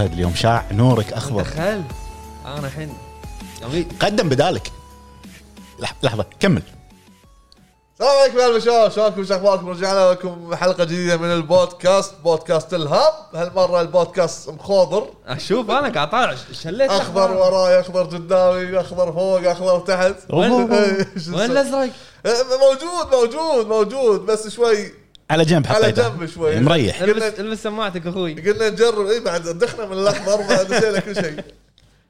فهد اليوم. شاع نورك اخضر دخل. أنا الحين قدم بدالك. لح- لحظة كمل. السلام عليكم يا البشر شلونكم؟ شو أخباركم؟ رجعنا لكم حلقه جديدة من البودكاست بودكاست الهاب هالمرة البودكاست مخوضر أشوف أنا قاعد طالع شليت اخضر وراي اخضر قدامي اخضر فوق اخضر تحت. وين؟ الأزرق؟ إيه، موجود موجود موجود. بس شوي على جنب على حطيته جنب شوي. مريح. البس البس سماعتك أخوي. قلنا نجرب. إي بعد دخنا من الاخضر بعد نسينا كل شيء.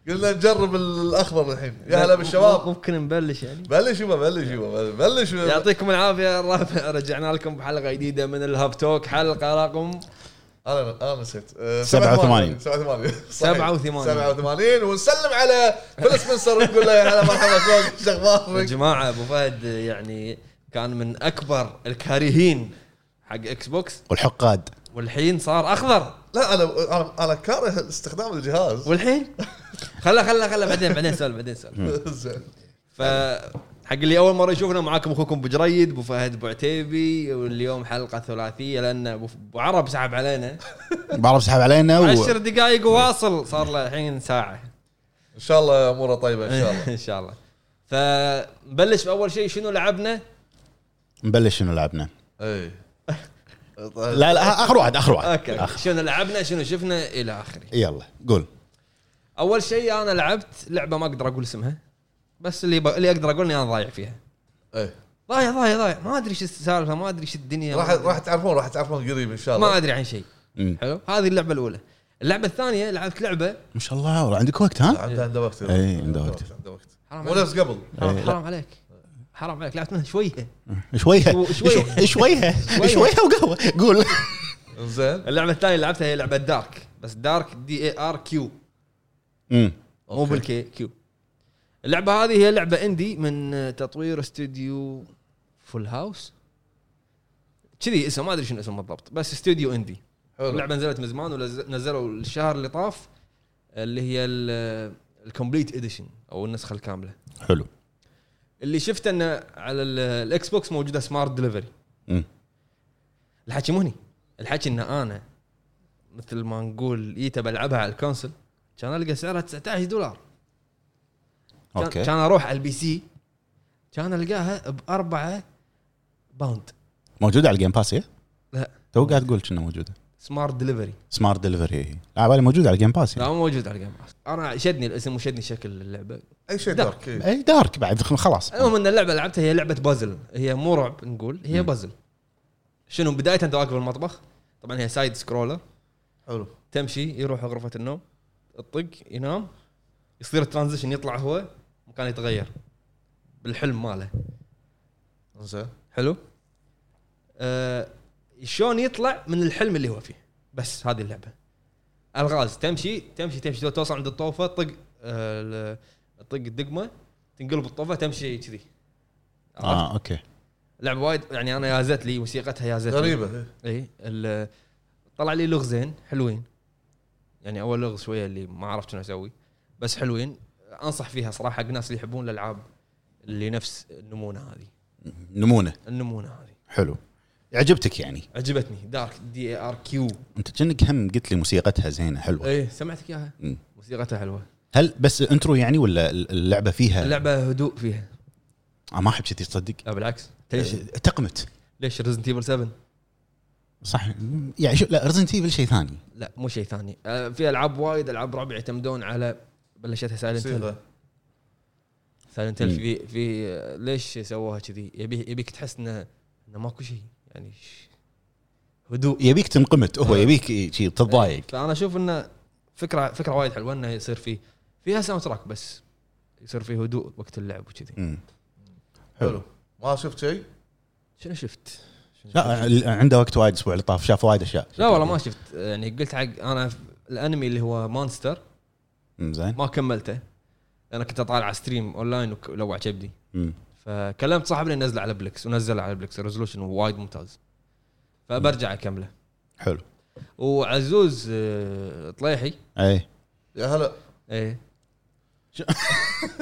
قلنا نجرب الاخضر الحين. يا هلا بالشباب. ممكن نبلش يعني. بلش يبا بلش يبا بلش. يعطيكم العافية الرابع. رجعنا لكم بحلقة جديدة من ال Hub Talk. حلقة رقم أنا أنا نسيت. آه، 87. 87 صحيح. 87. 87 ونسلم على Phil Spencer ونقول له يا هلا مرحبا شلونك شو يا أخبارك؟ جماعة أبو فهد يعني كان من أكبر الكارهين حق Xbox والحقاد. والحين صار أخضر. لا أنا أنا أنا كاره استخدام الجهاز. والحين؟ خله خله خله بعدين بعدين سؤال بعدين سؤال زين. ف حق اللي أول مرة يشوفنا معاكم أخوكم أبو جريد أبو فهد أبو عتيبي واليوم حلقة ثلاثية لأن أبو عرب سحب علينا. أبو عرب سحب علينا و... عشر دقائق وواصل صار له الحين ساعة. إن شاء الله أموره طيبة إن شاء الله. إن شاء الله. فنبلش بأول شيء شنو لعبنا؟ نبلش شنو لعبنا. اي لا لا آخر واحد آخر واحد. okay. آخر. شنو لعبنا؟ شنو شفنا؟ إلى آخره. يلا قول. أول شيء أنا لعبت لعبة ما أقدر أقول اسمها بس اللي ب... اللي أقدر أقول إني أنا ضايع فيها. اي ضايع ضايع ضايع. ما أدري إيش السالفة ما أدري إيش الدنيا راح ما. راح تعرفون راح تعرفون قريب إن شاء ما الله أدري عن شيء. حلو؟ هذه اللعبة الأولى. اللعبة الثانية لعبت لعبة ما شاء الله عندك وقت ها؟ عنده وقت. إي، عنده وقت. عنده وقت. حرام مو نفس قبل؟ حرام, إيه، حرام عليك. حرام عليك. لعبت منها شوية. شوية. شو- شوية. شو- شوية. شوية. وقهوة. قول. زين. اللعبة الثانية اللي لعبتها هي لعبة Darq بس Darq D A R Q مم. مو. بالكي Q اللعبة هذه هي لعبة indie من تطوير استوديو Full House كذي اسم ما أدري شنو اسمه بالضبط بس استوديو indie حلو. اللعبة نزلت من زمان ونزلوا الشهر اللي طاف اللي هي ال Complete Edition أو النسخة الكاملة. حلو. اللي شفته إنه على ال- ال Xbox موجودة Smart Delivery. الحكي مو هني الحكي إن أنا مثل ما نقول جيت بلعبها على ال console كان ألقى سعرها 19 دولار okay كان أروح على ال PC كان ألقاها بأربعة pound موجودة على ال Game Pass؟ لا. تو قاعد تقول كنا موجودة سمارت دليفري Smart Delivery على بالي موجوده على ال Game Pass لا مو موجود على ال Game Pass أنا شدني الاسم وشدني شكل اللعبة. أي شيء dark. اي dark بعد خلاص. المهم إن اللعبة اللي لعبتها هي لعبة بازل هي مو رعب نقول هي. بازل شنو بداية أنت واقف بالمطبخ. طبعا هي side scroller حلو. تمشي يروح غرفة النوم الطق ينام. يصير ال transition يطلع هو مكان يتغير. بالحلم ماله. زين حلو؟ آه شلون يطلع من الحلم اللي هو فيه. بس هذه اللعبة. الغاز تمشي تمشي تمشي. توصل عند الطوفة طق آه ال- طق الدقمة تنقلب الطوفة تمشي كذي؟ آه okay. لعبة وايد يعني أنا يازت لي موسيقتها يازت لي. غريبة إي. إي ال- طلع لي لغزين حلوين. يعني أول لغز شوية اللي ما عرفت شنو أسوي بس حلوين. أنصح فيها صراحة حق الناس اللي يحبون الألعاب اللي نفس النمونة هذه. نمونة. النمونة هذه. حلو. عجبتك يعني؟ عجبتني. Darq D A R Q أنت كأنك هم قلت لي موسيقتها زينة حلوة. إيه سمعتك إياها. موسيقتها حلوة. هل بس intro يعني ولا اللعبة فيها؟ اللعبة هدوء فيها. آه ما أحب كذي تصدق. لا بالعكس. ليش تقمت ليش؟ Resident Evil 7 صح. يعني شو لا Resident Evil شيء ثاني. لا مو شيء ثاني. آه، في ألعاب وايد ألعاب رعب يعتمدون على بلشتها Silent Hill Silent Hill. في في آه، ليش سووها كذي؟ يبي يبيك تحس إنه إنه ماكو شيء يعني هدوء يبيك تنقمت هو يبيك شي تتضايق فأنا أشوف إنه فكرة فكرة وايد حلوة إنه يصير فيه فيها soundtrack بس يصير فيه هدوء وقت اللعب وكذي. حلو. ما شفت شيء؟ شنو شفت؟ لا ال- عنده وقت وايد الأسبوع اللي طاف شاف وايد أشياء. لا والله ما شفت. يعني قلت حق أنا الأنمي اللي هو Monster زين. ما كملته. أنا كنت أطالع على stream online ولوع كبدي. فكلمت صاحبي انه ينزله على Plex ونزله على Plex resolution وايد ممتاز. فبرجع أكمله. حلو. وعزوز آه، طليحي. اي يا هلا.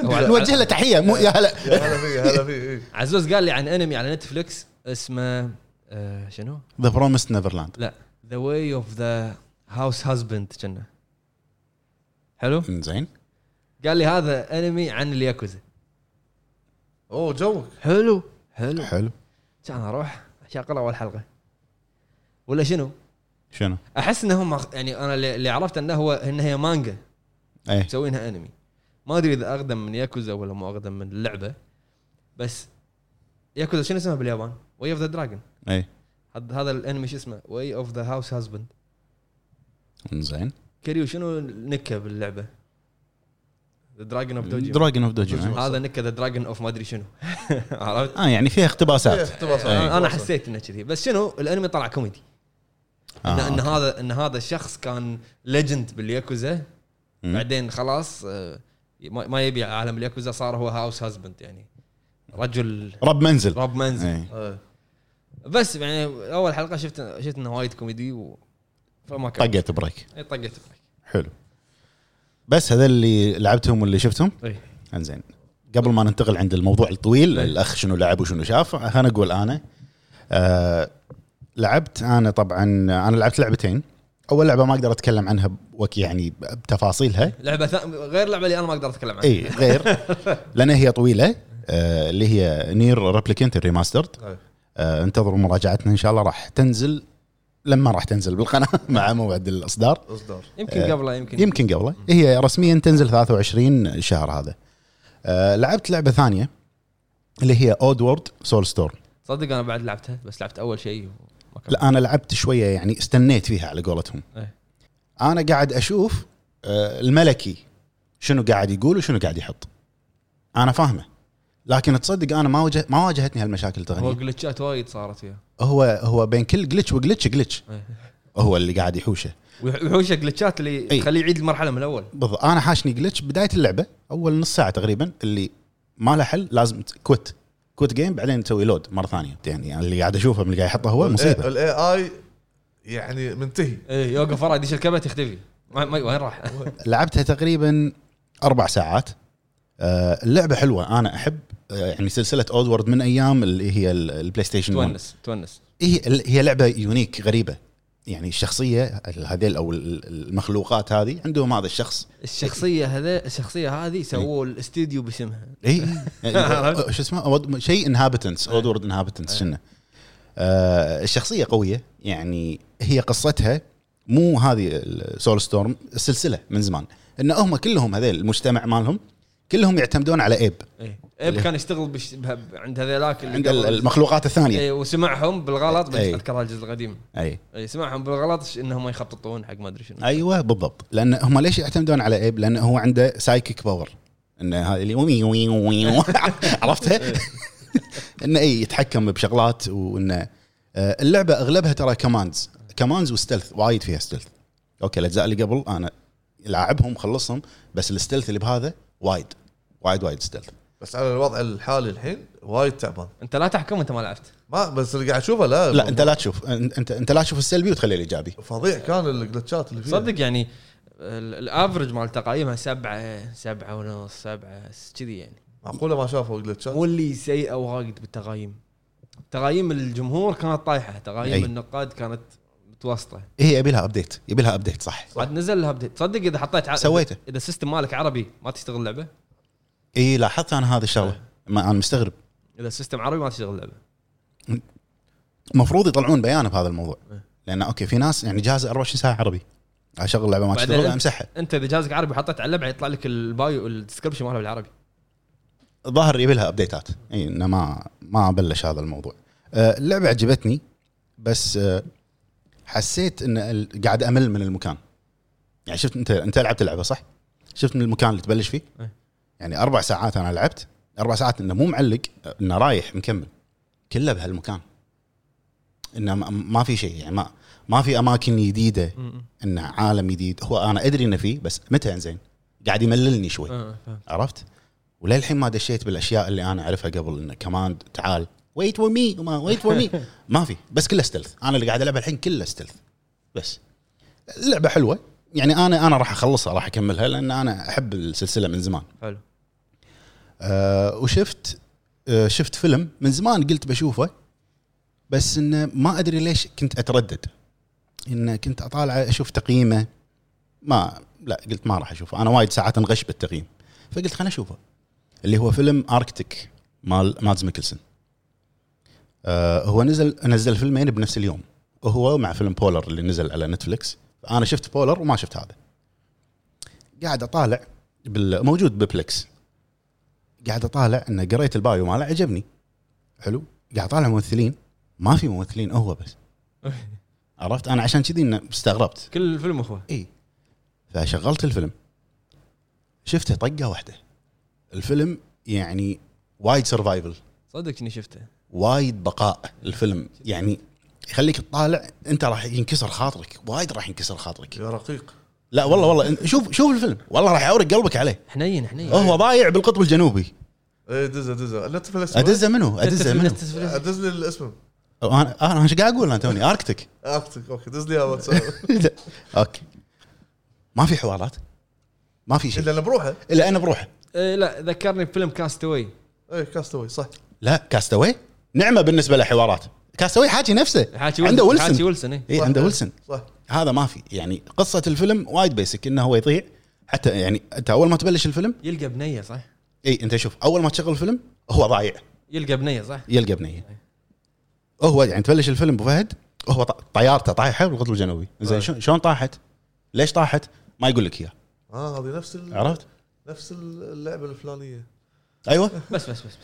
ع- نوجه له تحية مو يا هلا. يا هلا فيه هلا فيه. عزوز قال لي عن انمي على Netflix اسمه آه شنو؟ The Promised Neverland The Way of the Househusband كنا. حلو؟ زين قال لي هذا انمي عن الياكوزا. أوه joke. حلو حلو. حلو. كان أروح اشغل أول حلقة. ولا شنو؟ شنو؟ أحس انهم يعني أنا اللي اللي عرفت إنه هو ان هي مانجا. إيه. مسوينها أنمي. ما أدري إذا أقدم من ياكوزا ولا مو أقدم من اللعبة. بس ياكوزا شنو اسمها باليابان؟ Way of the Dragon إيه. هذا الأنمي شو اسمه؟ Way of the Househusband زين كريو شنو نكه باللعبة؟ Dragon of Dojima Dragon of Dojima هذا the Dragon of ما أدري شنو. عرفت؟ آه يعني فيها اقتباسات. اقتباس إيه. أنا حسيت إنه كذي. بس شنو؟ الأنمي طلع كوميدي. آه، ان, إن. هذا إن هذا الشخص كان legend بالياكوزا. بعدين خلاص آه، ما يبي عالم الياكوزا صار هو househusband يعني. رجل رب منزل. رب منزل. إيه. إيه. بس يعني أول حلقة شفت شفت إنه وايد كوميدي و فما كان. طقت break. إي طقت break. حلو. بس هذا اللي لعبتهم واللي شفتهم. إي. انزين. قبل ما ننتقل عند الموضوع الطويل إيه. الأخ شنو لعب وشنو شاف خلينا أقول أنا. آه لعبت أنا طبعا أنا لعبت لعبتين. أول لعبة ما أقدر أتكلم عنها بوك يعني بتفاصيلها. لعبة. غير لعبة اللي أنا ما أقدر أتكلم عنها. إي غير. لأن هي طويلة آه اللي هي NieR Replicant remastered. آه انتظروا مراجعتنا إن شاء الله راح تنزل لما راح تنزل بالقناة مع موعد الإصدار. إصدار. يمكن قبله يمكن. يمكن قبله. هي رسميا تنزل 23 شهر هذا. آه لعبت لعبة ثانية اللي هي Oddworld Soulstorm صدق أنا بعد لعبتها بس لعبت أول شيء. لا أنا لعبت شوية يعني استنيت فيها على قولتهم. إيه. أنا قاعد أشوف آه الملكي شنو قاعد يقول وشنو قاعد يحط. أنا فاهمه. لكن تصدق أنا ما واجه ما واجهتني هالمشاكل هو التقنيه جلتشات وايد صارت فيها. هو هو بين كل glitch و glitch glitch إيه. هو اللي قاعد يحوشه. ويحوش جلتشات اللي إي. تخليه يعيد المرحلة من الأول. بالضبط. أنا حاشني glitch بداية اللعبة أول نص ساعة تقريبا اللي ما له حل لازم quit quit game بعدين تسوي load مرة ثانية. يعني اللي قاعد أشوفه من اللي قاعد يحطه هو مصيبة. ال AI يعني منتهي. إيه يوقف ورا يدش الكبت ما- وين راح؟ لعبتها تقريبا أربع ساعات. اللعبة حلوة. أنا أحب آه، يعني سلسلة Oddworld من أيام اللي هي ال- ال PlayStation 1 تونس تونس هي هي لعبة unique غريبة. يعني الشخصية هذيل أو ال- المخلوقات هذه عندهم هذا الشخص. الشخصية هذا الشخصية هذه سووا الاستديو باسمها. اي شو اسمه؟ شيء Inhabitants Oddworld Inhabitants شنو. آه الشخصية قوية. يعني هي قصتها مو هذه Soulstorm السلسلة من زمان. إن هم كلهم هذيل المجتمع مالهم كلهم يعتمدون على Abe. إيه. Abe كان يشتغل بش... عند هذيلاك عند المخلوقات الثانية. إيه وسمعهم بالغلط إيه. أذكر الجزء القديم. اي اي سمعهم بالغلط إنهم يخططون حق ما أدري شنو. أيوه بالضبط. لأن هم ليش يعتمدون على Abe؟ لأنه هو عنده psychic power انه هذا اللي وي وي وي عرفتها؟ إنه اي يتحكم بشغلات وإنه آه، اللعبة أغلبها ترى commands commands و stealth وايد فيها stealth okay الأجزاء اللي قبل أنا لاعبهم خلصهم بس ال stealth اللي بهذا وايد. وايد وايد stealth بس على الوضع الحالي الحين وايد تعبان. انت لا تحكم انت ما لعبت. ما بس اللي قاعد اشوفه لا. لا انت لا تشوف انت انت, لا تشوف السلبي وتخلي الإيجابي. فظيع كان الجلتشات اللي فيها. صدق يعني ال- ال average مال تقايمها سبعة سبعة ونص سبعة كذي يعني. معقولة ما شافوا جلتشات مو اللي سيئة وايد بالتقايم. تقايم الجمهور كانت طايحة تقايم أي. النقاد كانت متوسطة. هي يبي لها update يبي لها update صح. بعد نزل لها update تصدق إذا حطيت ع... سويته. إذا ال system مالك عربي ما تشتغل اللعبة إي لاحظت أنا هذه الشغلة. ما أنا مستغرب. إذا ال system عربي ما تشتغل اللعبة المفروض يطلعون بيان بهذا الموضوع. إيه. لأن okay في ناس يعني جهاز 24 ساعة عربي. أشغل لعبة ما تشتغل أمسحها. أنت إذا جهازك عربي وحطيت على اللعبة يطلع لك ال bio ال description مالها بالعربي. ظاهر يبي لها ابديتات إي إنه ما ما بلش هذا الموضوع. آه، اللعبة عجبتني بس آه، حسيت إن قاعد أمل من المكان. يعني شفت أنت أنت لعبت اللعبة صح؟ شفت من المكان اللي تبلش فيه؟ يعني أربع ساعات أنا لعبت أربع ساعات إنه مو معلق إنه رايح مكمل. كله بهالمكان. إنه ما- في شيء يعني ما ما في أماكن جديدة. انه عالم جديد. هو أنا أدري إنه فيه بس متى إنزين؟ قاعد يمللني شوي. آه،. عرفت؟ وللحين ما دشيت بالأشياء اللي أنا أعرفها قبل إنه command تعال wait for me wait for me ما في بس كله stealth أنا اللي قاعد العبها الحين كله stealth بس. اللعبه حلوة. يعني أنا أنا راح أخلصها راح أكملها لأن أنا أحب السلسلة من زمان. حلو. أه وشفت أه شفت فيلم من زمان قلت بشوفه بس إنه ما أدري ليش كنت أتردد. انه كنت أطالع أشوف تقييمه ما لا قلت ما راح أشوفه. أنا وايد ساعات انغش بالتقييم. فقلت خليني أشوفه. اللي هو فيلم Arctic مال مادز ميكلسون. آه هو نزل نزل فيلمين بنفس اليوم. وهو مع فيلم Polar اللي نزل على Netflix أنا شفت Polar وما شفت هذا. قاعد أطالع موجود ب Plex قاعد أطالع انه قريت ال bio ماله عجبني. حلو. قاعد أطالع ممثلين. ما في ممثلين هو بس. عرفت؟ أنا عشان كذي استغربت. كل الفيلم اخوه إي. فشغلت الفيلم. شفته طقة واحدة. الفيلم يعني وايد survival صدق إني شفته. وايد بقاء الفيلم. يعني يخليك تطالع أنت راح ينكسر خاطرك. وايد راح ينكسر خاطرك. يا رقيق. لا والله والله. شوف شوف الفيلم. والله راح يعورك قلبك عليه. حنين حنين. هو ضايع بالقطب الجنوبي. إيه دزه دزه Netflix ادزه منو؟ ادزه منو؟ دز لي الاسم. أنا أنا إيش قاعد أقول أنا توني؟ Arctic Arctic okay. دز لي اياه واتساب okay. ما في حوارات. ما في شيء. إلا أنا بروحه. إلا أنا بروحه. إيه لا ذكرني بفيلم Cast Away إيه Cast Away صح. لا Cast Away نعمة بالنسبة له حوارات Cast Away حاجي نفسه حاكي عنده ويلسون ويلسون حاكي ويلسون إيه. اي صح. عنده ويلسون صح هذا ما في يعني قصة الفيلم وايد basic إنه هو يضيع حتى يعني أنت أول ما تبلش الفيلم يلقى بنية صح؟ اي أنت شوف أول ما تشغل الفيلم هو ضايع يلقى بنية صح؟ يلقى بنية هو يعني تبلش الفيلم أبو فهد هو طيارته طايحة بالقطب الجنوبي زين آه. شلون- طاحت؟ ليش طاحت؟ ما يقول لك إياه آه هذه نفس عرفت؟ نفس اللعبة الفلانية أيوه بس بس بس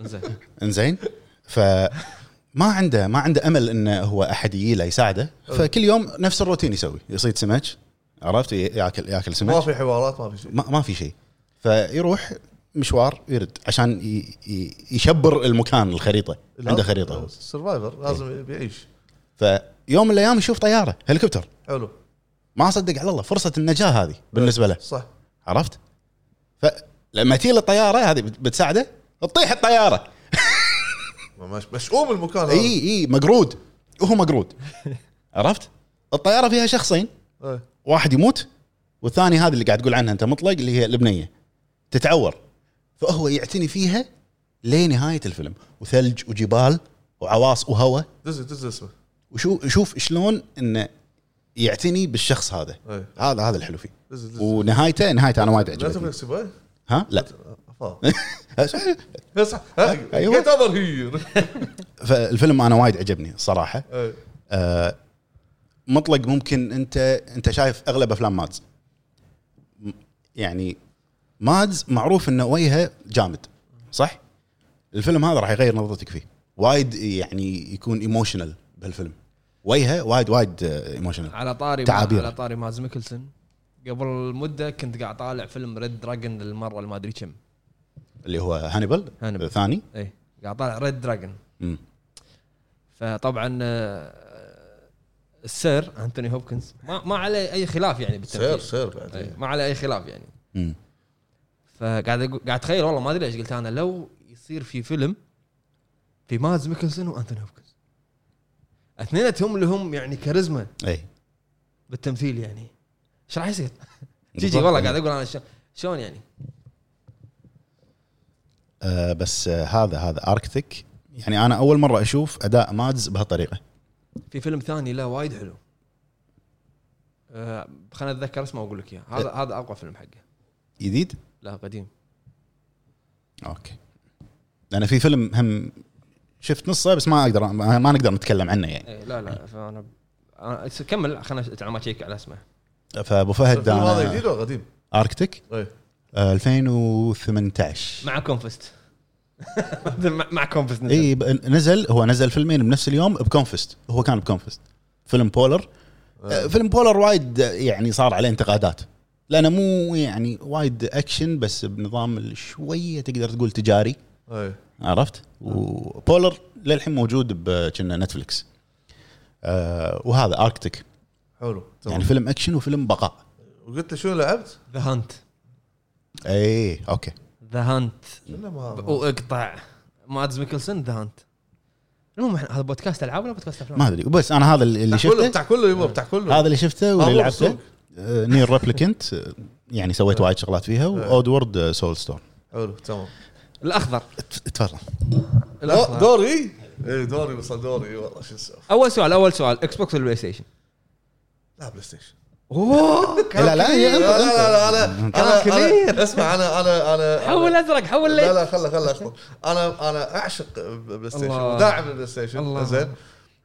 بس زين إنزين ف ما عنده ما عنده أمل إنه هو أحد يجي له يساعده. فكل يوم نفس الروتين يسوي. يصيد سمك عرفت؟ ياكل ياكل ما سمك في حوارات ما في شيء. ما, ما في شيء. فيروح مشوار يرد عشان يشبر المكان الخريطة. عنده خريطة survivor لازم بيعيش فيوم من الأيام يشوف طيارة هليكوبتر حلو. ما صدق على الله فرصة النجاة هذه بالنسبة له. صح. عرفت؟ فلما تجي الطيارة هذه بت- بتساعده تطيح الطيارة. مش مشؤوم المكان هذا. إي إي مقرود. وهو مقرود. عرفت؟ الطيارة فيها شخصين. إيه. واحد يموت والثاني هذه اللي قاعد تقول عنها أنت مطلق اللي هي البنيه تتعور. فهو يعتني فيها لنهاية الفيلم. وثلج وجبال وعواص وهواء. دز دز اسمه. وشو شوف شلون إنه يعتني بالشخص هذا. إيه. هذا هذا الحلو فيه. دز دز. ونهايته نهايته أنا وايد عجبتني. ها؟ لا. صح. get over here فالفيلم أنا وايد عجبني الصراحه إيه. آه، مطلق ممكن أنت أنت شايف أغلب أفلام مادز. يعني مادز معروف إنه وجهه جامد صح؟ الفيلم هذا راح يغير نظرتك فيه. وايد يعني يكون emotional بهالفيلم وجهه وايد وايد emotional على طاري تعابير. على طاري ماز ميكلسون. قبل مدة كنت قاعد طالع فيلم Red Dragon للمرة اللي ما أدري كم. اللي هو هانيبال هانيبال. الثاني اي قاعد طالع Red Dragon. فطبعا آه، السير أنتوني هوبكنز ما ما عليه أي خلاف يعني سير بالتمثيل سير بعد إي، ما عليه أي خلاف يعني. فقاعد قاعد أتخيل والله ما أدري ليش قلت أنا لو يصير في فيلم في ماز ميكلسون وأنتوني هوبكنز أثنيناتهم اللي هم يعني كاريزما اي بالتمثيل يعني إيش راح يصير؟ جي جي بالضبط. والله قاعد أقول أنا شلون يعني؟ آه بس آه هذا هذا Arctic يعني أنا أول مرة أشوف أداء مادز بهالطريقة. في فيلم ثاني لا وايد حلو. آه خليني أتذكر اسمه وأقول لك إياه. هذا هذا أقوى فيلم حقه. جديد؟ لا قديم. okay. لأن في فيلم هم شفت نصه بس ما أقدر ما ما نقدر نتكلم عنه يعني. إيه لا لا فانا أنا كمل خلينا على ما اشيك على اسمه. فأبو فهد الفيلم هذا جديد ولا قديم؟ Arctic إيه. آه، 2018 مع كونفست مع, مع كونفست نزل. إي نزل هو نزل فيلمين بنفس اليوم بكونفست هو كان بكونفست فيلم Polar آه، فيلم Polar وايد آه، يعني صار عليه انتقادات. لأنه مو يعني وايد اكشن بس بنظام شوية تقدر تقول تجاري. إيه عرفت؟ و Polar للحين موجود بكنا Netflix آه وهذا Arctic حلو تمام. يعني فيلم اكشن وفيلم بقاء. وقلت لي شنو لعبت؟ The Hunt اي okay. The Hunt واقطع مادز ميكلسون The Hunt المهم هذا بودكاست ألعاب ولا بودكاست أفلام؟ ما أدري. بس أنا هذا اللي شفته. بتاع كله يبا بتاع كله. هذا اللي شفته واللي لعبته. Nier Replicant يعني سويت وايد شغلات فيها و Oddworld Soulstorm حلو تمام. الأخضر. تفضل. دوري؟ إيه دوري وصل دوري والله شو نسوي أول سؤال أول سؤال. Xbox ولا PlayStation؟ لا PlayStation أوه لا لا هي لا لا لا, لا. أنا كبير. أنا اسمع أنا أنا أنا حول أزرق حول لا ليل لا خله خله اخطر أنا أنا أعشق PlayStation. وداعم البلاي ستيشن. زين.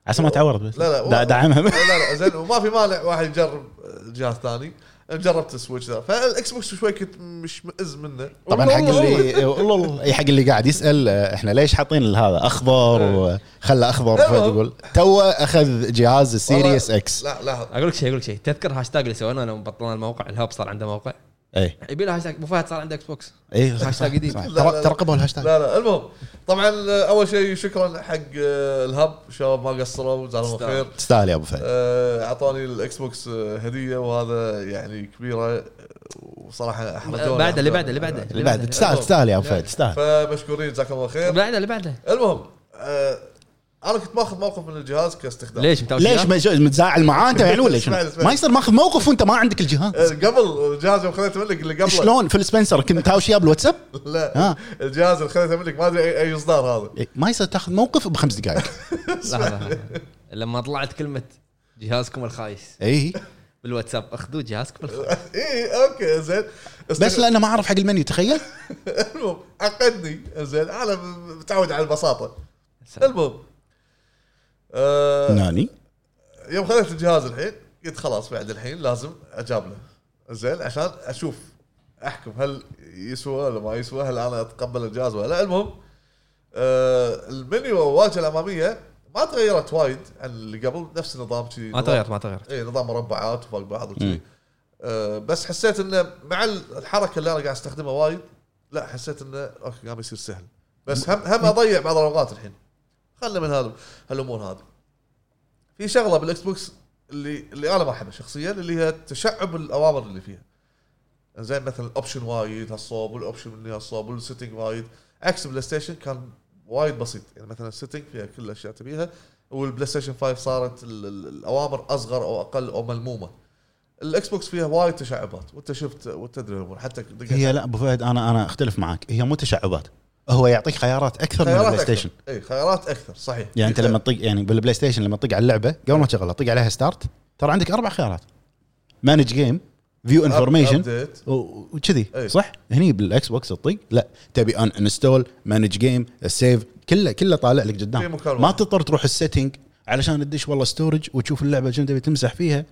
عشان ما تعورت بس. لا لا دا- دعمها لا لا زين. وما في مانع واحد يجرب جهاز ثاني. جربت ال Switch ذا. فال Xbox شوي كنت مش مئز منه. طبعا حق اللي والله. أي حق اللي قاعد يسأل آه، إحنا ليش حاطين هذا أخضر وخلى أخضر؟ يقول تو أخذ جهاز ال Series X لا لا. أقول لك شيء أقول لك شيء. تذكر هاشتاج اللي سويناه لما بطلنا الموقع؟ ال Hub صار عنده موقع؟ اي يبي له هاشتاج. أبو فهد صار عنده Xbox اي هاشتاج جديد. ترقبوا الهاشتاج. لا لا المهم. طبعا أول شيء شكرا حق آه، الهب. شباب ما قصروا جزاهم الله خير. تستاهل يا أبو فهد. آه، اعطوني الإكس بوكس آه، هدية وهذا يعني كبيرة. وصراحة احرجوني بعده اللي بعده اللي بعده اللي بعد تستاهل تستاهل يا أبو فهد تستاهل. فمشكورين جزاكم الله خير. بعده اللي بعده. المهم أنا كنت ماخذ موقف من الجهاز كاستخدام. ليش؟ ليش؟ شو- متزاعل معاه أنت يعني ولا اسمعني، شنو؟ اسمعني. ما يصير ماخذ موقف وأنت ما عندك الجهاز. آه، قبل الجهاز يوم خذيته منك اللي قبله. شلون؟ فيل سبنسر كنت تاوشي بالواتساب؟ لا ها. الجهاز اللي خذيته منك ما أدري اي أي إصدار هذا. إيه، ما يصير تاخذ موقف بخمس دقائق. لحظه لحظة. لما طلعت كلمة جهازكم الخايس. اي بالواتساب أخذوا جهازكم الخايس. اي أوكي زين. بس لأنه ما أعرف حق المنيو تخيل. المهم عقدني زين. أنا متعود على البساطة. المهم. آه ناني؟ يوم خذيت الجهاز الحين قلت خلاص بعد الحين لازم أجاب له. زين عشان أشوف أحكم هل يسوى ولا ما يسوى هل أنا أتقبل الجهاز ولا لا. المهم آه المنيو والواجهه الأمامية ما تغيرت وايد عن اللي قبل نفس النظام شي ما تغيرت ما تغيرت. اي نظام مربعات وفوق بعض. وشي. آه بس حسيت إنه مع الحركة اللي أنا قاعد أستخدمها وايد لا حسيت إنه أوكي قام يصير سهل. بس هم هم أضيع بعض الأوقات الحين. خلنا من هذا هالأمور هذه. في شغلة بالاكس بوكس اللي اللي أنا ما أحبها شخصيا اللي هي تشعب الأوامر اللي فيها. زين مثلا ال option وايد هالصوب وال option من هالصوب وال setting وايد. عكس بلاي ستيشن كان وايد بسيط. يعني مثلا ال setting فيها كل الأشياء تبيها والبلاي ستيشن 5 صارت ال- ال- الأوامر أصغر أو أقل أو ملمومة. الاكس بوكس فيها وايد تشعبات وأنت شفت وتدري الأمور حتى هي لا أبو فهد أنا أنا أختلف معك. هي مو تشعبات. هو يعطيك خيارات أكثر من خيارات البلاي ستيشن إي خيارات أكثر صحيح. يعني أنت لما تطق يعني بالبلاي ستيشن لما تطق على اللعبة قبل ما تشغلها تطق عليها start ترى عندك أربع خيارات. manage game view information وكذي. صح؟ هني بالإكس بوكس تطق لا. تبي uninstall manage game السيف كله كله طالع لك قدام. ما. تضطر تروح ال setting علشان تدش والله storage وتشوف اللعبة شنو تبي تمسح فيها.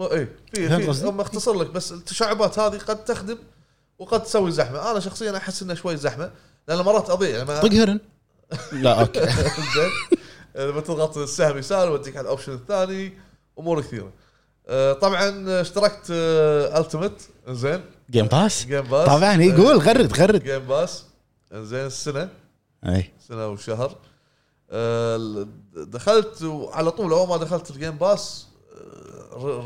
إي في في. اختصر لك بس التشعبات هذه قد تخدم وقد تسوي زحمة. أنا شخصيا أحس إنها شوي زحمة لأن مرات اضيع لما طق هرن. لا أوكي. زين. لما تضغط السهم يسار يوديك على ال option الثاني أمور كثيرة. آه، طبعا اشتركت التمت زين جيم باس جيم باس طبعا يقول غرد غرد. جيم باس زين السنة. أي. سنة وشهر. آه، دخلت وعلى طول أول ما دخلت الجيم باس آه،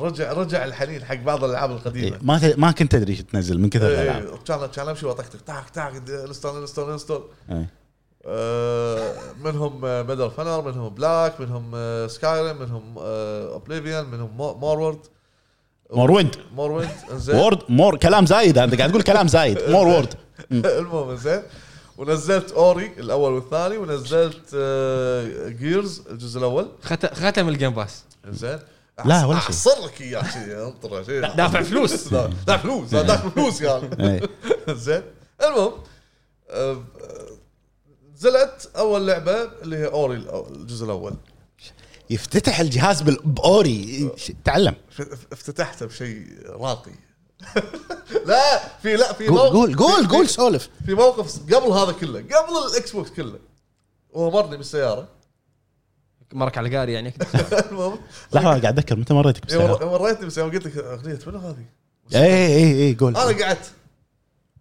رجع رجع الحنين حق بعض الألعاب القديمة. إيه، ما ما كنت أدري إيش تنزل من كثر الألعاب. إيه، كان كان امشي واطقطق تاك تاك انستول انستول انستول إيه. آه، منهم ميدل فنر منهم بلاك منهم سكايرم منهم اوبليفيان منهم مورورد مور ويند مور ويند زين وورد مور كلام زايد. أنت قاعد تقول كلام زايد. مور وورد المهم زين ونزلت اوري الأول والثاني ونزلت جيرز الجزء الأول. خت- ختم الجيم باس زين لا، ولا شيء. احصر لك اياه شيء انطر شيء دافع فلوس. لا لا فلوس. لا دافع فلوس يعني. إيه. زين. المهم آه، آه، نزلت أول لعبة اللي هي أوري الجزء الأول. يفتتح الجهاز بأوري. تعلم. افتتحته بشيء راقي. لا في لا في قول موقف- قول قول قول سولف. في موقف قبل هذا كله قبل الإكس بوكس كله. وهو مرني بالسيارة. مرك على قاري يعني. المهم. لحظة قاعد أتذكر متى مريتك يوم بالسياره؟ يوم مريتني بالسياره قلت لك أغنية منو هذه؟ اي اي اي قول. أنا قعدت.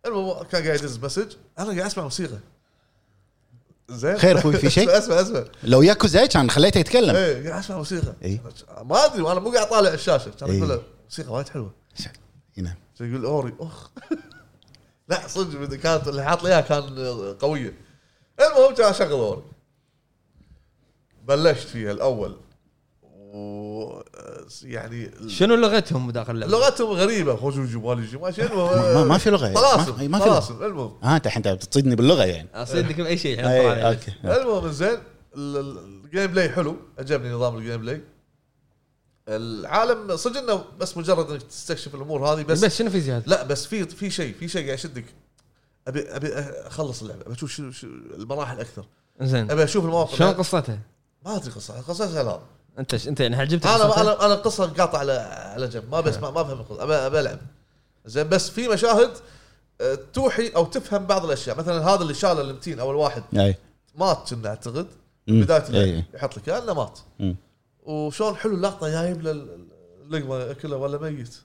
المهم كان قاعد يدز message. أنا قاعد أسمع موسيقى. زين. خير أخوي، في شيء؟ أسمع أسمع. لو ياكوزا كان خليته يتكلم. إيه قاعد أسمع موسيقى. إيه. ما أدري أنا مو قاعد طالع الشاشة. كان إيه. أقول له موسيقى وايد حلوة. ينام يقول أوري. اخ لا صدق كانت اللي حاط لي إياها كان قوية. المهم كان اشغل أوري. بلشت فيها الأول. و يعني شنو لغتهم داخل اللعبة؟ لغتهم غريبة خوجوجو مالي ما شنو ما- ما في لغة. ما- طلاسم ما في المهم. ها أنت الحين أنت بتصيدني باللغة يعني. اصدق بأي شيء علي. أوكي. المهم زين ال- ال- ال gameplay حلو. عجبني نظام ال gameplay. العالم صدق إنه بس مجرد إنك تستكشف الأمور هذه بس, بس شنو في زيادة؟ لا بس في في شيء في شيء قاعد يشدك. ابي أبي أخلص اللعبة أبي أشوف شو شو المراحل أكثر. زين. أبي أشوف المواقف. شلون قصتها؟ ما أدري قصة قصتها لا أنت ش... أنت يعني عجبتك أنا؟ أنا أنا القصة قاطع على على جنب ما بس ما, ما أفهم القصة ألعب. زين بس في مشاهد آه، توحي أو تفهم بعض الأشياء. مثلا هذا اللي شال المتين أول واحد. أي. مات كنا أعتقد. بداية يحط لك انه مات. مم. وشلون حلو اللقطة جايب له اللقمة ياكلها ولا ميت.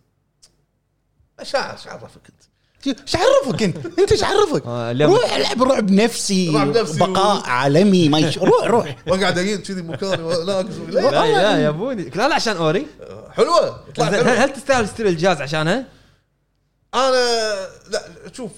شعر شو عرفك انت إيش عرفك انت؟ انت إيش عرفك؟ آه، روح العب رعب نفسي رعب نفسي بقاء و- عالمي ما يش... روح روح واقعد اجين كذي مكاني لا لا يا ابوني لا لا عشان أوري حلوة طلعت هل, حلوة هل تستاهل تشتري الجهاز عشانها؟ أنا لا شوف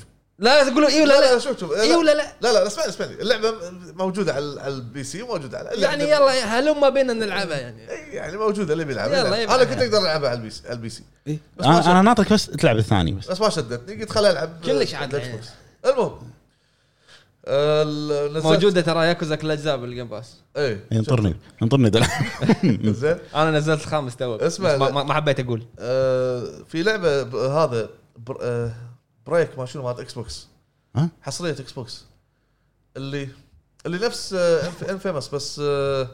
لا تقولوا اي ولا لا شوف شوف اي ولا لا. لا لا اسمعني اسمعني. اللعبة موجودة على على البي سي وموجوده على يعني يلا هلم بينا نلعبها يعني؟ إي، يعني موجودة اللي بيلعب. يلا، يلعب. يبي أنا. كنت أقدر ألعبها على البي سي على البي سي. إيه. ما أنا ناطرك بس تلعب الثاني بس. بس ما شدتني. قلت خليني ألعب كلش عاد يعني. المهم. موجودة ترى ياكوزا كل الاجزاء بالجيم باس إيه ينطرني ينطرني دلع زين. أنا نزلت الخامس تو اسمع، ما, لا. ما, ما حبيت أقول. آه، في لعبة هذا آه، بريك ما شنو مالت إكس بوكس ها؟ حصرية إكس بوكس اللي اللي نفس آه، Infamous بس آه،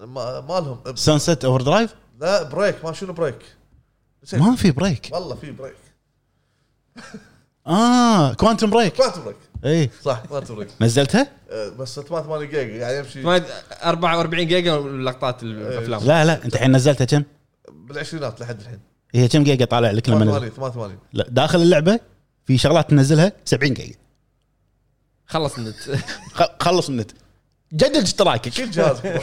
ما مالهم. Sunset Overdrive لا Break. ما شنو Break. ما في Break. والله في Break. آه Quantum Break Quantum Break اي صح Quantum Break نزلتها؟ آه، بس 8 جيجا يعني يمشي. ما- 44 جيجا لقطات الأفلام. لا لا أنت الحين نزلتها كم؟ بالعشرينات لحد الحين. هي كم جيجا طالع لك لما نزل؟ 88 88 لا داخل اللعبة؟ في شغلات تنزلها 70 جيجا خلص النت. خ- خلص النت. جدد اشتراكك شيل جهازك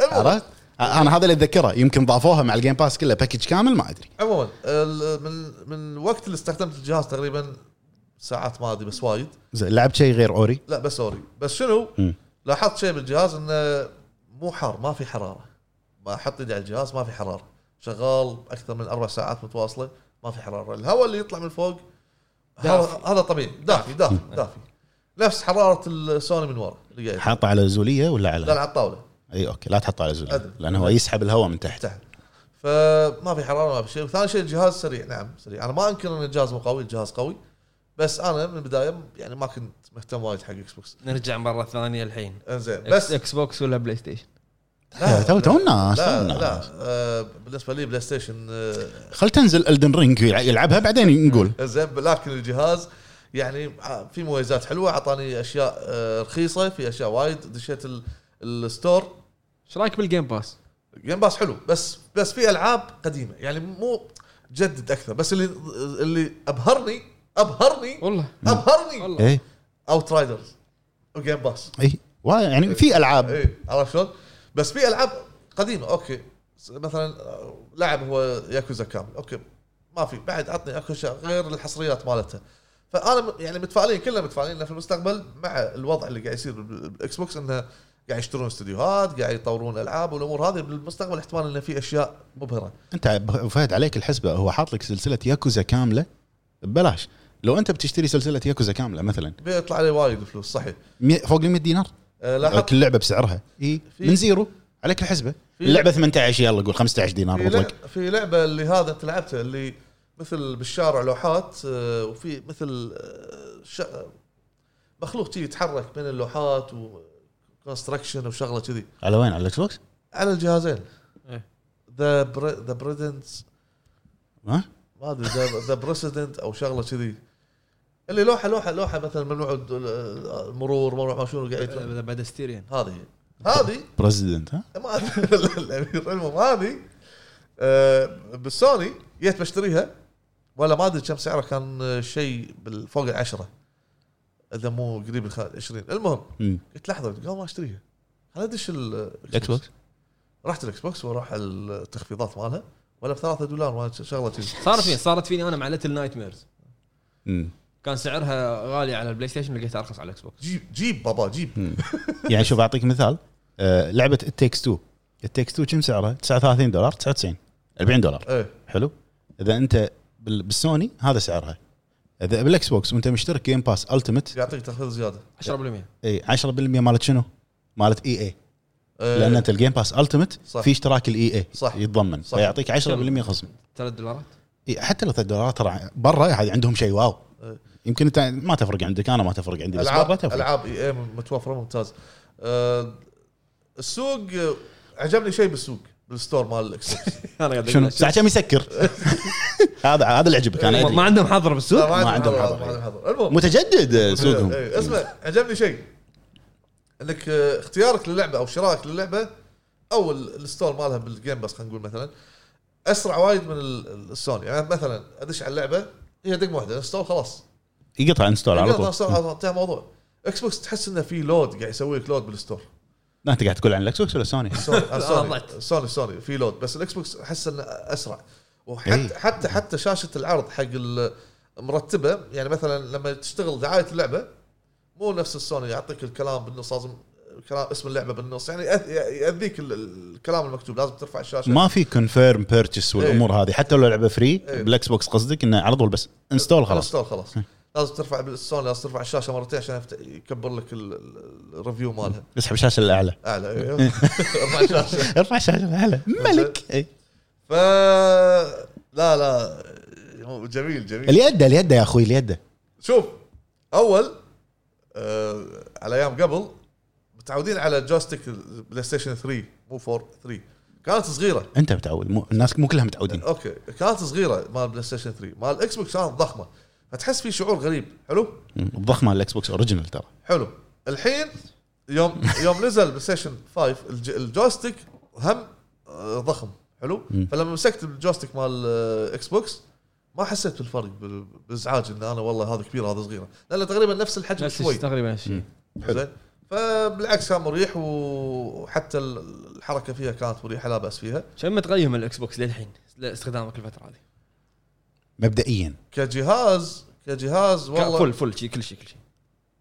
عرفت؟ أنا هذا اللي أتذكره. يمكن ضافوها مع ال Game Pass كله package كامل ما أدري. عموما من من وقت اللي استخدمت الجهاز تقريبا ساعات ما أدري بس وايد. زين لعبت شيء غير Ori؟ لا بس sorry بس شنو. لاحظت شيء بالجهاز إنه مو حار ما في حرارة. ما أحط إيدي على الجهاز ما في حرارة. شغال أكثر من أربع ساعات متواصلة ما في حرارة. الهواء اللي يطلع من فوق هذا دافي. هذا طبيعي. دافي دافي. دافي نفس حرارة السوني من ورا حاطه على زولية ولا لا على على الطاولة. إي okay لا تحطه على زولية. لأنه هو يسحب الهواء من تحت. تحت. فما في حرارة ما في شيء. وثاني شيء الجهاز سريع. نعم سريع. أنا ما أنكر إن الجهاز مو قوي الجهاز قوي. بس أنا من البداية يعني ما كنت مهتم وايد حق إكس بوكس نرجع مرة ثانية الحين. إنزين. بس إكس بوكس ولا بلاي ستيشن لا، تو تو الناس لا لا. آه بالنسبة لي بلاي ستيشن آه خل تنزل Elden Ring يلعبها بعدين نقول. زين لكن الجهاز يعني آه، في مميزات حلوة. أعطاني أشياء آه رخيصة في أشياء وايد. دشيت ال- ال store. إيش رأيك بال Game Pass؟ Game Pass حلو بس بس في ألعاب قديمة. يعني مو جدد أكثر بس اللي اللي ابهرني ابهرني والله. أبهرني والله. Outriders و Game Pass اي وا- يعني في ألعاب. اي عرفت شلون؟ بس في ألعاب قديمة okay. مثلا لعب هو ياكوزا كامل okay. ما في بعد عطني أكو شيء غير الحصريات مالتها فأنا يعني متفائلين كلنا متفائلين في المستقبل مع الوضع اللي قاعد يصير بال- بالإكس بوكس إنه قاعد يشترون استديوهات قاعد يطورون ألعاب والأمور هذه. بالمستقبل احتمال إنه في أشياء مبهرة. أنت فهد عليك الحسبة. هو حاط لك سلسلة ياكوزا كاملة؟ ببلاش. لو أنت بتشتري سلسلة ياكوزا كاملة مثلا. بيطلع عليه وايد فلوس صحيح. فوق ال 100 دينار؟ لاحظت كل لعبة بسعرها. إي من Zero عليك الحسبة. اللعبة 18 يلا قول 15 دينار في, بطلق. لع- في لعبة اللي هذا انت لعبتها اللي مثل بالشارع لوحات آه، وفي مثل آه، ش- مخلوق تي يتحرك بين اللوحات و construction وشغلة كذي. على وين؟ على الإكس بوكس؟ على الجهازين. ذا ذا بريدنس ها؟ ما أدري ذا بريسيدنت أو شغلة كذي. اللي لوحه لوحه لوحة مثلا ممنوع المرور ممنوع ما شنو قاعد بدستيريان هذه. هذه؟ بريزدنت ها؟ ما المهم هذه آه، بالسوني جيت بشتريها ولا ما أدري كم سعرها كان شيء فوق العشرة. إذا مو قريب ال 20 المهم. قلت لحظة قبل ما أشتريها خليني أدش الاكس بوكس رحت الاكس بوكس وأروح التخفيضات مالها ولا ب 3 دولار شغلة كذي صار فين صارت فيني أنا مع Little Nightmares. كان سعرها غالي على البلاي ستيشن لقيتها أرخص على الإكس بوكس. جيب جيب بابا جيب. يعني شوف أعطيك مثال. آه لعبة It Takes 2 It Takes 2 كم سعرها؟ 39 دولار 99 40 دولار. إيه. حلو. إذا أنت بال- بالسوني هذا سعرها. إذا بالإكس بوكس وأنت مشترك Game Pass Ultimate يعطيك تخفيض زيادة. 10% اي 10% مالت شنو؟ مالت EA آه، لأن أنت ال Game Pass Ultimate صح. في اشتراك ال EA صح. يتضمن. صح. فيعطيك 10% خصم. ثلاث دولارات؟ إي، حتى لو 3 دولارات ترى برا عندهم شيء wow. إيه. يمكن انت ما تفرق عندك أنا ما تفرق عندي بس العاب تفرق. ألعاب EA متوفرة ممتاز. آه، السوق عجبني شيء بالسوق بال store مال الاكس أنا قاعد شنو؟ أقول ساعة كم يسكر؟ هذا هذا اللي عجبك أنا ما- عندهم حظر بالسوق؟ ما عندهم حظر، متجدد سوقهم. اسمع عجبني شيء. إنك آه، اختيارك للعبة أو شرائك للعبة أو ال- ال store مالها بال Game Pass خلينا نقول مثلا أسرع وايد من ال- السوني. يعني مثلا أدش على اللعبة هي دقمة واحدة install خلاص. يقطع install على طول. install انتهى الموضوع إكس بوكس تحس إنه في load قاعد يسوي لك load بال store لا أنت قاعد تقول عن الاكس بوكس ولا سوني؟ سوني سوني. سوني في load بس الاكس بوكس أحس إنه أسرع. إيه. وحتى حتى حتى شاشة العرض حق مرتبة يعني مثلا لما تشتغل دعاية اللعبة مو نفس السوني يعطيك الكلام بالنص لازم كلام اسم اللعبة بالنص. يعني يأذيك ال- ال- الكلام المكتوب لازم ترفع الشاشة. ما في confirm purchase والأمور هذه. حتى لو لعبة free إيه. بالاكس بوكس قصدك إنه على طول بس install خلاص. install خلاص. لازم ترفع بالسوني لازم ترفع الشاشه مرتين عشان يكبر لك ال- ال- ال review مالها. اسحب الشاشه الأعلى. أعلى أيوه. ارفع الشاشه. ارفع الشاشه الأعلى. ملك. ف لا لا. جميل جميل. اليد اليد يا أخوي اليد شوف أول آه على أيام قبل متعودين على joystick بلاي ستيشن 3 مو 4 3 كانت صغيرة. أنت متعود مو الناس مو كلها متعودين. okay. كانت صغيرة مال بلاي ستيشن 3 مال الاكس بوكس كانت ضخمة. فتحس في شعور غريب. حلو. الضخمة الإكس بوكس original ترى. حلو. الحين يوم يوم نزل بلاي ستيشن 5 الج- ال joystick هم آه، ضخم. حلو. فلما مسكت ال joystick مال آه، إكس بوكس ما حسيت بالفرق بال- بإزعاج إن أنا والله هذا كبير هذا صغيره لأن تقريبا نفس الحجم نفس شوي. تقريبا نفس الشيء حلو. زين؟ فبالعكس كان مريح وحتى ال- الحركة فيها كانت مريحة لا بأس فيها. شو تقيم الإكس بوكس للحين لاستخدامك الفترة هذه؟ مبدئيا. كجهاز كجهاز والله. full full شيء كل شيء كل شيء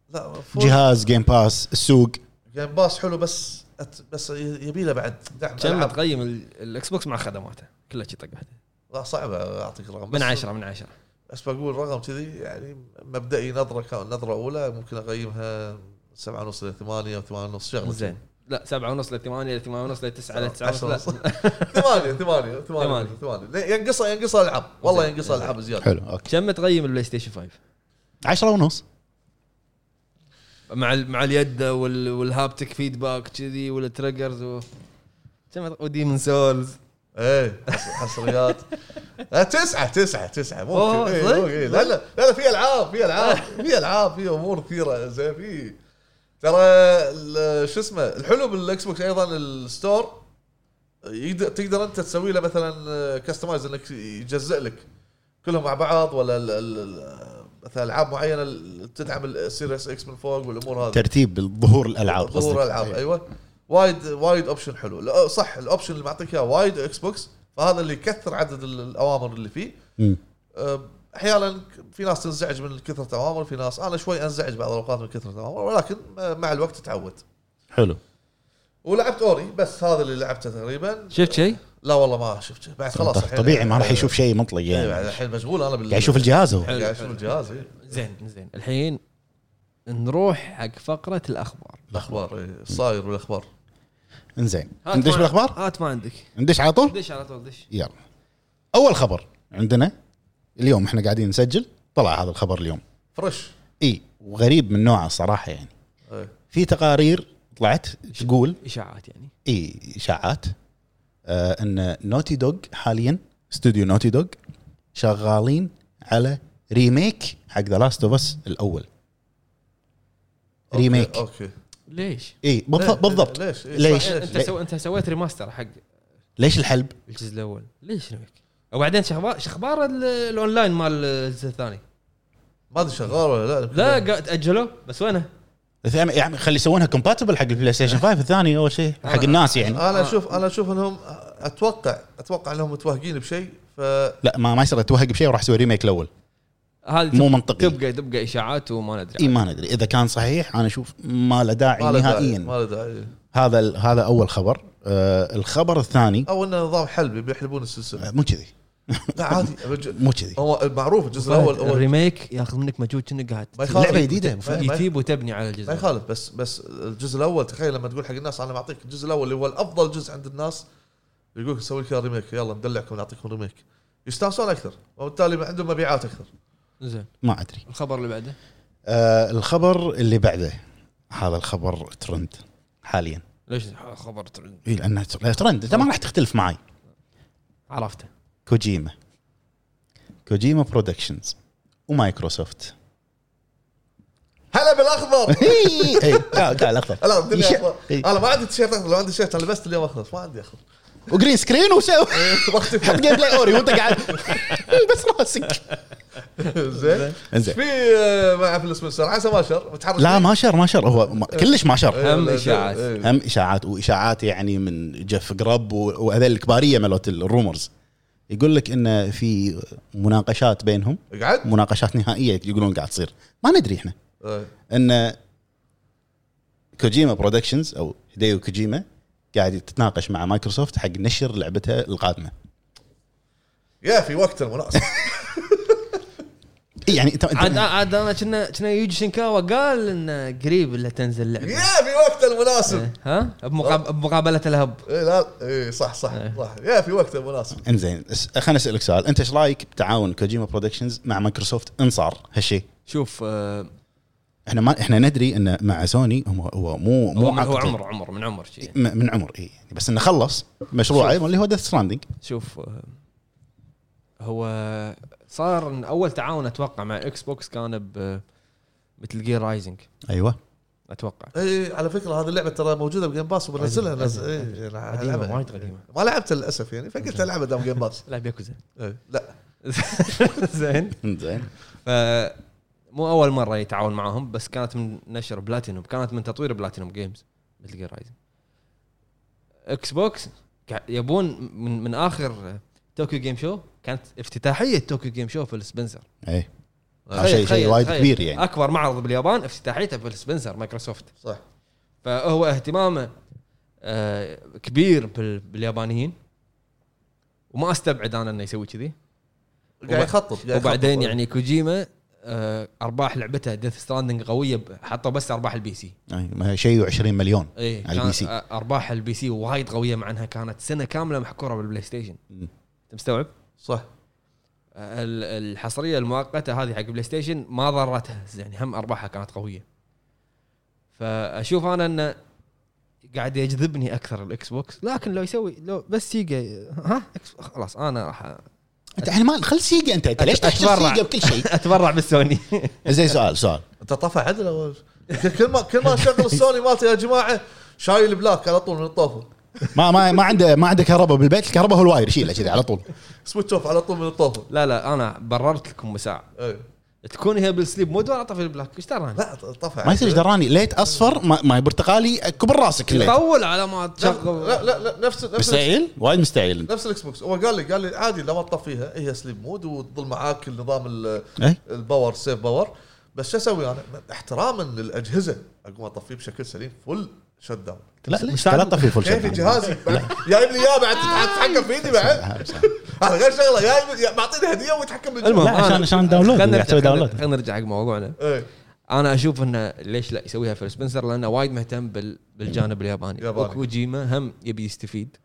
لا فل. جهاز جيم باس السوق. جيم باس حلو بس أت- بس يبي له بعد دعم كم. تقيم ال- الاكس بوكس مع خدماته؟ كلها شيء طق واحدة لا صعب أعطيك رقم من عشرة من عشرة. بس بقول رقم كذي يعني مبدئي نظرة كان نظرة أولى ممكن أقيمها سبعة ونص إلى ثمانية أو ثمانية ونص شغلة زين. لا سبعة ونص لثمانية لثمانية ونص لتسعة لتسعة ونص عشرة لا ونص. ثمانية ثمانية ثمانية ثمانية. ثمانية ينقصها ينقصها العاب والله. ينقصها. العاب زيادة حلو أوكي كم تقيم البلاي ستيشن 5 عشرة ونص مع ال- مع اليد وال وال haptic feedback كذي وال triggers و كم و Demon's Souls إيه حص- حصريات لا تسعة تسعة تسعة أوه، ممكن إيه صدق؟ ممكن. لا لا لا لا في ألعاب في ألعاب في ألعاب في أمور كثيرة زين في ترى شو اسمه الحلو بالإكس بوكس أيضا ال store يقدر تقدر أنت تسوي له مثلا customize إنك يجزئ لك كلهم مع بعض ولا ال- ال- ال- مثلا ألعاب معينة تدعم السيريس إكس من فوق والأمور هذه. ترتيب ظهور الألعاب ظهور. الألعاب أيوه. وايد وايد option حلو. صح ال option اللي معطيك إياه وايد إكس بوكس فهذا اللي يكثر عدد ال- الأوامر اللي فيه. أحيانا في ناس تنزعج من كثرة الاوامر في ناس أنا شوي أنزعج بعض الأوقات من كثرة الاوامر ولكن مع الوقت تتعود حلو. ولعبت أوري بس هذا اللي لعبته تقريبا. شفت شيء؟ لا والله ما شفت شيء بعد خلاص طبيعي ما راح يشوف شيء مطلق إيه، يعني الحين مشغول أنا بال قاعد يشوف الجهاز هو. قاعد أشوف الجهاز إيه. زين زين. الحين نروح حق فقرة الأخبار. الأخبار إيه، الصاير بالاخبار إنزين. ندش ما- بالاخبار هات ما عندك. ندش على طول؟ دش على طول دش. يلا. أول خبر عندنا اليوم إحنا قاعدين نسجل طلع هذا الخبر اليوم فريش إي وغريب من نوعه الصراحه يعني إيه. في تقارير طلعت تقول إشاعات يعني إي إشاعات آه إن نوتي دوغ حاليا استوديو نوتي دوغ شغالين على remake حق The Last of Us الأول أوكي، remake. أوكي ليش؟ إي بالضبط بالضبط ليش ليش؟ صح، أنت سو... أنت سويت remaster حق ليش الحلب؟ الجزء الأول ليش remake؟ وبعدين شخبار شخبار ال- الأونلاين مال الجزء الثاني. ما أدري شغال ولا لا. لا قاعد بس وينه؟ الثاني- يعني خلي يسوونها compatible حق البلاي ستيشن 5 الثاني اول شيء حق الناس يعني. أنا أشوف أنا أشوف انهم أتوقع أتوقع إنهم متوهقين بشيء ف لا ما ما يصير اتوهق بشيء وراح أسوي remake الأول. هذه مو منطقي. تبقى تبقى إشاعات وما ندري. إي ما ندري. إذا كان صحيح أنا أشوف ما له داعي نهائيا. ما له داعي. هذا ال- هذا أول خبر. آه الخبر الثاني أو إنه نظام حلبي بيحلبون السلسلة. مو كذي. لا عادي مو كذي. هو معروف الجزء الأول هو ال remake ياخذ منك مجهود كأنك قاعد. لعبة جديدة يثيب وتبني على الجزء ما يخالف بس بس الجزء الأول تخيل لما تقول حق الناس أنا بعطيك الجزء الأول اللي هو الأفضل جزء عند الناس يقول لك نسوي لك remake. يلا ندلعكم نعطيكم remake. يستانسون أكثر. وبالتالي عندهم مبيعات أكثر. زين. ما أدري. الخبر اللي بعده؟ آه الخبر اللي بعده. هذا الخبر ترند حاليا. ليش خبر ترند؟ اي لأنه ترند. أنت ما راح تختلف معي. عرفته. كوجيما Kojima Productions ومايكروسوفت هلا بالأخضر. اي اي تعال تعال اخضر لا الدنيا يش- أخضر. إي. أنا ما عندي تيشيرت أخضر لو عندي تيشيرت أنا لبست اليوم اخضر ما عندي أخضر. و green screen وسوي حط gameplay اوري وأنت قاعد. بس راسك. زين. انزين في آه، مع فيل سبنسر عسى ما شر. متحرك لا ما شر ما شر. هو ما- كلش ما شر. إيه، هم إشاعات. إيه. هم إشاعات وإشاعات يعني من جيف جراب و- وهذول الكبارية مالت ال rumors يقول لك إن في مناقشات بينهم. قعد مناقشات نهائية يقولون قاعد تصير. ما ندري إحنا. إيه. إن Kojima Productions أو هيديو كوجيما قاعد تتناقش مع مايكروسوفت حق نشر لعبتها القادمة. يا في وقت المناسب يعني انت عاد انت عاد أنا كنا كنا يوجي شينكاوا قال انه قريب اللي تنزل اللعبه يا في وقت المناسب. إيه، ها؟ بمقاب- بمقابلة الهب. إيه لا اي صح صح إيه. صح. يا في وقت المناسب. انزين خليني أسألك سؤال. أنت إيش رأيك بتعاون Kojima Productions مع مايكروسوفت ان صار هالشيء شوف آه، إحنا ما إحنا ندري إن مع سوني هو هو مو هو مو هو عقد. عمر عمر من عمر شيء م- من عمر اي يعني بس إنه خلص مشروعه اللي هو Death Stranding شوف آه، هو صار إن أول تعاون أتوقع مع إكس بوكس كان ب Metal Gear Rising أيوه. أتوقع. إي على فكرة هذه اللعبة ترى موجودة بجيم باس وبنزلها. قديمة. إيه، قديمة. ألعبها. وايد قديمة. ما لعبتها للأسف يعني فقلت العبها دام جيم باس لا بياكوزا إيه. لا. زين. زين. ف مو أول مرة يتعاون معاهم بس كانت من نشر بلاتينوم كانت من تطوير Platinum Games Metal Gear Rising إكس بوكس يبون من من آخر Tokyo Game Show كانت افتتاحية Tokyo Game Show فيل سبنسر. اي شيء شيء وايد. كبير يعني. أكبر معرض باليابان افتتاحيته فيل سبنسر مايكروسوفت. صح. فهو اهتمامه آه، كبير بال- باليابانيين. وما أستبعد أنا إنه يسوي كذي. قاعد يخطط وبعدين. يعني كوجيما آه، أرباح لعبته Death Stranding قوية حطوا بس أرباح ال PC ما شيء 20 مليون اي على ال PC. أرباح ال PC وايد قوية مع إنها كانت سنة كاملة محكورة بال PlayStation. مم. أنت مستوعب؟ صح. ال- الحصرية المؤقتة هذه حق PlayStation ما ضرتها. يعني هم أرباحها كانت قوية. فأشوف أنا انه قاعد يجذبني أكثر ال Xbox. لكن لو يسوي لو بس Sega ها؟ خلاص أنا راح أنت يعني ما خل Sega أنت. أنت ليش تحشر. Sega بكل شيء؟ أتبرع بالسوني. زين سؤال سؤال. أنت طفى عدل. كل ما كل ما شغل السوني مالته يا جماعة شايل plug على طول من الطوفة. ما ما ما عنده ما عنده كهرباء بالبيت الكهرباء هو ال wire يشيله كذي على طول. switch off على طول من الطوفه لا لا أنا بررت لكم مساع تكون هي بال sleep mode وأنا اطفي ال plug؟ إيش تراني؟ لا طفى. ما يصير إيش دراني light أصفر ما, ما برتقالي كبر راسك ال light. يطول على ما تشغل. لا لا, لا نفس نفس مستعيل وايد مستعيل نفس ال Xbox هو قال لي قال لي عادي لما تطفيها هي sleep mode وتظل معاك النظام ال- اي ال power save power. بس شو أسوي أنا؟ احتراما للأجهزة. أقوم أطفيه بشكل سليم full shut down لا ليش لا تطفي full كيفي shut جهازي؟ جايب لي اياه بعد تتحكم فيني بعد. هذا غير شغلة. جايب يا- معطيني هدية ويتحكم بالجهاز. المهم لا، عشان- عشان download، خلينا نرجع- download. خلينا نرجع حق موضوعنا. إيه. أنا أشوف إنه ليش لا يسويها فيل سبنسر؟ لأنه وايد مهتم بال... بالجانب الياباني. ياباني. وكوجيما هم يبي يستفيد.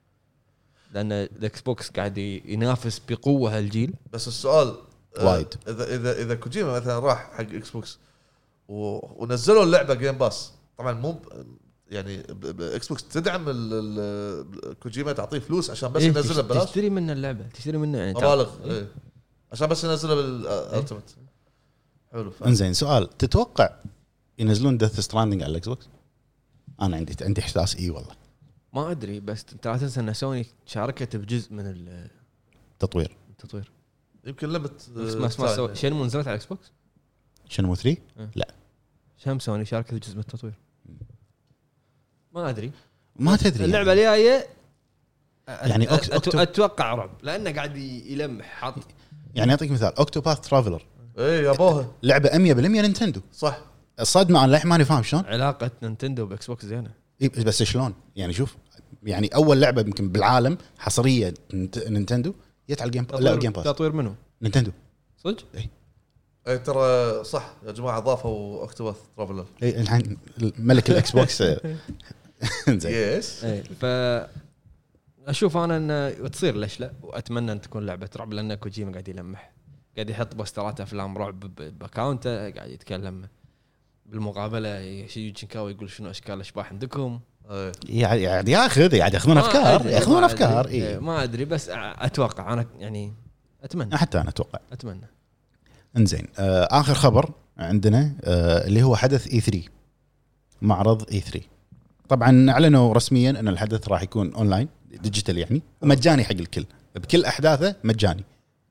لأن ال Xbox قاعد ينافس بقوة هالجيل. بس السؤال آه، وايد. اذا اذا إذا كوجيما مثلا راح حق إكس بوكس ونزلوا اللعبة Game Pass طبعا مو يعني Xbox تدعم ال- ال- كوجيما تعطيه فلوس عشان بس إيه، ينزلها ببلاش؟ تشتري منه اللعبة تشتري منه يعني مبالغ إيه. إيه. عشان بس ينزلها بال Ultimate حلو ف- إنزين سؤال. تتوقع ينزلون Death Stranding على ال Xbox؟ أنا عندي عندي إحساس إي والله. ما أدري بس انت لا تنسى إن سوني شاركت بجزء من تطوير. التطوير. يمكن لعبه اسمها سو- Shenmue نزلت على ال Xbox Shenmue 3 شم سوني شاركت بجزء من التطوير. ما أدري. ما تدري اللعبة الجاية يعني أت- أوكتو- أتوقع رعب لأنه قاعد يلمح حاط يعني أعطيك مثال Octopath Traveler يا ابوها لعبة 100% Nintendo. صح. الصدمه أنا للحين ماني فاهم شلون. علاقة Nintendo ب Xbox زينة. بس شلون؟ يعني شوف يعني أول لعبة يمكن بالعالم حصرية نت- Nintendo جت على ال Game لا تطوير, ال Game Pass تطوير منو؟ Nintendo. صدق؟ إي. ترى صح يا جماعة ضافوا Octopath Traveler إيه، الحين ملك ال Xbox. زين. yes اي ف أشوف أنا انه تصير ليش لا؟ وأتمنى إن تكون لعبة رعب لأن كوجيما قاعد يلمح. قاعد يحط بوسترات أفلام رعب بأكاونته قاعد يتكلم بالمقابلة شيء شينكاوا يقول شنو أشكال الاشباح عندكم؟ إيه. قاعد ياخذ قاعد ياخذون أفكار ياخذون ما أفكار أدري. اي ما أدري بس أتوقع أنا يعني أتمنى. حتى أنا أتوقع. أتمنى. إنزين آه آخر خبر عندنا آه اللي هو حدث E3 معرض E3 طبعا أعلنوا رسميا أن الحدث راح يكون online digital يعني ومجاني حق الكل. بكل أحداثه مجاني.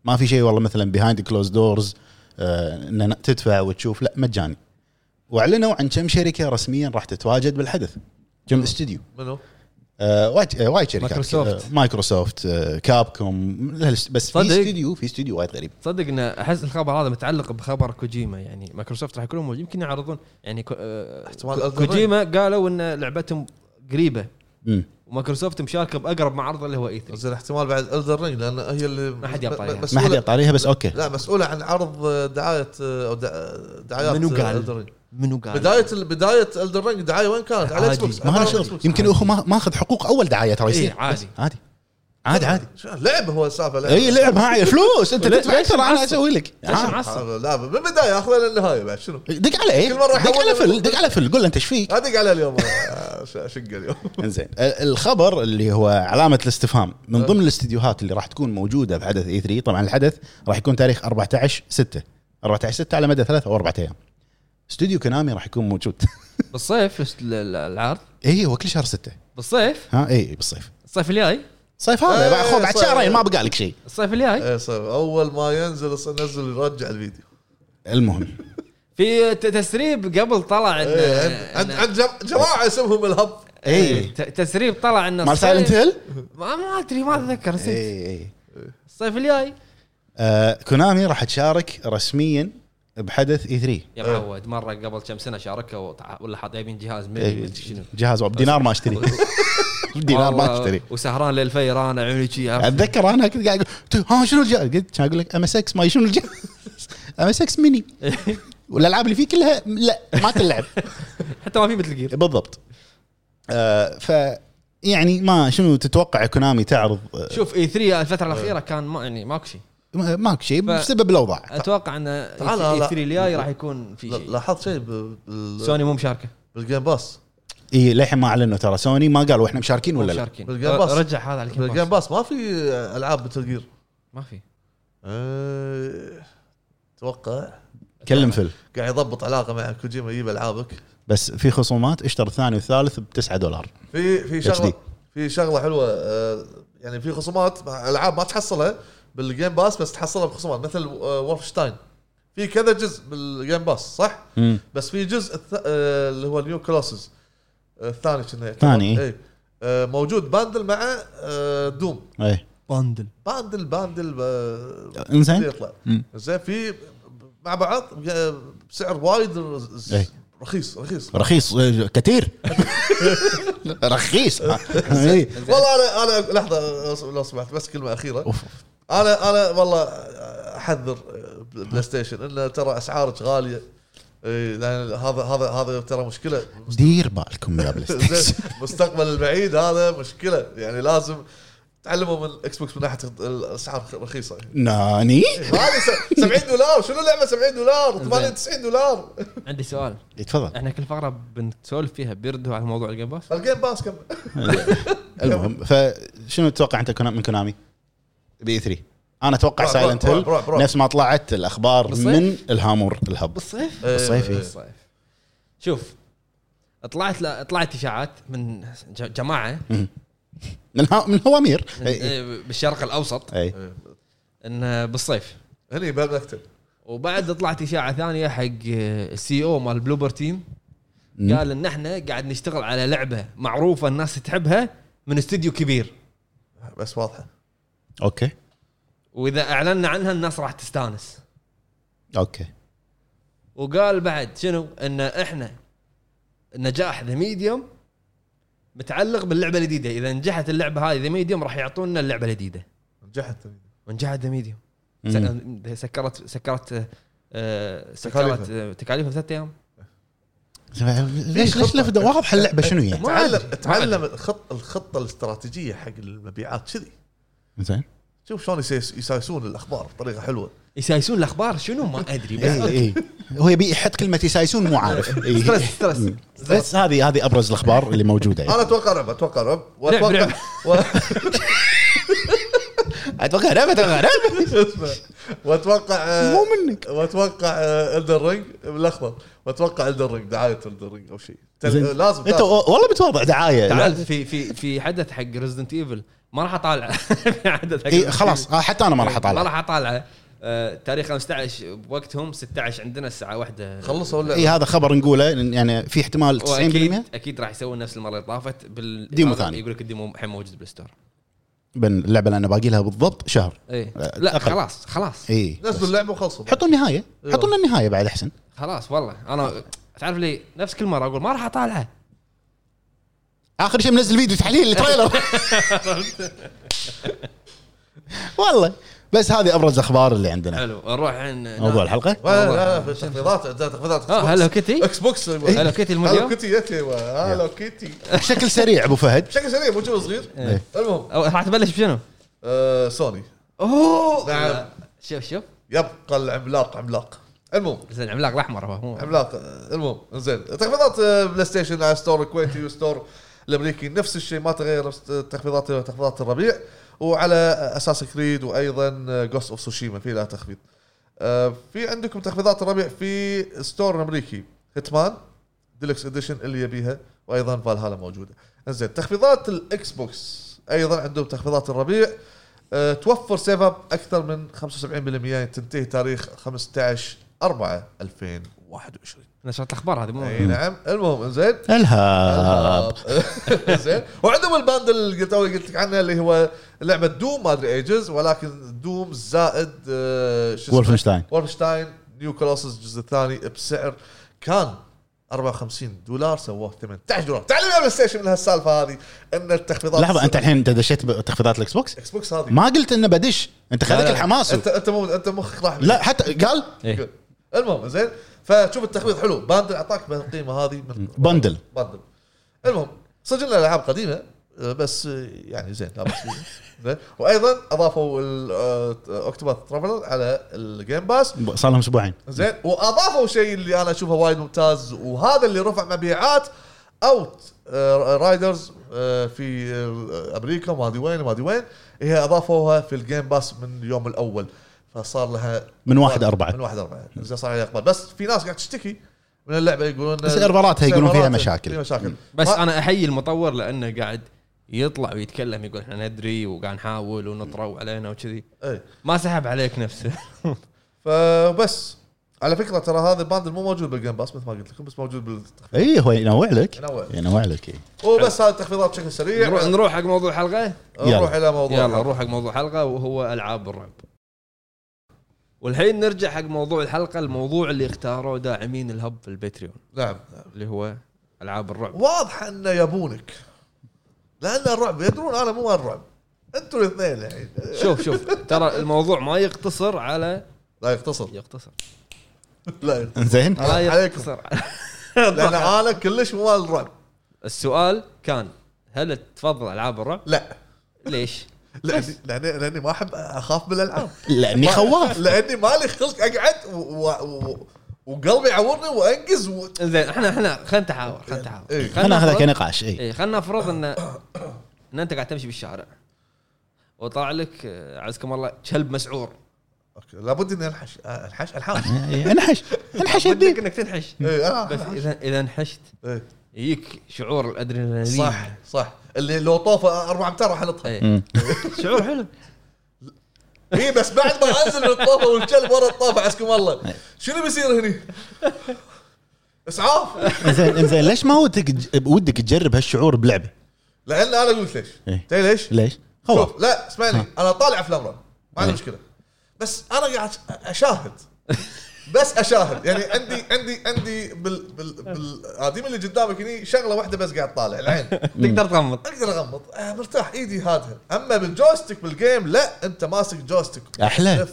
ما في شيء والله مثلا behind closed doors ان تدفع وتشوف لا مجاني. وأعلنوا عن كم شركة رسميا راح تتواجد بالحدث. كم استوديو منو؟ آه وايد آه، وايد شركات مايكروسوفت. آه مايكروسوفت آه Capcom بس في؟ استوديو في استوديو وايد غريب تصدق إن أحس الخبر هذا متعلق بخبر كوجيما يعني مايكروسوفت راح يكونون موجودين يمكن يعرضون يعني. كوجيما قالوا إن لعبتهم قريبة مم. ومايكروسوفت مشاركة بأقرب معرض اللي هو E3 زين احتمال بعد Elden Ring لأن هي اللي ما حد. مسؤولة- ما حد يقطع عليها بس أوكي لا مسؤولة عن عرض دعاية أو دع- دعايات منو قال؟ منو قال؟ بداية بداية Elden Ring دعاية وين كانت؟ على X. box ما شغل. يمكن هو ما ماخذ حقوق أول دعاية ترى يصير. إيه، عادي. عادي. عادي عادي. لعبة هو السالفة اي لعب هاي فلوس. أنت تدفع أكثر أنا؟ أسوي لك؟ لا من البدايه اخذها للنهايه بعد. شنو؟ دق عليه كل مرة دق على فيل دق على فيل. قول له انت إيش فيك. ادق عليه اليوم. ش- شقه اليوم. إنزين. الخبر اللي هو علامة الاستفهام. من ضمن الاستديوهات اللي راح تكون موجودة بحدث E3 طبعا الحدث راح يكون تاريخ 14 6 14 6 على مدى ثلاث أو أربع أيام. استوديو Konami راح يكون موجود. بالصيف الس- ال- ال- العرض. اي هو كل شهر 6 بالصيف؟ ها اي بالصيف. الصيف الجاي؟ صيف هذا إيه، بعد خو بعد صيف. شهرين ما بقى لك شيء. الصيف الجاي؟ إيه صار أول ما ينزل صار نزل يرجع الفيديو. المهم. في ت- تسريب قبل طلع ان إيه، عند عند عند جم- جماعة اسمهم الهب. اي ت- تسريب طلع إن مال Silent Hill ما ما أدري ما أتذكر نسيت. اي اي الصيف الجاي؟ آه Konami راح تشارك رسميا بحدث E3 يا معود مرة قبل كم سنة شاركوا ولا حاط جايبين جهاز ميني إيه، شنو. جهاز بدينار ما أشتري. بدينار ما أشتري. وسهران للفير أنا عيوني شي؟ أتذكر أنا كنت قاعد أقول ها شنو الجهاز؟ قلت كان أقول لك MSX ما شنو الجهاز؟ MSX mini والألعاب اللي فيه كلها لا ما تلعب. حتى ما في مثل Gear بالضبط. آه ف يعني ما شنو تتوقع Konami تعرض؟ شوف E3 الفترة الأخيرة كان ما يعني ماكو شيء ماكو شيء بسبب الأوضاع. أتوقع أن اي لا. 3 الجاي راح يكون في شيء. لاحظت شيء بال- سوني مو مشاركة. بال Game Pass إي للحين ما أعلنوا ترى. سوني ما قالوا إحنا مشاركين ولا لا؟ مشاركين. بال Game Pass. رجع هذا على الجيم بالجيم باس باس ما في ألعاب مثل Gear ما في. أه، أتوقع كلم فيل قاعد يضبط علاقة مع كوجيما يجيب ألعابك. بس في خصومات اشتر الثاني والثالث ب 9 دولار. في في شغلة. في شغلة حلوة أه، يعني في خصومات مع ألعاب ما تحصلها بال Game Pass بس تحصلها بخصومات مثل Wolfenstein في كذا جزء بال Game Pass صح؟ امم بس في جزء الث... آه، اللي هو ال New Colossus الثاني كنا يعتبر. ثاني. اي آه، موجود bundle مع آه، Doom اي bundle bundle bundle آه، إنزين يطلع مم. زين في مع بعض آه، بسعر وايد ر- إي. رخيص رخيص رخيص آه، كثير رخيص آه، إي. والله أنا أنا لحظة آه، لو سمحت بس كلمة أخيرة أوف. أنا أنا والله احذر PlayStation انه ترى اسعارك غالية. إيه، لأن هذا هذا هذا ترى مشكلة. دير بالكم يا Play Station. المستقبل البعيد هذا مشكلة. يعني لازم تعلموا من Xbox من ناحية الأسعار رخيصة. ناني؟ هذه س- 70 دولار. شنو اللعبه 70 دولار؟ 80 90 دولار. عندي سؤال. تفضل. إحنا كل فقرة بنسولف فيها بيردوا على موضوع ال Game Pass ال Game Pass كم؟ المهم فشنو تتوقع أنت من Konami ب E3 أنا أتوقع Silent Hill. نفس ما طلعت الأخبار بالصيف؟ من الهامور الهب. بالصيف؟ بالصيف، إيه. بالصيف. شوف طلعت لا طلعت إشاعات من ج- جماعة. من ها- من هوامير. اي إيه، بالشرق الأوسط. اي انه بالصيف. هني بالمكتب وبعد طلعت إشاعة ثانية حق ال CEO مال Bloober Team. قال إن إحنا قاعد نشتغل على لعبة معروفة الناس تحبها من استوديو كبير. بس واضحة. أوكي. وإذا أعلنا عنها الناس راح تستانس. أوكي. وقال بعد شنو؟ إن إحنا نجاح The Medium متعلق باللعبة الجديدة. إذا نجحت اللعبة هذه The Medium راح يعطونا اللعبة الجديدة. نجحت من جعد Medium. سكرت سكرت آه، سكرت تكاليفها. آه، ثلاث أيام. ليش ليش واضحه اللعبه شنو عاد. تعلم تعلم الخط الخطة الاستراتيجية حق المبيعات كذي. زين شوف شلون يسايسون الأخبار بطريقة حلوة يسايسون الأخبار شنو ما أدري بس اي هو يبي يحط كلمة يسايسون مو عارف إي. ستريس ستريس مم. بس هذه هذه أبرز الأخبار اللي موجودة يعني. أنا أتوقع رعب أتوقع رعب لعب، واتوقع لعب. و- أتوقع رعب شو اسمه؟ وأتوقع آه، مو منك. وأتوقع الدر رينج بالأخضر. وأتوقع الدر رينج دعاية الدر رينج أو شيء. لازم أنت. والله بتوضع دعاية. تعال في في في حدث حق ريزدنت ايفل ما راح أطالع. في حدث حق اي Resident خلاص. آه، حتى أنا ما راح ما اطالع راح اطالعه آه، تاريخ 15 بوقتهم 16 عندنا الساعة واحدة. خلصوا ولا؟ اي هذا خبر نقوله إن يعني في احتمال 90% واكيد أكيد راح يسوون نفس المرة اللي طافت. بال demo هذا ثاني. يقول لك ال demo الحين موجود بال store. بين اللعبة اللي أنا باقي لها بالضبط شهر. اي آه، لا أقل. خلاص خلاص. اي نزلوا اللعبة وخلصوا. حطوا النهاية. إيه. حطوا لنا النهاية بعد أحسن. خلاص والله. أنا تعرف لي نفس كل مرة أقول ما راح أطالعه. آخر شيء منزل فيديو تحليل ال trailer والله. بس هذه أبرز الاخبار اللي عندنا. حلو نروح الحين موضوع الحلقة؟ لا لا لا في تخفيضات تخفيضات آه هلو كيتي إكس بوكس هلو كيتي هلو المليون كيتي يت أيوه هلو كيتي بشكل سريع أبو فهد. بشكل سريع مو صغير. إيه. المهم. راح تبلش بشنو؟ آه، سوني. أوه! نعم. شوف شوف. يبقى العملاق عملاق. المهم. بس العملاق الأحمر هو. عملاق. آه، المهم زين. تخفيضات آه، بلاي ستيشن على ستور الكويتي وستور الأمريكي نفس الشيء ما تغير تخفيضات تخفيضات الربيع. وعلى Assassin's Creed وأيضا Ghost of Tsushima في لها تخفيض. آه، في عندكم تخفيضات الربيع في store الأمريكي. Hitman Deluxe Edition اللي يبيها وأيضا فالهالا موجودة. زين تخفيضات ال Xbox أيضا عندهم تخفيضات الربيع. أه توفر save up أكثر من 75% تنتهي تاريخ 15 4 2021 نشرت الأخبار هذه مو إي نعم. المهم زين الهاب. زين وعندهم ال bundle اللي قلت لك عنها اللي هو لعبة Doom ما أدري ايجز ولكن Doom زائد آه، شو اسمه؟ Wolfenstein و Wolfenstein New Colossus الجزء الثاني بسعر كان 54 دولار سووه 18 دولار. تعلم يا PlayStation من هالسالفه هذه إن التخفيضات لحظة أنت الحين أنت دشيت بتخفيضات ال Xbox؟ Xbox هذه. ما قلت إنه بدش. أنت لا. الحماس انت أنت مو أنت مخك راح لا حتى قال؟ إيه. المهم زين فشوف التخفيض حلو. باندل أعطاك بالقيمه هذه من bundle bundle. المهم سجلنا الألعاب قديمه آه، بس آه، يعني زين لا بس زين. وأيضا أضافوا Octopath Traveler على ال Game Pass صار لهم أسبوعين. زين. وأضافوا شيء اللي أنا أشوفه وايد ممتاز وهذا اللي رفع مبيعات Outriders في آه، أمريكا ما أدري وين ما أدري وين هي أضافوها في ال Game Pass من اليوم الأول. فصار لها من واحد أربعة. من واحد أربعة زين صار عليها إقبال. بس في ناس قاعد تشتكي من اللعبة يقولون سيرفراتها يقولون فيها مشاكل. فيها مشاكل. بس أنا أحيي المطور لأنه قاعد يطلع ويتكلم يقول إحنا ندري وقاعد نحاول ونطروا علينا وكذي. إي. ما سحب عليك نفسه. فبس. على فكرة ترى هذا ال bundle مو موجود بال Game Pass مثل ما قلت لكم بس موجود بالتخفيض إي إيه، هو ينوع لك. ينوع. ينوع لك إيه. وبس هذه التخفيضات بشكل سريع. نروح نروح حق موضوع الحلقة؟ نروح إلى موضوع يلا نروح حق موضوع الحلقة وهو ألعاب الرعب. والحين نرجع حق موضوع الحلقة الموضوع اللي اختاروه داعمين الهب في الباتريون. نعم. اللي هو ألعاب الرعب. واضح انه يبونك. لأن الرعب يدرون أنا مو الرعب. أنتوا الاثنين الحين. شوف شوف. ترى الموضوع ما يقتصر على لا يقتصر. يقتصر. لا يقتصر. زين. لا. يقتصر. لأن أنا كلش مو الرعب. السؤال كان هل تفضل ألعاب الرعب؟ لا. ليش؟ لاني لاني, لأني ما أحب أخاف من الألعاب. لأني خواف. لأني مالي خلق أقعد و... و... و... وقلبي يعورني وأنقز و... زين إحنا إحنا خلينا نتحاور خلينا نتحاور. إيه. خلينا ناخذها كنقاش اي إيه خلينا نفرض ان إن أنت قاعد تمشي بالشارع وطلع لك آه، عزكم الله كلب مسعور. أوكي. لابد إني انحش انحش انحاش إيه، أنحش. أنحش بدك يديك إنك تنحش. إيه، أنا بس. اذا إذا أنحشت إيه. يجيك شعور الأدرينالين. صح صح. اللي لو طوفه أربع أمتار راح انطها مم. شعور حلو اي بس بعد ما أنزل من الطوفه والكلب ورا الطوفه عسكم الله شنو بيصير هني؟ إسعاف زين زين ليش ما ودك ودك تجرب هالشعور بلعبة؟ لأن أنا أقول لك ليش إيه. تدري ليش؟ ليش؟ شوف لا اسمعني أنا طالع أفلام ما عندي إيه. مشكلة بس أنا قاعد أشاهد بس أشاهد. يعني عندي عندي عندي بال بال بالاديم اللي قدامك هني شغلة واحدة بس قاعد طالع العين. تقدر تغمض. أقدر أغمض. آه مرتاح. إيدي هادها. أما بال joystick بال game لا أنت ماسك joystick أحلى.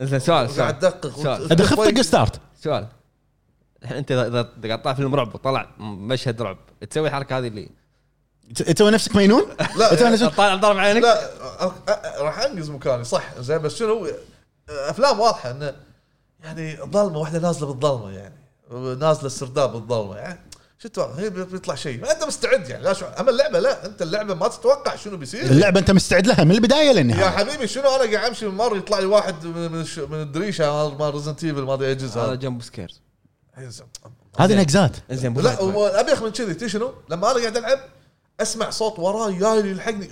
زين سؤال قاعد سؤال. تدقق سؤال. وت- ادخل طق start سؤال. الحين أنت اذا إذا قاعد طالع فيلم رعب وطلع مشهد رعب تسوي الحركة هذه اللي تسوي نفسك مجنون؟ لا. تسوي نفسك طالع ضارب عينك؟ لا. راح أنقز مكاني. صح. زين بس شنو؟ أفلام واضحة انه يعني ظلمة واحدة نازلة بالظلمة يعني. نازلة السرداب بالظلمة يعني. شو تتوقع؟ هي بيطلع شيء. ما أنت مستعد يعني؟ لا شو أما اللعبة لا. أنت اللعبة ما تتوقع شنو بيصير. اللعبة أنت مستعد لها من البداية يا للنهايه حبيبي شنو أنا قاعد أمشي من مرة يطلع لي واحد من من, الش- من الدريشة مال Resident Evil ما أدري جزء هذا. jump scares. هذه نقزات زين لا ابيخ من كذي. تدري شنو؟ لما أنا قاعد ألعب أسمع صوت وراي جاي يلحقني.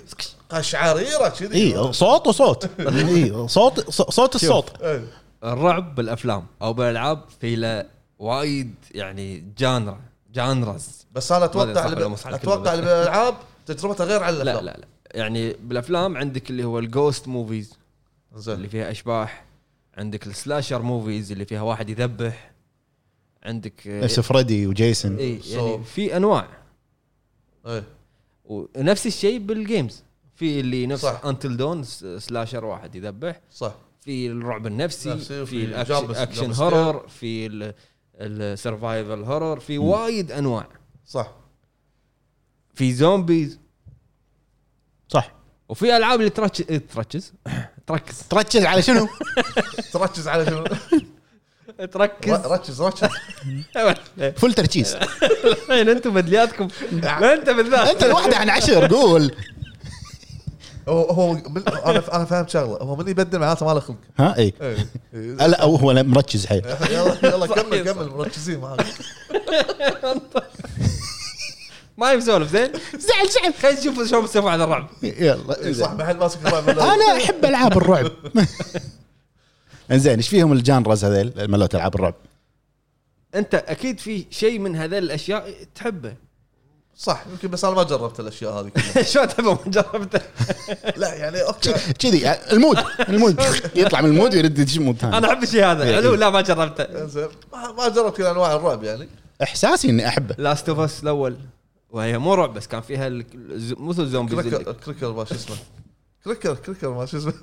قشعريرة كذي. اي صوت وصوت. اي صوت ص- صوت الصوت. إيه. الرعب بالأفلام أو بالألعاب في له وايد يعني genre genres. بس أنا أتوقع اللي أتوقع. اللي بالالعاب تجربتها غير عن لا الأفلام. لا لا. يعني بالأفلام عندك اللي هو ال ghost movies اللي زين فيها أشباح. عندك ال slasher movies اللي فيها واحد يذبح. عندك نفس فريدي وجيسون. اي So- يعني في أنواع. إيه. ونفس الشيء بال games في اللي نفس صح. Until Dawn slasher واحد يذبح. صح. في الرعب النفسي نفسي، في ال action horror في ال survival horror في وايد أنواع. صح. في zombies صح. وفي ألعاب اللي تركز تركز. تركز. تركز على شنو؟ تركز على شنو؟ تركز. ركز ركز. فل تركيز. أنتم بدلياتكم. انت بالذات انت الواحده عن عشر قول. هو هو من أنا أنا فهمت شغلة. هو من يبدل معناته ما له خلق. ها؟ اي إيه. لا هو مركز حيل. يلا يلا كمل كمل مركزين معك ما يسولف زين؟ زعل زعل خلينا نشوف شلون بيسوي هذا الرعب. يلا إيه، صح ما حد ماسك الرعب أنا أحب ألعاب الرعب. إنزين إيش فيهم ال genres هذيل؟ مالت ألعاب الرعب؟ أنت أكيد في شيء من هذه الأشياء تحبه. صح يمكن بس أنا ما جربت الأشياء هذه كلها. شلون تحبه ما جربته. لا يعني okay. كذي ال mood ال mood. يطلع من ال mood ويرد يدش mood ثاني. أنا أحب الشيء هذا. حلو لا ما جربته. زين. ما ما جربت كل أنواع الرعب يعني. إحساسي إني أحبه. لاست اوف اس الأول. وهي مو رعب بس كان فيها مو الزومبيز كريكر ما شو اسمه. كريكر كريكر ما شو اسمه.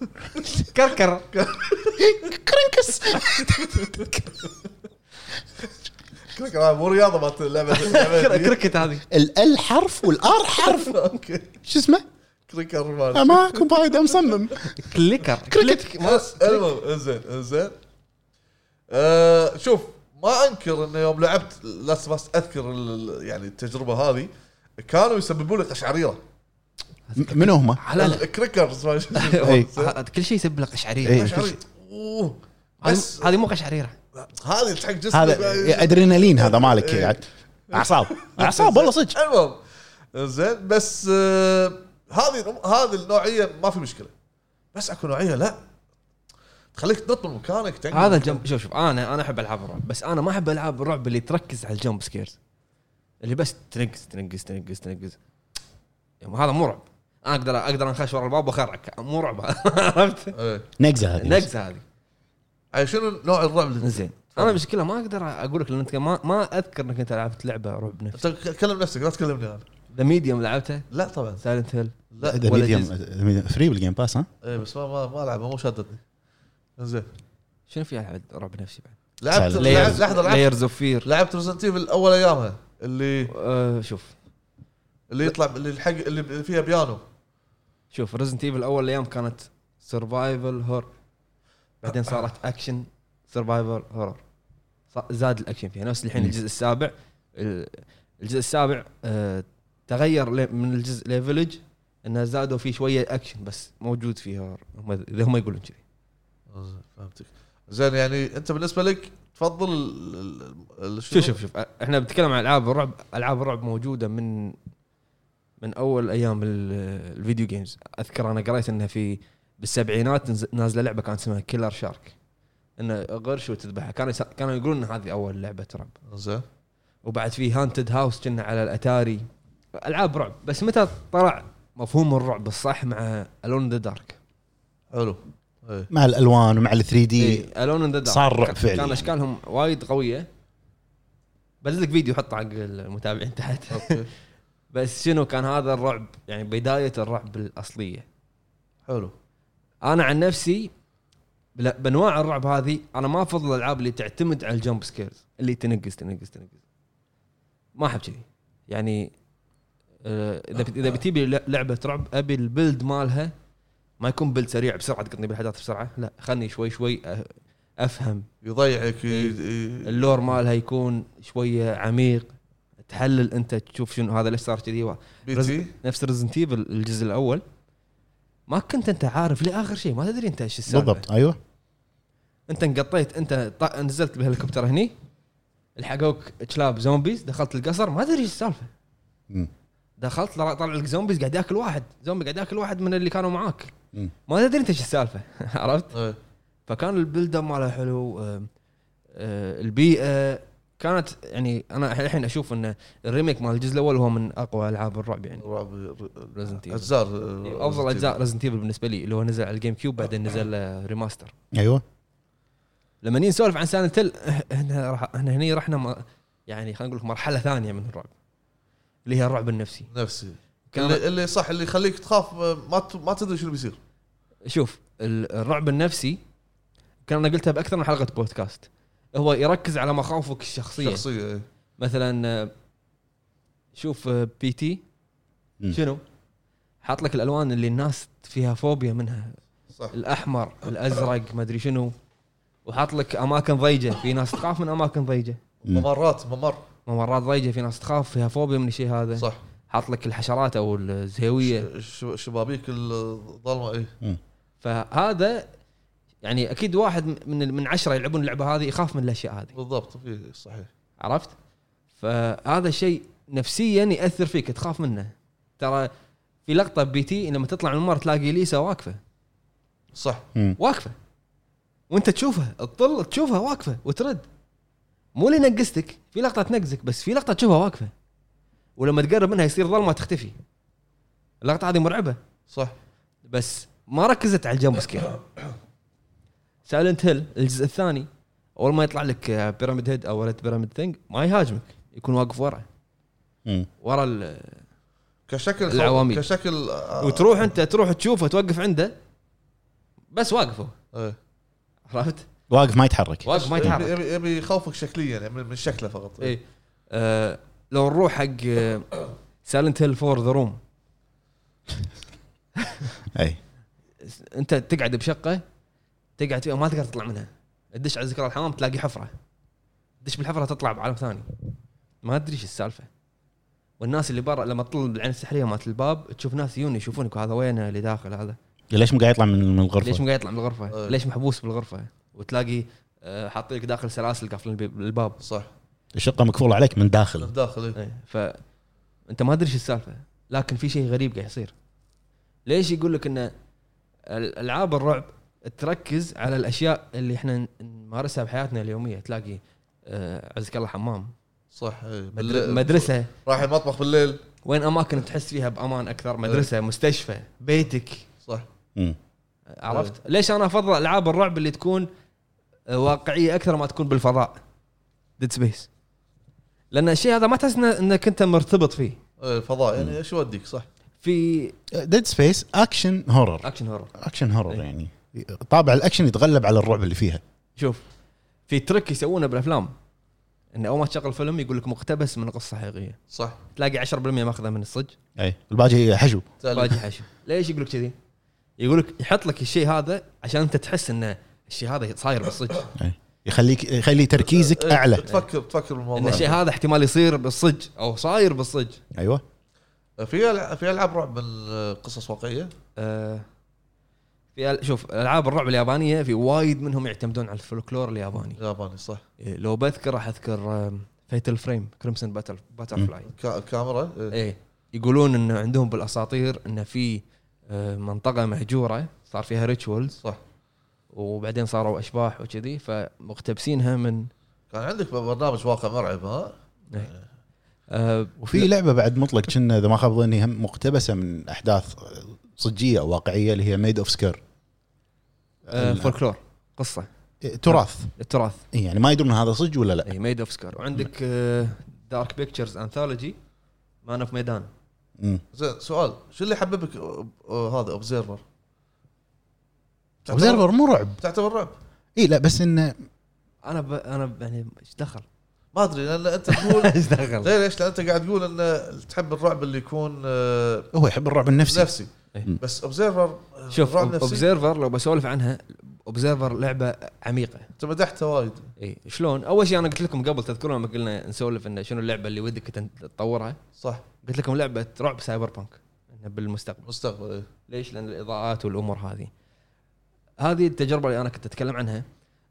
كركر. كرنكس. كريكر هذا مو رياضة مالت اللعبة. كركت هذه ال ال حرف والار حرف أوكي شو اسمه؟ كريكر ما ماكو فايده مصمم كليكر كليك بس المهم زين زين آه شوف ما أنكر انه يوم لعبت Last بس أذكر ال- يعني التجربة هذه كانوا يسببوا لي قشعريره منو هم؟ ال crackers ما شو إي. اسمه. ه- كل شيء يسبب لك قشعريره إي. قشعريرة. أوه هذه بس هذه مو قشعريره هذه تحق جسمك هذا أدرينالين هذا مالك إيه. قاعد. أعصاب. أعصاب والله صدق. المهم زين بس آه، هذه هذه النوعية ما في مشكلة. بس أكو نوعية لا. تخليك تنط من مكانك هذا الجمب شوف شوف أنا أنا أحب ألعاب الرعب. بس أنا ما أحب ألعاب الرعب اللي تركز على الجمب سكيرز اللي بس تنقز تنقز تنقز تنقز. يعني هذا مو رعب. أنا أقدر أقدر أنخش ورا الباب وأخرعك. مو رعب. عرفت؟ إيه. نقزة هذه. نقزة هذه. شنو نوع الرعب اللي زين. أنا مشكله ما أقدر أقول لك لأن أنت ما ما أذكر إنك أنت لعبت لعبة رعب نفسي انت كلم نفسك لا تكلمني أنا. The Medium لعبته؟ لا طبعا. Silent Hill لا. ذا ميديوم فري بالجيم باس ها؟ إيه بس ما ما, ما العبها مو شادتني زين شنو في ألعاب رعب نفسي بعد؟ لعبت لحظة لعبت لايرز اوف فير لعبت Resident Evil أول أيامها اللي آه، شوف. اللي يطلع اللي الحق اللي فيها بيانو. شوف Resident Evil أول أيام كانت survival horror بعدين صارت action survival horror زاد الاكشن فيها. نفس الحين. الجزء السابع. ال- الجزء السابع آه، تغير من الجزء ل Village إنه زادوا فيه شوية اكشن بس موجود فيه horror هم إذا هم يقولون كذي. زين، فهمتك. زين يعني أنت بالنسبة لك تفضل ال- شوف شوف شوف إحنا بنتكلم عن ألعاب الرعب. ألعاب الرعب موجودة من من أول أيام ال- ال video games أذكر أنا قريت انه في بالسبعينات نز- نازلة لعبة كانت اسمها Killer Shark إنه غرش وتذبحها. كانوا كانوا يقولون ان هذه أول لعبة رعب زين. وبعد في Haunted House كنا على الأتاري. ألعاب رعب. بس متى طلع مفهوم الرعب الصح مع Alone in the Dark حلو. إيه. مع Alone ومع ال 3D Alone in the صار رعب فعلي كان. أشكالهم وايد قوية. بنزل لك فيديو حطه حق المتابعين تحت. okay. بس شنو كان هذا الرعب؟ يعني بداية الرعب الأصلية. حلو. أنا عن نفسي بأنواع الرعب هذه أنا ما أفضل الألعاب اللي تعتمد على ال jump scares. اللي تنقز تنقز تنقز. ما أحب كذي يعني آه، إذا إذا بتجيبي ل- لعبة رعب أبي ال build مالها ما يكون build سريع بسرعة تقطني بالاحداث بسرعة. لا خلني شوي شوي أ- أفهم. يضيعك إيه. ال lore مالها يكون شوية عميق. تحلل أنت تشوف شنو هذا ليش صار كذي نفس Resident Evil الجزء الأول. ما كنت أنت عارف لآخر شيء ما تدري أنت إيش السالفة بالضبط أيوه أنت انقطيت أنت ط- نزلت بهليكوبتر هني الحقوك كلاب zombies دخلت القصر ما تدري إيش السالفة. دخلت طلع طلع لك zombies قاعد ياكل واحد زومبي قاعد ياكل واحد من اللي كانوا معاك. ما تدري أنت إيش السالفة عرفت إيه. فكان ال build up ماله حلو آه، البيئة كانت يعني أنا الحين أشوف إن ال remake مال الجزء الأول هو من أقوى ألعاب الرعب يعني. رعب Resident Evil. اجزاء أفضل أجزاء Resident Evil بالنسبة لي اللي هو نزل على ال GameCube بعدين نزل remaster. أيوه. لما نيجي نسولف عن Silent Hill إحنا راح إحنا هني رحنا يعني خلينا نقول لك مرحلة ثانية من الرعب اللي هي الرعب النفسي. نفسي. اللي, اللي صح اللي يخليك تخاف ما ما تدري شنو بيصير. شوف ال- الرعب النفسي كان أنا قلتها بأكثر من حلقة بودكاست. هو يركز على مخاوفك الشخصية. شخصية إيه. مثلا آه، شوف آه، P.T.. شنو؟ حاط لك الألوان اللي الناس فيها فوبيا منها. صح. الأحمر الأزرق ما ادري شنو. وحاط لك أماكن ضيجة. في ناس تخاف من أماكن ضيجة. مم. ممرات ممر. ممرات ضيجة. في ناس تخاف فيها فوبيا من الشيء هذا. صح. حاط لك الحشرات أو الزهوية. شبابيك الظلمه اي فهذا يعني أكيد واحد من من عشرة يلعبون اللعبة هذه يخاف من الأشياء هذه. بالضبط في صحيح. عرفت؟ فهذا الشيء نفسيا يأثر فيك تخاف منه. ترى في لقطة بي تي لما تطلع من الممر تلاقي ليسا واقفة. صح. مم. واقفة. وأنت تشوفها تطل تشوفها واقفة وترد. مو اللي نقزتك في لقطة تنقزك بس في لقطة تشوفها واقفة. ولما تقرب منها يصير ظلمة تختفي. اللقطة هذه مرعبة. صح. بس ما ركزت على ال jump scare. Silent Hill الجزء الثاني. أول ما يطلع لك Pyramid Head أو Red Pyramid Thing ما يهاجمك يكون واقف ورا. مم. ورا ال- كشكل العواميد. كشكل آه، وتروح أنت تروح تشوفه توقف عنده بس واقف هو. إيه. عرفت؟ واقف ما يتحرك. واقف ما يبي يتحرك. يبي- يبي يخوفك شكليا يعني من من شكله فقط. اي آه لو نروح حق Silent Hill Four The Room اي أنت تقعد بشقة؟ تقعد فيها ما تقدر تطلع منها تدش على ذكر الحمام تلاقي حفرة تدش بالحفرة تطلع بعالم ثاني ما أدري إيش السالفة والناس اللي برا لما تطل بالعين السحرية مالت الباب تشوف ناس يجون يشوفونك هذا وين اللي داخل هذا ليش مو قاعد يطلع من من ليش الغرفه؟ مو قاعد يطلع من الغرفة؟ أه. ليش محبوس بالغرفة؟ وتلاقي آه، حاطين لك داخل سلاسل قافلين الباب صح الشقة مقفوله عليك من داخل من داخل إيه. إيه، ف أنت ما أدري إيش السالفة لكن في شيء غريب قاعد يصير ليش يقول لك إن الالعاب الرعب تركز على الأشياء اللي إحنا نمارسها بحياتنا اليومية. تلاقي آه، عزك الله حمام. صح إيه. بالليل- مدرسة. راح المطبخ بالليل. وين أماكن تحس فيها بأمان أكثر؟ مدرسة مستشفى بيتك. صح. مم. عرفت؟ ليش أنا أفضل ألعاب الرعب اللي تكون آه، واقعية أكثر ما تكون بالفضاء؟ Dead Space لأن الشيء هذا ما تحس إنك أنت مرتبط فيه. إيه، الفضاء يعني إيش يوديك؟ صح. في Dead Space action horror action horror action horror إيه. يعني. طابع الأكشن يتغلب على الرعب اللي فيها. شوف في trick يسوونه بالأفلام. ان أول ما تشغل فيلم يقول لك مقتبس من قصه حقيقيه صح. تلاقي 10% ماخذه من الصج أي الباقي حشو. باقي حشو. ليش يقول لك كذي؟ يقول لك يحط لك الشيء هذا عشان أنت تحس إن الشيء هذا صاير بالصج يخليك يخلي تركيزك إيه، أعلى. تفكر تفكر إن بالموضوع الشيء هذا احتمال يصير بالصج أو صاير بالصج أيوه. في في ألعاب رعب من قصص واقعية؟ آه. في شوف ألعاب الرعب اليابانية في وايد منهم يعتمدون على الفولكلور الياباني. ياباني صح. إيه، لو بذكر راح أذكر Fatal Frame Crimson Butter Butterfly كا- كاميرا إيه. إيه يقولون انه عندهم بالأساطير انه في آه، منطقة مهجورة صار فيها rituals صح. وبعدين صاروا أشباح وكذي فمقتبسينها من كان عندك برنامج واقع مرعب ها؟ آه وفي لعبة بعد مطلق كنا إذا ما خاب ظني هم مقتبسة من أحداث صجية أو واقعية اللي هي Maid of Sker فولكلور قصة تراث التراث إيه، يعني ما يدرون هذا صدق ولا لا اي Maid of Sker وعندك Dark Pictures Anthology Man of Medan. زين سؤال شو اللي حببك آه، آه، هذا Observer Observer مو رعب تعتبر رعب اي لا بس إنه أنا ب... أنا ب... يعني إيش دخل؟ ما أدري لأن أنت تقول إيش دخل؟ ليش؟ لأن أنت قاعد تقول إن تحب الرعب اللي يكون آه، هو يحب الرعب النفسي نفسي إيه. بس Observer شوف Observer لو بسولف عنها Observer لعبة عميقة. انت مدحتها وايد. اي شلون؟ أول شيء أنا قلت لكم قبل تذكرون لما قلنا نسولف انه شنو اللعبة اللي ودك تطورها؟ صح. قلت لكم لعبة رعب cyberpunk إنه بالمستقبل. مستقبل إيه. ليش؟ لأن الإضاءات والأمور هذه. هذه التجربة اللي أنا كنت أتكلم عنها.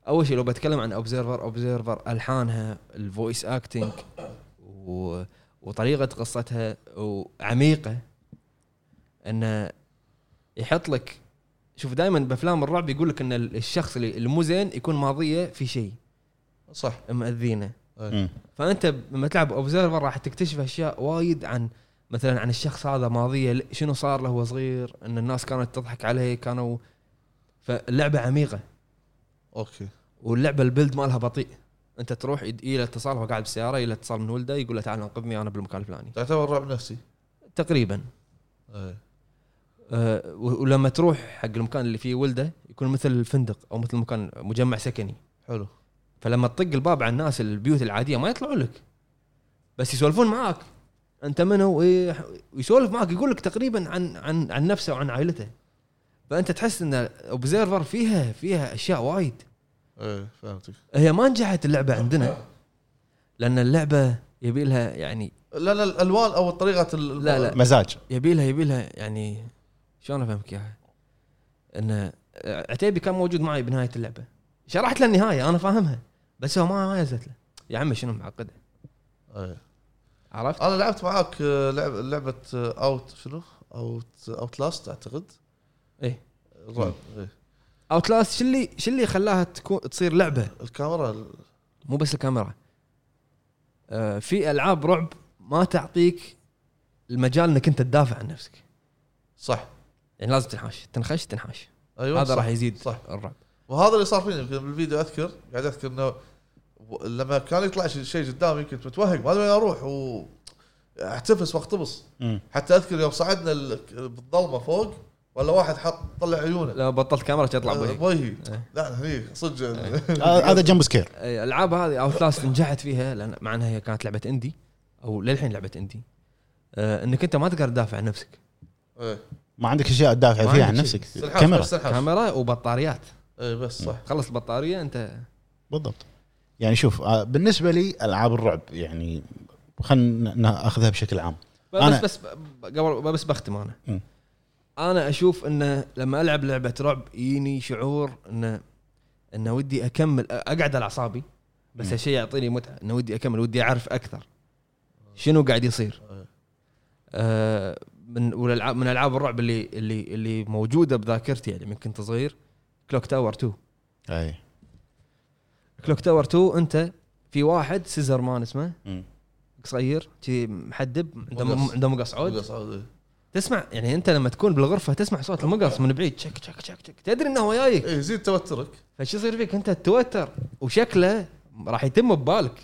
أول شيء لو بتكلم عن Observer Observer ألحانها ال voice acting و... وطريقة قصتها وعميقة انه يحط لك شوف دائما بأفلام الرعب يقول لك إن الشخص اللي مو زين يكون ماضيه في شيء. صح. مأذينه. إيه. فأنت لما تلعب Observer راح تكتشف أشياء وايد عن مثلا عن الشخص هذا ماضيه شنو صار له وهو صغير إن الناس كانت تضحك عليه كانوا فاللعبه عميقة. okay. واللعبة ال build مالها بطيء. أنت تروح له اتصال هو قاعد بالسياره له اتصال من ولده يقول له تعال انقذني أنا بالمكان الفلاني. تعتبر رعب نفسي؟ تقريبا. إيه. أه و- ولما تروح حق المكان اللي فيه ولده يكون مثل الفندق أو مثل مكان مجمع سكني. حلو. فلما تطق الباب على الناس البيوت العادية ما يطلعون لك. بس يسولفون معاك. أنت منو؟ إيه، ويسولف معك يقول لك تقريبا عن عن عن نفسه وعن عائلته. فأنت تحس إن اوبزيرفر فيها فيها أشياء وايد. إيه فهمتك. هي ما نجحت اللعبة عندنا. لأن اللعبة يبي لها يعني لأن الألوان أو طريقة لا، لا. مزاج. يبي لها يبي لها يعني شلون أفهمك إياها؟ إن عتيبي كان موجود معي بنهاية اللعبة شرحت له النهاية أنا فاهمها بس هو ما ما يزت له يا عمي شنو معقدة إيه. عرفت؟ أنا لعبت معاك آه، لعب لعبة Out شنو؟ Out Outlast أعتقد إيه الرعب إيه. اوتلاست شو اللي شو اللي خلاها تكون تصير لعبة الكاميرا ال- مو بس الكاميرا آه في ألعاب رعب ما تعطيك المجال إنك أنت تدافع عن نفسك صح يعني لازم تنحاش. تنخش تنحاش. أيوه هذا. راح يزيد صح. الرعب. وهذا اللي صار فيني يمكن بالفيديو أذكر قاعد أذكر إنه لما كان يطلع شيء شيء قدامي كنت متوهق ما أدري وين أروح و احتفس واقتبص مم. حتى أذكر يوم صعدنا ال- بالظلمه فوق ولا واحد حط طلع عيونه. لو بطلت كاميرا تطلع آه، بوجهك بوجهي. إيه. لا هني صدق. آه، هذا jump scare. أي، الألعاب هذه Outlast نجحت فيها لأن مع انها هي كانت لعبة indie أو للحين لعبة indie. آه إنك أنت ما تقدر تدافع عن نفسك. إيه. ما عندك أشياء تدافع فيها عن. نفسك كاميرا. كاميرا وبطاريات إي بس صح خلص البطارية انت بالضبط يعني شوف آه، بالنسبة لي ألعاب الرعب يعني خلينا نأخذها بشكل عام بس أنا- بس قبل بس بختم أنا مم. أنا أشوف انه لما ألعب لعبة رعب يجيني شعور انه انه ودي أكمل أقعد على أعصابي بس. هالشيء يعطيني متعة انه ودي أكمل ودي أعرف أكثر شنو قاعد يصير إيه. من والالعاب من ألعاب الرعب اللي اللي اللي موجودة بذاكرتي يعني من كنت صغير كلوك تاور 2 أي. Clock Tower 2 أنت في واحد Scissorman اسمه. قصير شي محدب عنده مقص. عنده مقص عود. تسمع يعني أنت لما تكون بالغرفة تسمع صوت المقص من بعيد شك شك شك شك. تدري إنه هو جايك؟ إيه يزيد توترك. فشو يصير فيك؟ أنت تتوتر وشكله راح يتم ببالك.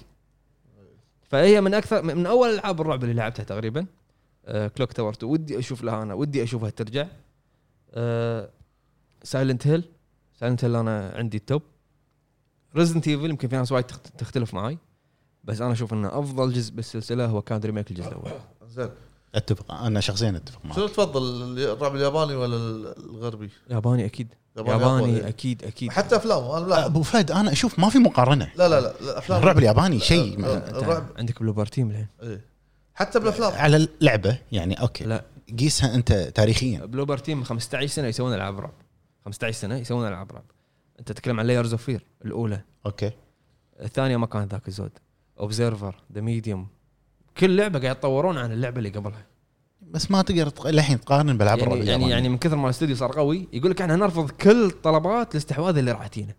فهي من أكثر من أول ألعاب الرعب اللي لعبتها تقريبا. Clock Tower 2 ودي أشوف لها أنا. ودي أشوفها ترجع. Silent Hill Silent Hill أنا عندي ال top. Resident Evil يمكن في ناس وايد تخت- تختلف معاي. بس أنا أشوف إنه أفضل جزء بالسلسلة هو كان remake الجزء الأول. زين. أتفق. أنا شخصيا أتفق شنو معك تفضل الرعب الياباني ولا الغربي؟ ياباني أكيد. ياباني إيه. أكيد أكيد. حتى أفلام أنا لا أبو فهد أنا أشوف ما في مقارنة. لا لا لا الافلام الرعب الياباني شيء الرعب. عندك Bloober Team الحين. إيه. حتى بالافلام على اللعبة يعني okay. لا. قيسها أنت تاريخيا. بلوبر تيم 15 سنة يسوون ألعاب رعب. 15 سنة يسوون ألعاب رعب. أنت تتكلم عن Layers of Fear الأولى. okay. الثانية ما كانت ذاك الزود. Observer The Medium كل لعبة قاعد يتطورون عن اللعبة اللي قبلها. بس ما تقدر تق- للحين تقارن بالعاب يعني يعني. يعني من كثر ما الاستوديو صار قوي يقول لك إحنا نرفض كل طلبات الاستحواذ اللي راح تجينا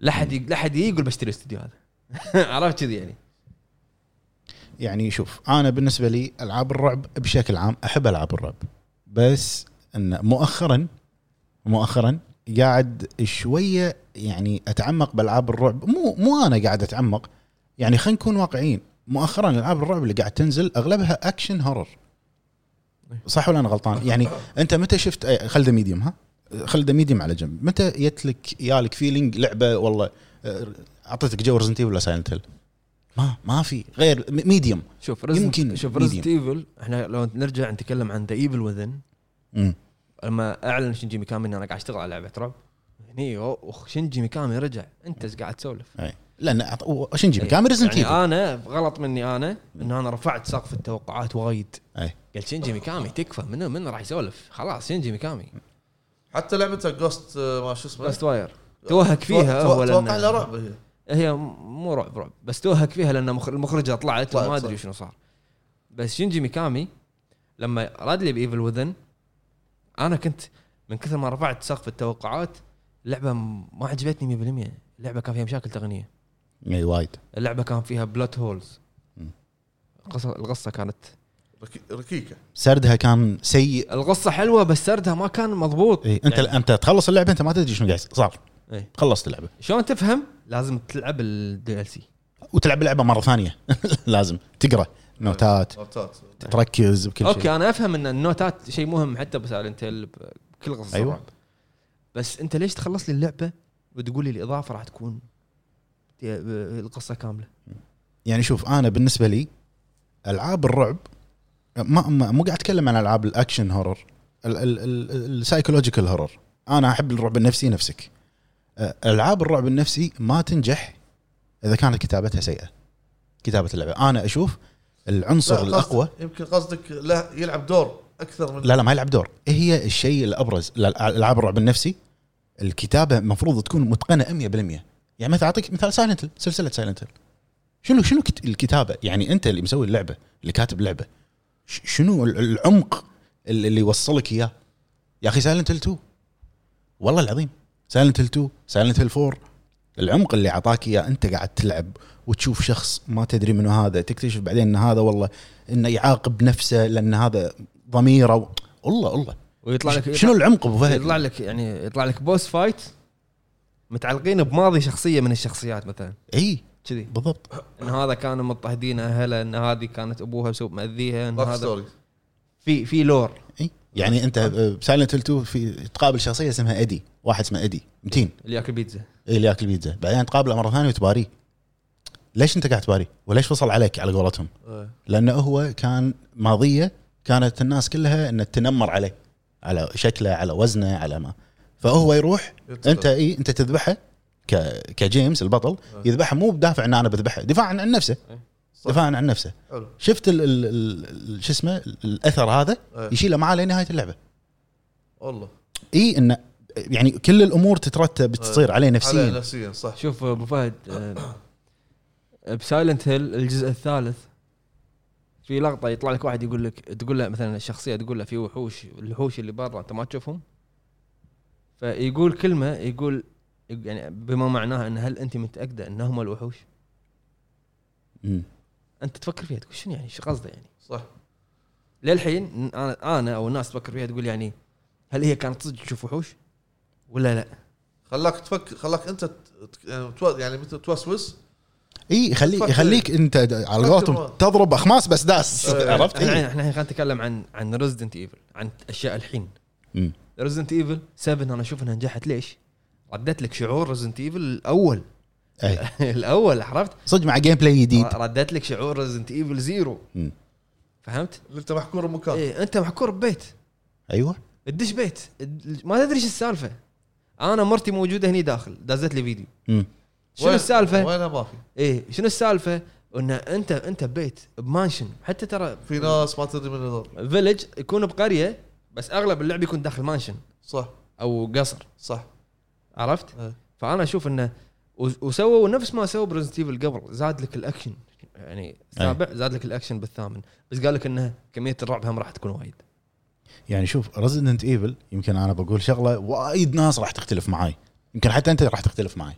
لا حد لا حد يقول بشتري الاستوديو هذا. عرفت كذي يعني؟ يعني شوف أنا بالنسبة لي ألعاب الرعب بشكل عام أحب ألعاب الرعب بس إن مؤخرا مؤخرا قاعد شوية يعني أتعمق بألعاب الرعب مو مو أنا قاعد أتعمق يعني خلينا نكون واقعيين مؤخرا ألعاب الرعب اللي قاعد تنزل أغلبها action horror صح ولا أنا غلطان؟ يعني أنت متى شفت أي- خل The Medium ها؟ خل The Medium على جنب، متى جت لك يا لك feeling لعبة والله آه، أعطيتك جو Resident ولا Silent Hill؟ ما ما في غير Medium شوف يمكن يمكن شوف. ريزنت ايفل إحنا لو نرجع نتكلم عن The Evil Within. لما أعلن شنجي ميكامي ان أنا قاعد أشتغل على لعبة رعب هني أخ شنجي ميكامي رجع أنت إيش قاعد تسولف؟ أي. لأن شنجي ميكامي Resident يعني Evil أنا غلط مني أنا ان أنا رفعت سقف التوقعات وايد. أي. قلت شنجي ميكامي تكفى منو منو راح يسولف؟ خلاص شنجي ميكامي. حتى لعبته Ghost ما شو اسمه؟ last wire توهك فيها هو توقع رعب هي مو رعب رعب. بس توهك فيها لأن مخ- المخرجة طلعت طلعت وما. أدري شنو صار. بس شينجي ميكامي لما راد لي ب Evil Within أنا كنت من كثر ما رفعت سقف التوقعات اللعبة ما عجبتني 100% اللعبة كان فيها مشاكل تقنية. اي وايد. اللعبة كان فيها plot holes. القصة القصة كانت ركي- ركيكة. سردها كان سيء. القصة حلوة بس سردها ما كان مضبوط. إيه أنت يعني أنت تخلص اللعبة أنت ما تدري شنو قاعد صار. إيه. خلصت اللعبة. شلون تفهم؟ لازم تلعب ال DLC وتلعب اللعبة مرة ثانية. لازم. تقرأ نوتات. نوتات. تركز بكل شيء. okay أنا أفهم إن النوتات شيء مهم حتى ب Silent Hill بكل قصص أيوة. الرعب بس أنت ليش تخلص لي اللعبة وتقول لي الإضافة راح تكون القصة كاملة؟ يعني شوف أنا بالنسبة لي ألعاب الرعب ما ما- مو قاعد أتكلم عن ألعاب ال action horror ال psychological horror. أنا أحب الرعب النفسي نفسك. ألعاب الرعب النفسي ما تنجح إذا كانت كتابتها سيئة. كتابة اللعبة. أنا أشوف العنصر الاقوى يمكن قصدك لا يلعب دور أكثر من لا لا ما يلعب دور. إيه هي الشيء الأبرز؟ لالعاب الرعب النفسي الكتابة المفروض تكون متقنة 100% يعني مثلا أعطيك مثال Silent سلسلة Silent شنو شنو كت- الكتابة؟ يعني أنت اللي مسوي اللعبة اللي كاتب لعبة شنو ال- العمق اللي يوصلك إياه؟ يا أخي Silent Hill 2 والله العظيم. Silent Hill 2 Silent Hill 4 العمق اللي أعطاك إياه أنت قاعد تلعب وتشوف شخص ما تدري منو هذا تكتشف بعدين إن هذا والله إنه يعاقب نفسه لأن هذا ضميره. و... والله والله. ويطلع لك شنو العمق أبو فهد؟ يطلع لك يعني يطلع لك boss fight متعلقين بماضي شخصية من الشخصيات مثلا. إي كذي. بالضبط. إن هذا كانوا مضطهدين اهلها إن هذه كانت أبوها سوء مأذيها إن هذا في في lore إي. يعني انت ب Silent Hill 2 في تقابل شخصية اسمها ايدي واحد اسمه ايدي متين اللي ياكل بيتزا اي اللي ياكل بيتزا بعدين تقابله مرة ثانية وتباريه ليش انت قاعد تباريه؟ وليش فصل عليك على قولتهم؟ إيه. لأنه هو كان ماضيه كانت الناس كلها انها تنمر عليه على شكله على وزنه على ما فهو يروح. أنت اي أنت تذبحه ك كجيمس البطل يذبحها مو بدافع إن أنا بذبحه دفاعا عن نفسه صح. دفاعا عن نفسه. حلو. شفت ال ال ال شو اسمه؟ الأثر هذا؟ إيه. يشيله معاه لنهايه اللعبة. والله. إي إنه يعني كل الأمور تترتب تصير عليه عليه نفسيا. نفسيا صح. شوف أبو فهد آه، ب Silent Hill الجزء الثالث في لقطة يطلع لك واحد يقول لك تقول له مثلا الشخصية تقول له في وحوش الوحوش اللي برا أنت ما تشوفهم؟ فيقول كلمة يقول يعني بما معناها إن هل أنت متأكدة انهم الوحوش؟ مم. أنت تفكر فيها تقول شنو يعني إيش قصده يعني؟ صح للحين أنا أنا أو الناس تفكر فيها تقول يعني هل هي كانت صدق تشوف وحوش؟ ولا لا؟ خلاك تفكر خلاك أنت ت- ت- يعني مثل توسوس إي يخليك. يخليك أنت على قولتهم. تضرب أخماس بس داس إيه. عرفت؟ إحنا إيه. إحنا الحين خلينا نتكلم عن عن Resident Evil عن أشياء الحين. Resident Evil 7 أنا أشوف إنها نجحت ليش؟ ردت لك شعور Resident Evil الأول. الأول عرفت؟ صدق مع gameplay جديد ردت لك شعور Resident Evil Zero مم. فهمت؟ انت محكور بمكان إيه أنت محكور ببيت أيوه تدش بيت ما تدري إيش السالفة أنا مرتي موجودة هني داخل دازت لي فيديو مم. شنو وين- السالفة؟ وينها ما في إيه شنو السالفة؟ إن أنت أنت ببيت ب mansion حتى ترى في ناس ما تدري من هذول Village يكون بقرية بس أغلب اللعب يكون داخل mansion صح أو قصر صح عرفت؟ إيه. فأنا أشوف إنه وسووا نفس ما سووا ب Resident Evil قبل زاد لك الأكشن. يعني السابع زاد لك الأكشن بالثامن. بس قال لك انه كمية الرعب هم راح تكون وايد. يعني شوف Resident Evil يمكن أنا بقول شغلة وايد ناس راح تختلف معاي. يمكن حتى أنت راح تختلف معاي.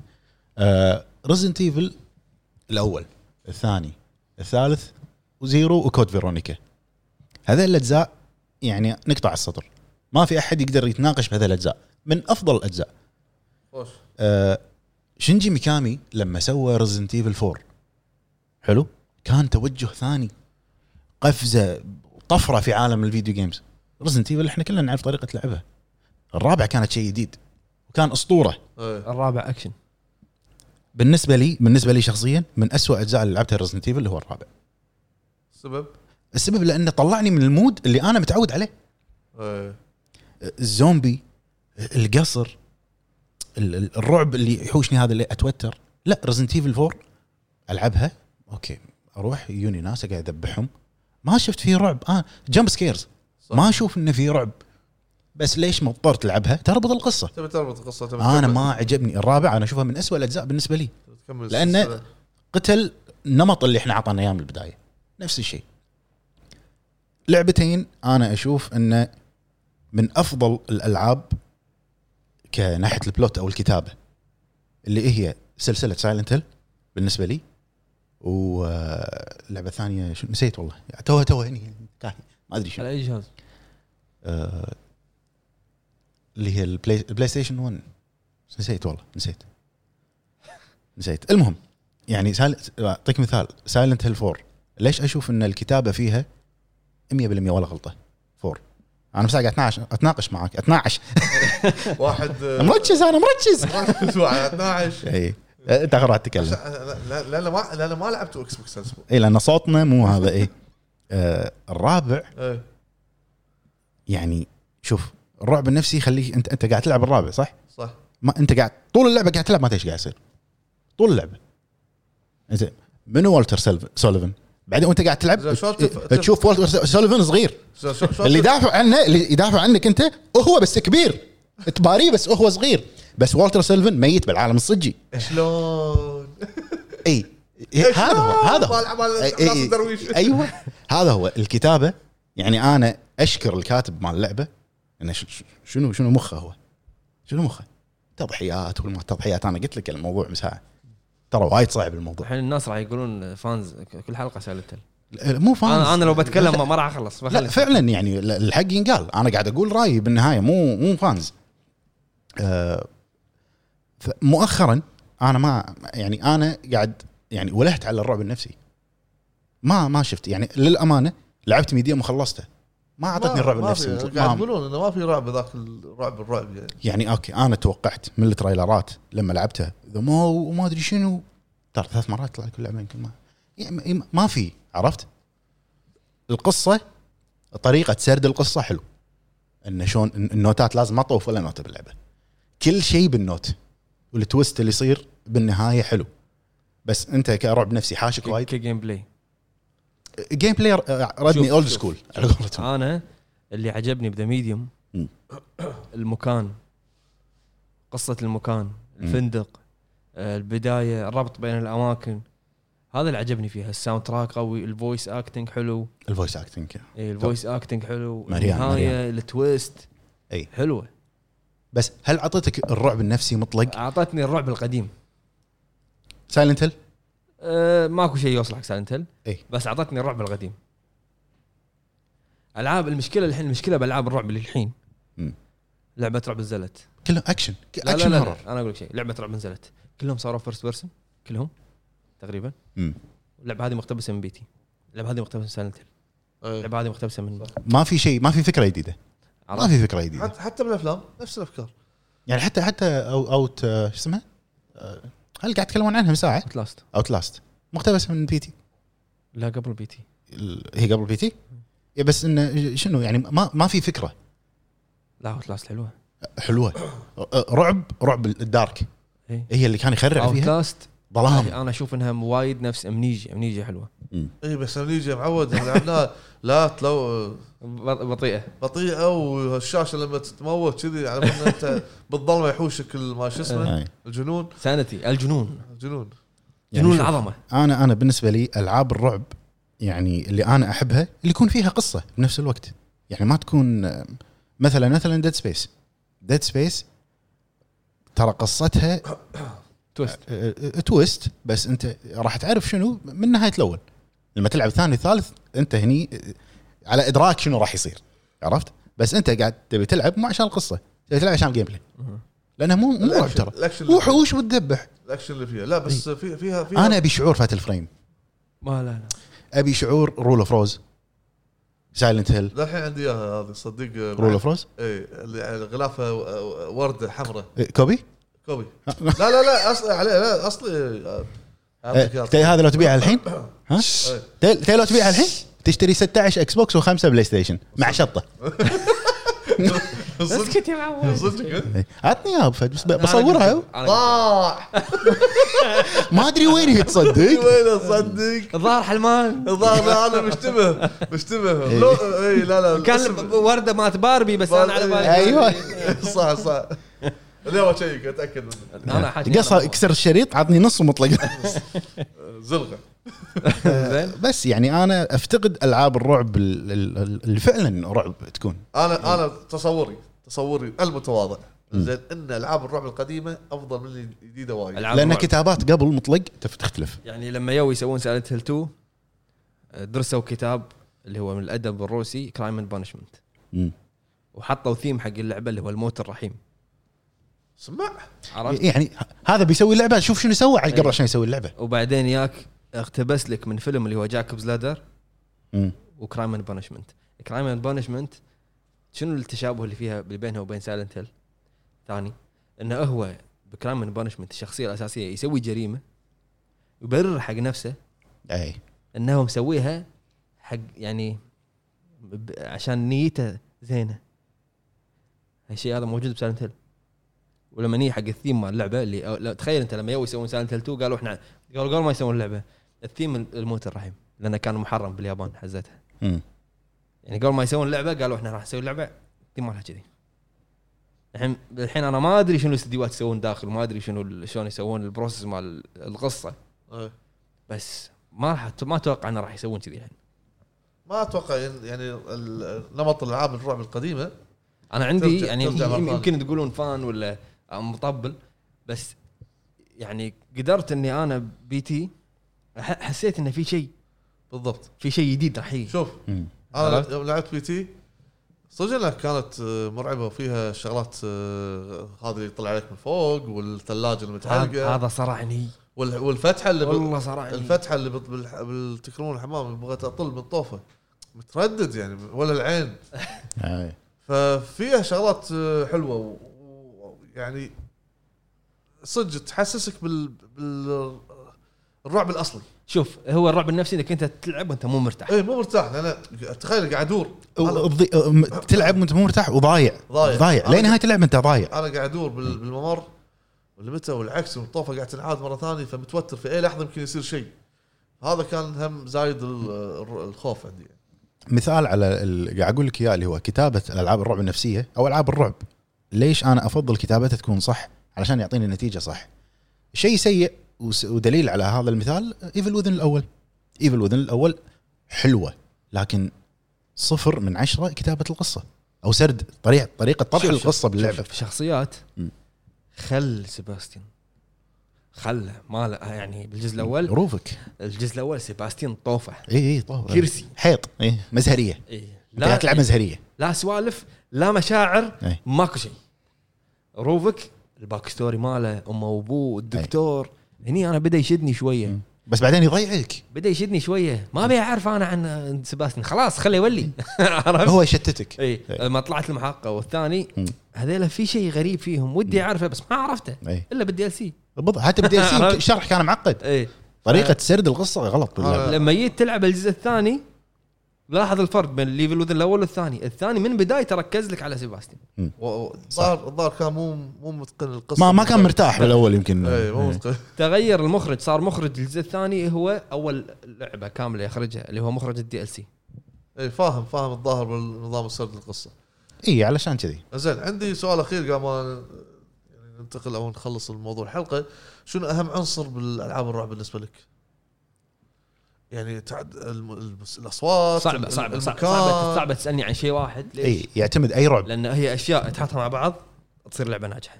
Resident Evil الأول الثاني الثالث و Zero و Code Veronica. هذول الأجزاء يعني نقطع السطر. ما في أحد يقدر يتناقش بهذه الأجزاء. من أفضل الأجزاء. آه شنجي ميكامي لما سوى Resident Evil 4 حلو؟ كان توجه ثاني. قفزة طفرة في عالم ال video games Resident Evil إحنا كلنا نعرف طريقة لعبها. الرابع كانت شيء جديد. وكان أسطورة. إيه. الرابع اكشن بالنسبة لي بالنسبة لي شخصيا من أسوأ أجزاء اللي لعبتها Resident Evil هو الرابع. سبب؟ السبب لأنه طلعني من ال mood اللي أنا متعود عليه. إيه. الزومبي القصر ال- ال- الرعب اللي يحوشني هذا اللي أتوتر. لا Resident Evil 4 ألعبها. okay أروح يجوني ناس أقعد أذبحهم. ما شفت فيه رعب. آه jump scares صح. ما أشوف إنه في رعب. بس ليش مضطر تلعبها تربط القصة تبي تربط القصة تبي أنا ما عجبني. الرابع أنا أشوفها من أسوأ الأجزاء بالنسبة لي. السلسلة. قتل نمط اللي إحنا عطانا إياه من البداية. نفس الشيء. لعبتين أنا أشوف إنه من أفضل الألعاب كناحية ال plot أو الكتابة اللي هي سلسلة Silent Hill بالنسبة لي واللعبه الثانية شو نسيت والله. توها توها هني كاهي ما أدري شو. على أي جهاز؟ آه، اللي هي ال Play, ال PlayStation 1 نسيت والله نسيت. نسيت. المهم يعني سال- أعطيك مثال Silent Hill 4 ليش أشوف إن الكتابة فيها 100% ولا غلطة؟ 4 أنا بس قاعد اتناقش اتناقش معاك. اتناقش واحد مركز أنا مركز. 12 إي. أنت اخر واحد تتكلم. لا- لا- ما لأن ما لعبت Xbox إي لأن صوتنا مو هذا إي. آه الرابع يعني شوف الرعب النفسي يخليك أنت أنت قاعد تلعب الرابع صح؟ صح. ما أنت قاعد طول اللعبة قاعد تلعب ما تدري إيش قاعد يصير. طول اللعبة. زين منو Walter Sulliv- Sullivan؟ بعدين وانت قاعد تلعب تشوف Walter Sullivan صغير. اللي يدافع عنه اللي يدافع عنك انت وهو بس كبير. تباريه بس هو صغير. بس Walter Sullivan ميت بالعالم الصجي. شلون؟ إي هذا هو هذا هو. أيوه. هذا هو. الكتابة يعني أنا أشكر الكاتب مال اللعبة. إنه شنو شنو مخه هو؟ شنو مخه؟ تضحيات وما تضحيات. أنا قلت لك الموضوع مساعة ترى وايد صعب الموضوع. الحين الناس راح يقولون fans كل حلقة Silent مو فاهم أنا لو بتكلم ما- ما راح أخلص لا فعلا يعني ال- الحق ينقال. أنا قاعد أقول رأيي بالنهاية مو مو fans. آه مؤخرا أنا ما يعني أنا قاعد يعني ولهت على الرعب النفسي. ما ما شفت. يعني للأمانة لعبت Medium وخلصته. ما اعطتني الرعب ما النفسي. قاعد يقولون إنه ما في رعب ذاك الرعب الرعب يعني. يعني okay أنا توقعت من ال trailer ات لما لعبتها The Me- وما أدري شنو ترى ثلاث مرات طلع كل لعبة يمكن ما يعني ما في عرفت؟ القصة طريقة سرد القصة حلو. انه شلون ال note ات لازم ما تطوف ولا نوتة باللعبة. كل شيء بال note. وال twist اللي يصير بالنهاية حلو. بس أنت كرعب نفسي حاشك وايد. ك gameplay gameplay ردني old. school على قولتهم. أنا اللي عجبني ب The Medium. المكان قصة المكان الفندق آه، البداية الربط بين الأماكن. هذا اللي عجبني فيها ال soundtrack قوي ال voice acting حلو. ال voice acting إيه، ال voice acting حلو. Marianne- النهاية ال twist إي. حلوة. بس هل أعطيتك الرعب النفسي مطلق؟ أعطتني الرعب القديم. Silent Hill أه ماكو شيء يوصل حق Silent Hill. إي. بس أعطتني الرعب القديم. ألعاب المشكلة الحين المشكلة بألعاب الرعب اللي الحين مم. لعبة رعب نزلت كله أكشن. لا لا أكشن لا, horror لا أنا أقول لك شيء. لعبة رعب نزلت كلهم صاروا first person كلهم تقريبا. اللعبة هذه مقتبسة من P.T.. اللعبة هذه مقتبسة من Silent Hill. إيه. اللعبة هذه مقتبسة من ما في شيء ما في فكرة جديدة. ما؟ في فكرة جديدة. حتى حتى بالأفلام نفس الأفكار. يعني حتى حتى أو Out آه، شو اسمها؟ هل قاعد يتكلمون عنها من ساعه؟ last Outlast مقتبسه من P.T. لا قبل P.T. ال- هي قبل بي تي؟ إيه بس انه شنو؟ يعني ما ما في فكرة. لا اوت لاست حلوة. حلوة. رعب رعب الدارك. إيه. هي اللي كان يخرع اوت فيها. لاست ظلام. أنا أشوف إنها وايد نفس امنيجي امنيجي حلوة. اي بس أمنيجيا معود لعبناها لا تلو بط- بطيئة. بطيئة والشاشة لما تتموت كذي على ان أنت بالظلمة يحوشك ما شو اسمه. الجنون. سانتي الجنون. الجنون. يعني جنون العظمة. أنا أنا بالنسبة لي ألعاب الرعب يعني اللي أنا أحبها اللي يكون فيها قصة بنفس الوقت. يعني ما تكون مثلا مثلا Dead Space Dead Space ترى قصتها twist آه، آه، twist بس أنت راح تعرف شنو من نهاية الأول. لما تلعب الثاني الثالث أنت هني آه، على إدراك شنو راح يصير. عرفت؟ بس أنت قاعد تبي تلعب مو عشان القصة تبي تلعب عشان ال gameplay لأنها مو مو رعب ترى فيها. وحوش وتذبح الأكشن اللي فيها. لا بس في فيها فيها أنا أبي شعور Fatal Frame. ما لا لا. أبي شعور Rule of Rose Silent Hill للحين عندي إياها هذه صدق Rule of Rose اي اللي وردة حمراء. copy؟ copy لا لا لا اصلي عليه لا اصلي إياها. إيه، هذا لو تبيعها الحين؟ ها؟ إيه. تي تي لو تبيعها الحين؟ تشتري 16 Xbox وخمسه PlayStation. مع شطة. اسكت يا معود صدق. إيه. عطني إياها بس بصورها. ضاع. ما أدري وين هي تصدق؟ وين صدق الظاهر حلمان. الظاهر لا، أنا مشتبه. مشتبه. اي لا لا كان ورده مات باربي بس أنا على بالي. أيوة. صح صح. اليوم اشيك أتأكد منه. أنا قصها اكسر الشريط عطني نص ومطلق زلغة. زين. بس يعني أنا أفتقد ألعاب الرعب ال- ال- اللي فعلا رعب تكون. أنا أنا تصوري تصوري المتواضع. زين إن ألعاب الرعب القديمة أفضل من الجديده وايد. لأن الرعب. كتابات قبل مطلق تف- تختلف. يعني لما يو يسوون Silent Hill 2 درسوا كتاب اللي هو من الأدب الروسي Crime and Punishment. وحطوا ثيم حق اللعبة اللي هو الموت الرحيم. سمع عرفت؟ يعني هذا بيسوي لعبة شوف شنو سوى على قبل عشان يسوي اللعبة. وبعدين ياك اقتبس لك من فيلم اللي هو Jacob's Ladder. و Crime and Punishment Crime and Punishment شنو التشابه اللي فيها اللي بينها وبين Silent Hill ثاني إنه هو ب Crime and Punishment الشخصية الأساسية يسوي جريمة يبرر حق نفسه. اي إنه مسويها حق يعني عشان نيته زينة. هالشيء هذا موجود ب Silent Hill ولما نيجي حق الثيم مال اللعبة اللي أو لا تخيل أنت لما يو يسوون Silent Hill 2 قالوا إحنا قالوا قبل ما يسوون اللعبة الثيم الموت الرحيم لأنه كان محرم باليابان حزتها. يعني قبل ما يسوون اللعبة قالوا إحنا راح نسوي اللعبة الثيم مالها كذي الحين الحين أنا ما أدري شنو الاستديوهات يسوون داخل ما أدري شنو ال- شلون يسوون ال process مال القصة إيه. بس ما راح ما أتوقع إنه راح يسوون كذي الحين ما أتوقع يعني ال- نمط الألعاب الرعب القديمة أنا عندي يعني. يمكن تقولون fan ولا مطبل بس يعني قدرت إني أنا P.T. ح- حسيت إنه في شيء. بالضبط. في شيء جديد راح يجي. شوف. أنا؟ يوم لعبت P.T. صدق إنها كانت آه، مرعبة. وفيها شغلات آه، هذه اللي يطلع عليك من فوق والثلاجة هذا المتعلقه هذا صرعني وال- والفتحة اللي والله صرعني الفتحة اللي بالتكرمون الحمام اللي بغيت أطل من طوفة. متردد يعني ولا العين. أي. ففيها شغلات آه، حلوة. ويعني صدق تحسسك بال بال الرعب الأصلي. شوف هو الرعب النفسي إنك أنت تلعب وأنت مو مرتاح. اي مو مرتاح لأن تخيل قاعد أدور. أنا م- تلعب وأنت مو مرتاح وضايع. ضايع. ضايع. أنا- لنهايه اللعبه انت ضايع. أنا قاعد أدور بال- بالممر والمتى والعكس والطوفة قاعد تنعاد مرة ثانية فمتوتر في أي لحظة يمكن يصير شيء. هذا كان هم زايد الخوف عندي. مثال على ال- قاعد أقول لك إياه اللي هو كتابة الالعاب الرعب النفسية أو ألعاب الرعب. ليش أنا أفضل كتابتها تكون صح علشان يعطيني نتيجة صح؟ شيء سيء ودليل على هذا المثال Evil Within الأول. Evil Within الأول حلوة لكن صفر من عشرة كتابة القصة أو سرد طريقه طريقة طرح شوف- شوف- القصة باللعبة. شوف شخصيات. خل سيباستيان خله ما يعني بالجزء الأول. روفك الجزء الأول سيباستيان طوفة. اي اي طبعا كرسي. حيط اي مزهرية. انت قاعد تلعب مزهرية. لا سوالف لا مشاعر إيه. ماكو شيء. روفك ال back story ماله أمه وأبوه الدكتور هني أنا بدأ يشدني شوية. مم. بس بعدين يضيعك بدأ يشدني شوية. ما أبي أعرف أنا عن سيباستيان خلاص خليه يولي. هو يشتتك. إي. لما طلعت المحققه والثاني. هذيلا في شيء غريب فيهم. ودي أعرفه بس ما عرفته. إلا بال DLC بالضبط. حتى ب DLC عرفت؟ الشرح كان معقد. إي. طريقة سرد القصة غلط. آه. لما جيت تلعب الجزء الثاني لاحظ الفرق بين ال Evil Within الأول والثاني، الثاني من بدايته ركز لك على سيباستيان. الظاهر الظاهر كان مو مو متقن القصة. ما ما كان مرتاح بالأول يمكن. اي مو إيه. متقن. تغير المخرج صار مخرج الجزء الثاني هو أول لعبة كاملة يخرجها اللي هو مخرج ال DLC اي فاهم فاهم الظاهر بالنظام السرد القصة. اي علشان كذي. زين عندي سؤال أخير قبل ما ننتقل أو نخلص الموضوع الحلقة. شنو أهم عنصر بالألعاب الرعب بالنسبة لك؟ يعني تعد الأصوات صعبة ال- صعبة صعبة المكان. صعبة, صعبة تسألني عن شيء واحد ليش؟ إي يعتمد أي رعب. لأن هي أشياء تحطها مع بعض تصير لعبة ناجحة.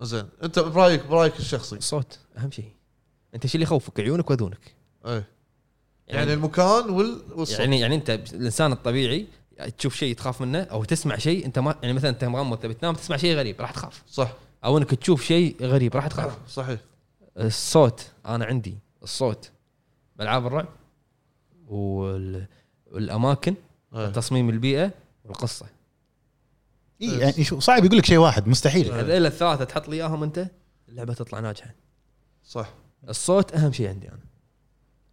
زين أنت برايك برأيك الشخصي؟ الصوت أهم شيء. أنت شو اللي يخوفك؟ عيونك وأذونك. إي. يعني المكان وال... والصوت. يعني يعني أنت الإنسان الطبيعي تشوف شيء تخاف منه أو تسمع شيء أنت ما يعني مثلا أنت مغمض تبي تنام تسمع شيء غريب راح تخاف. صح. أو أنك تشوف شيء غريب راح تخاف. صحيح. الصوت أنا عندي الصوت. بالعاب الرعب وال... والأماكن إيه. تصميم البيئة والقصة. إيه يعني شو صعب يقول لك شيء واحد مستحيل. هذيل الثلاثة تحط لي إياهم أنت اللعبة تطلع ناجحة. صح. الصوت أهم شيء عندي أنا.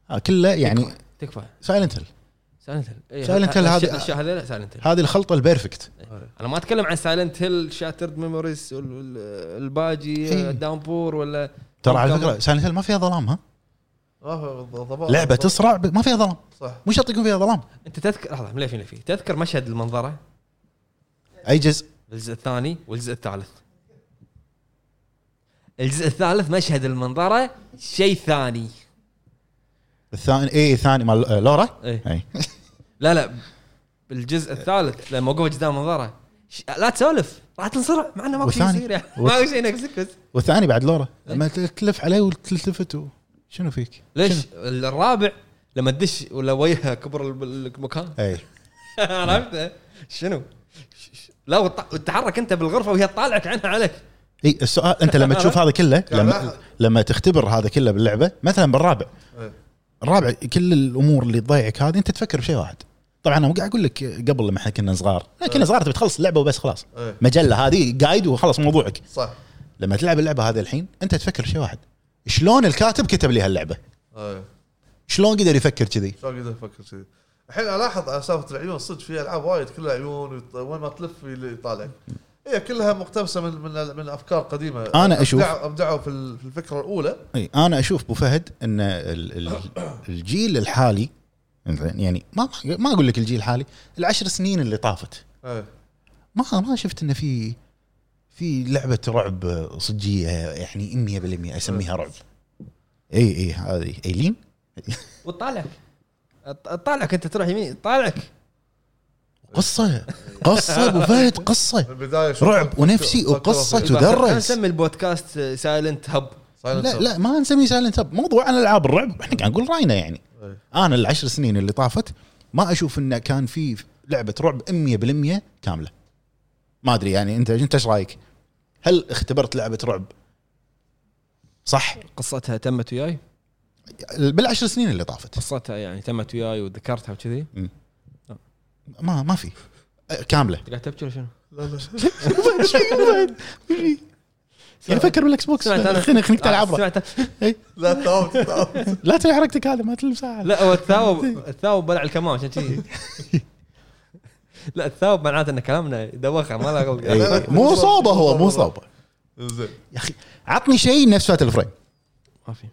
آه كله يعني تكفى. Silent Hill Silent Hill Silent Hill هذه- Silent Hill هذه الخلطة ال perfect. أنا ما أتكلم عن Silent Hill Shattered Memories الباجي إيه. Downpour ولا ترى على فكرة Silent Hill ما فيها ظلام ها. لعبة تسرع ب- ما فيها ظلام. صح. مو شرط يكون فيها ظلام. أنت تذكر لحظة من فين فيه. تذكر مشهد المنظرة؟ أي جزء؟ الجزء الثاني والجزء الثالث. الجزء الثالث مشهد المنظرة شيء ثاني. الثاني اي الثاني مال آه، لورا؟ إيه. أي. لا لا بالجزء الثالث لما وقفوا قدام المنظرة. ش- لا تسولف راح تنصرع مع إنه ماكو شيء؟ يصير يعني. ماكو شيء نكسكس والثاني بعد لورا. إيه. لما تلف عليه وتلتفت و... شنو فيك؟ ليش؟ شنو؟ الرابع لما تدش ولا وجهه كبر ال- المكان. أي. عرفت؟ شنو؟ لا وتتحرك انت بالغرفة وهي تطالعك عنها عليك. إي السؤال أنت لما تشوف هذا كله لما. لما تختبر هذا كله باللعبة مثلا بالرابع. الرابع كل الأمور اللي تضيعك هذه أنت تفكر بشيء واحد. طبعا أنا قاعد أقول لك قبل لما إحنا كنا صغار كنا صغار تبي تخلص اللعبة وبس خلاص. مجلة هذه قايد وخلص موضوعك. صح. لما تلعب اللعبة هذه الحين أنت تفكر شيء واحد. شلون الكاتب كتب لي هاللعبة؟ إيه. شلون قدر يفكر كذي؟ شلون قدر أفكر كذي؟ الحين ألاحظ على سالفة العيون صدق في ألعاب وايد كلها عيون وين ما تلف يطالعك هي كلها مقتبسة من من من أفكار قديمة. أشوف- أبدعوا- أبدعوا في ال- في الفكرة الأولى. إي أنا أشوف أبو فهد إن ال- ال- الجيل الحالي يعني ما ما أقول لك الجيل الحالي العشر سنين اللي طافت. إيه. ما ما شفت انه في في لعبة رعب صجية يعني 100% أسميها رعب. إي إي هذه. إيلين؟ وتطالعك تطالعك أنت تروح يمين. تطالعك قصة. قصة أبو فهد قصة. من البداية شوف رعب ونفسي وقصة تدرس. خلينا نسمي البودكاست Silent Hill. لا. لا ما نسميه Silent Hill موضوع عن ألعاب الرعب. إحنا قاعد نقول رأينا يعني. أنا العشر سنين اللي طافت ما أشوف انه كان في لعبة رعب 100% كاملة. ما أدري يعني أنت أنت إيش رأيك؟ هل اختبرت لعبة رعب؟ صح. قصتها تمت وياي؟ بالعشر سنين اللي طافت. قصتها يعني تمت وياي وذكرتها وكذي؟ ما ما في. كاملة. قاعد تبكي ولا شنو؟ لا لا. يعني فكر بالإكس بوكس. سمعت أنا. خليني خليك تلعب سمعت. لا تاوت لا تسوي حركتك هذا ما ساعه لا هو الثاوب الثاوب بلع الكمان عشان كذي. لا الثاوب معناته إن كلامنا يدوخها ما له مو صوبة هو مو صوبة. زين. يا أخي عطني شيء نفس Fatal Frame ما في.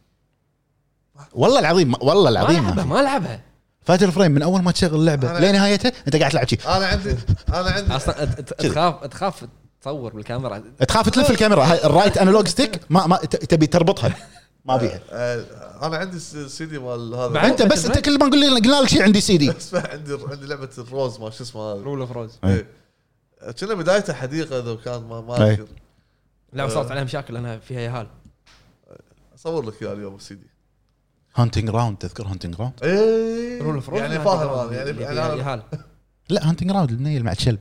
والله العظيم والله العظيم ما لعبها في. ما لعبها. Fatal Frame من أول ما تشغل اللعبه لنهايتها أنت قاعد تلعب شيء أنا عندي أنا عندي. أصلا تخاف تخاف تصور بالكاميرا. تخاف تلف الكاميرا. هاي ال right analog stick ما ما ت- تبي تربطها. ما بيها آه، أنا عندي سي دي مال هذا. بعد؟ أنت بس أنت كل ما نقول لي قلنا لك شيء عندي سي دي عندي عندي لعبة الروز ما شو اسمه هذا. Rule of Rose إيه. كنا بدايته حديقة إذا كان ما ما إيه. أذكر. لا صارت عليها مشاكل لانها فيها يهال أصور لك اياه اليوم ال CD. Haunting Ground تذكر Haunting Ground إيه. Rule of Rose يعني فاهم أنا يعني يعني يهال لا Haunting Ground المنيل مع الچلب.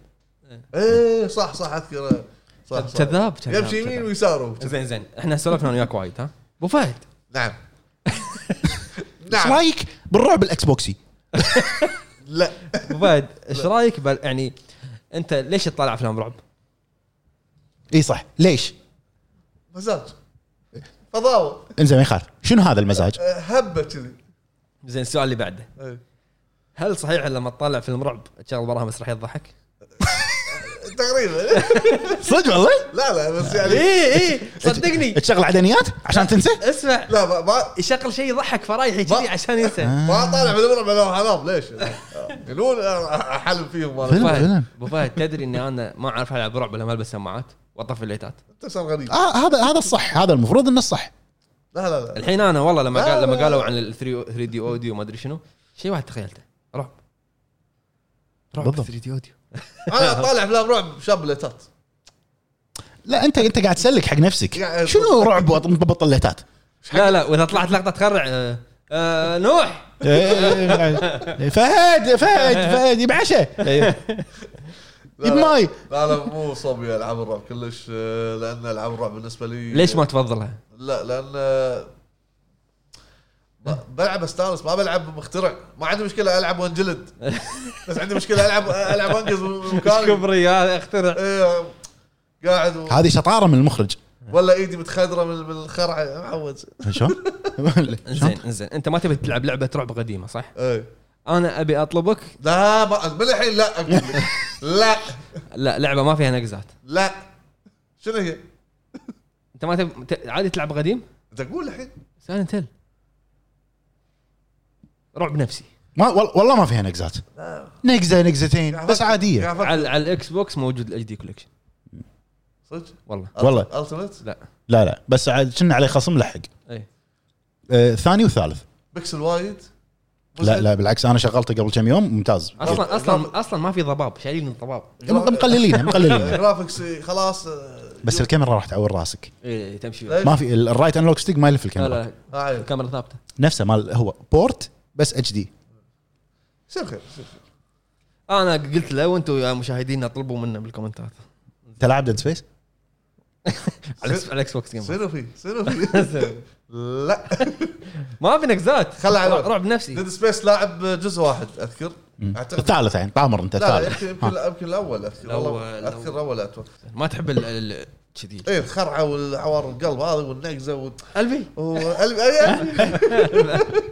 إيه صح صح أذكر. صح كذاب كذاب يمشي يمين. ويساره. زين زين. إحنا سولفنا أنا وياك وايد ها؟ أبو فهد نعم إيش نعم رأيك بالرعب ال Xbox ي؟ لا أبو فهد إيش رأيك بال- يعني أنت ليش تطالع أفلام رعب؟ إي صح ليش؟ مزاج فضاوة إنزين ما يخالف شنو هذا المزاج؟ آه، هبة كذي زين السؤال اللي بعده إيه. هل صحيح لما تطالع فيلم رعب تشغل وراها مسرحيه تضحك؟ تقريبا صدق والله؟ لا لا بس يعني اي اي صدقني تشغل عدنيات عشان تنسى؟ اسمع لا ما ما يشغل شيء يضحك فرايحي كذي ما- عشان ينسى ما طالع من المرة حرام ليش؟ يقولون أحلم فيهم فيلم. فيلم. أبو فهد تدري إني أنا ما أعرف ألعب رعب لما ألبس سماعات وأطفي الليتات أنت غريب آه هذا هذا الصح هذا المفروض إنه الصح لا لا لا الحين أنا والله لما قال لما. قالوا عن ال 3D audio ما أدري شنو شيء واحد تخيلته رعب رعب بالضبط. 3D audio أنا طالع افلام رعب شاب ليتات لا انت أنت قاعد تسلك حق نفسك. شنو رعب وبطل ليتات؟ لا لا وإذا طلعت لقطة تخرع آه آه نوح. إيه، فهد فهد فهد يبعشه لا، جيب لا. ماي. لا لا مو صوبي العاب الرعب كلش آه، لأن العاب الرعب بالنسبة لي. ليش ما تفضلها؟ لا لأن آه، بلعب استانس ما بلعب مخترع ما عندي مشكلة ألعب وانجلد بس عندي مشكلة العب ألعب وانقز من مكاني كبري اخترع إيه، قاعد و... هذه شطارة من المخرج. ولا إيدي متخدره من من الخرع معود. شلون؟ شلون؟ زين زين. أنت ما تبي تلعب لعبة رعب قديمة صح؟ إيه. أنا أبي أطلبك. لا ما من الحين لا لا. لا لعبة ما فيها نقزات. لا. شنو هي؟ أنت ما تبي عادي تلعب قديم؟ أنت قول الحين. سايلنت هيل رعب نفسي. ما وال- والله ما فيها نقزات نقزه نقزتين بس عادية. على, على ال Xbox موجود ال HD collection صدق؟ والله. والله. التمت لا. لا لا. بس عاد كنا عليه خصم؟ لحق. اي آه ثاني وثالث. بيكسل وايد. لا لا بالعكس أنا شغلته قبل كم يوم ممتاز. أصلا أصلا أصلا ما في ضباب شايلين الضباب. مقللين مقللين graphics خلاص آه، بس الكاميرا راح تعور راسك. اي تمشي؟ ما في ال- ال right analog stick ما يلف لا الكاميرا. لا عيب. الكاميرا ثابتة. نفسه مال هو port بس اتش دي سير خير سير خير. أنا قلت له وأنتم يا مشاهدينا طلبوا منه بالكومنتات. أنت لاعب ديد سبيس؟ على الاكس بوكس جيم سيرو فيه سيرو فيه. لا. ما في نكزات خل على روح بنفسي. ديد سبيس لاعب جزء واحد أذكر. اعتقد الثالث يعني طامر أنت الثالث يمكن يمكن الأول أذكر. الأول أذكر الأول. ما تحب كذي. إيه الخرعة والعوار القلب هذا والنقزة قلبي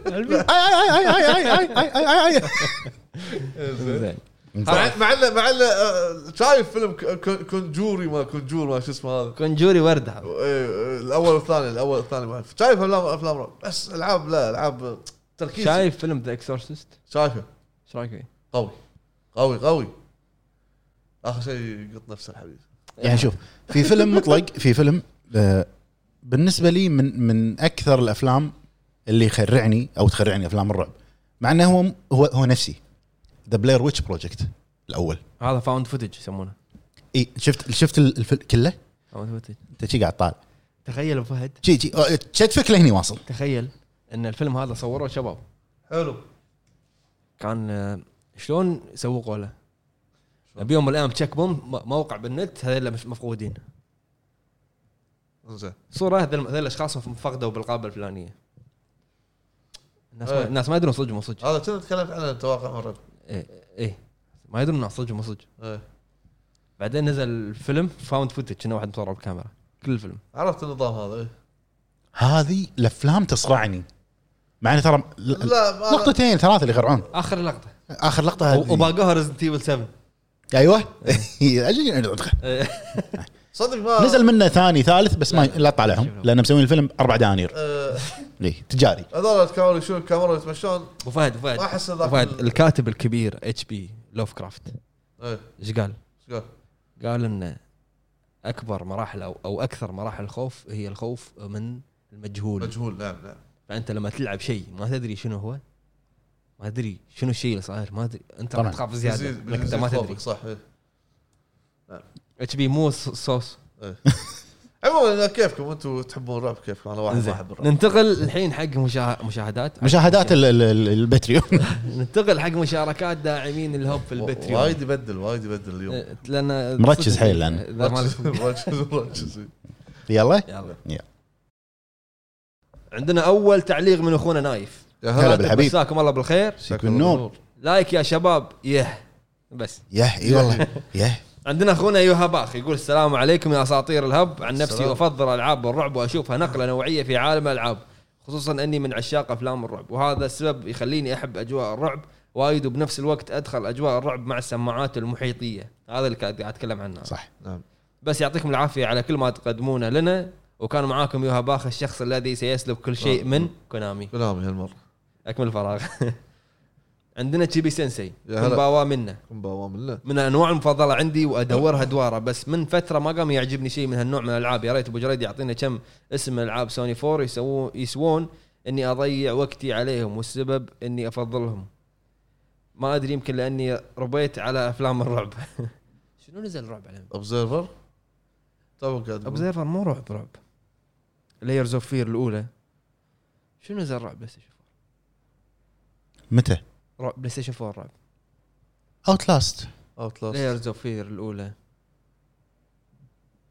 قلبي أي أي. أي أي أي أي زين. مع مع مع آه، شايف فيلم Conjuring ما Conjuring ما شو اسمه هذا؟ Conjuring وردة. إيه، إيه، الأول والثاني الأول والثاني شايف أفلام أفلام بس ألعاب لا ألعاب تركيز. شايف فيلم The Exorcist شايفه. إيش رأيك فيه؟ قوي. قوي قوي. آخر شيء يقط نفسه الحبيب. يعني شوف في فيلم مطلق في فيلم آه، بالنسبة لي من من أكثر الأفلام اللي يخرعني أو تخرعني أفلام الرعب. مع إنه هو هو هو نفسي. The Blair Witch Project الأول. هذا found footage يسمونه. إي شفت شفت الفيلم كله؟ found footage أنت شي قاعد طالع. تخيل أبو فهد. شي شي كتفك لهني واصل. تخيل إن الفيلم هذا صوروه شباب. حلو. كان آه، شلون سوقوا له؟ بيوم من الأيام تشيك بوم موقع بالنت هذول مش مفقودين. زين صورة هذول هذول الأشخاص فقدوا بالغابة الفلانية. الناس ما إيه. الناس ما يدرون صدق مو صدق. هذا كنا تكلمت عنه انت واقع مرة. إيه إيه. ما يدرون إنه صدق مو صدق. إيه. بعدين نزل الفيلم found footage كنا واحد مصور بالكاميرا. كل الفيلم. عرفت النظام هذا إيه. هذه الأفلام تخرعني. مع ان ترى لا لقطتين ثلاثة اللي يخرعون آخر لقطة. آخر لقطة هذه. وباقوها Resident Evil 7 أيوه. أجل- صدق ما نزل منه ثاني ثالث بس ما لا. لا طالعهم لأن مسوين الفيلم أربع دنانير. آه، ليه؟ تجاري. هذول كانوا يشيلون الكاميرا يتمشون؟ أبو فهد أبو فهد. ما أحس فهد ال- الكاتب الكبير H.P. Lovecraft إيش قال؟ إيش قال؟ قال إن أكبر مراحل أو أو أكثر مراحل الخوف هي الخوف من المجهول. مجهول نعم نعم. فأنت لما تلعب شيء ما تدري شنو هو ما تدري شنو الشيء اللي صاير ما تدري أنت راح. تخاف زيادة انك أنت ما تدري. صح إيه. HP مو ص- صوص. عموما كيفكم؟ أنتم تحبون الرعب كيفكم؟ أنا واحد ما زين احب الرعب ننتقل الحين حق مشا- مشاهدات. مشاهدات ال- ال- ال- ال Patreon. ننتقل حق مشاركات داعمين الهوب في ال Patreon. وايد يبدل وايد يبدل اليوم. إيه، لأن مركز حيل لأن. إذا ما- ركز ركز يلا؟ يلا. يلا. عندنا أول تعليق من أخونا نايف. يا هلا بالحبيب. مساكم الله بالخير. مساك بالنور. like يا شباب يه بس. يه إي والله يه عندنا أخونا يوها باخ يقول السلام عليكم يا أساطير الهب. عن نفسي السلام. أفضل العاب الرعب وأشوفها نقلة نوعية في عالم الألعاب خصوصا إني من عشاق أفلام الرعب وهذا السبب يخليني أحب أجواء الرعب وايد وبنفس الوقت أدخل أجواء الرعب مع السماعات المحيطية. هذا اللي قاعد أتكلم عنه. صح. نعم. بس يعطيكم العافية على كل ما تقدمونه لنا وكان معاكم يوها باخ الشخص الذي سيسلب كل شيء من كونامي. كلامي هالمرة. أكمل الفراغ. عندنا تشيبي سensei. كمباوا منا كن بوام الله من الانواع المفضلة عندي وادورها دوارة بس من فترة ما قام يعجبني شيء من هالنوع من الألعاب. يا ريت أبو جريد يعطينا كم اسم العاب سوني 4 يسوون يسوون إني أضيع وقتي عليهم والسبب إني أفضلهم. ما أدري يمكن لأني ربيت على أفلام الرعب. شنو نزل رعب عليهم؟ Observer تو قاعد Observer مو رعب رعب. Layers of Fear الأولى. شنو نزل رعب Station متى؟ 4 رعب PlayStation 4 رعب. Outlast Outlast Layers of Fear الأولى.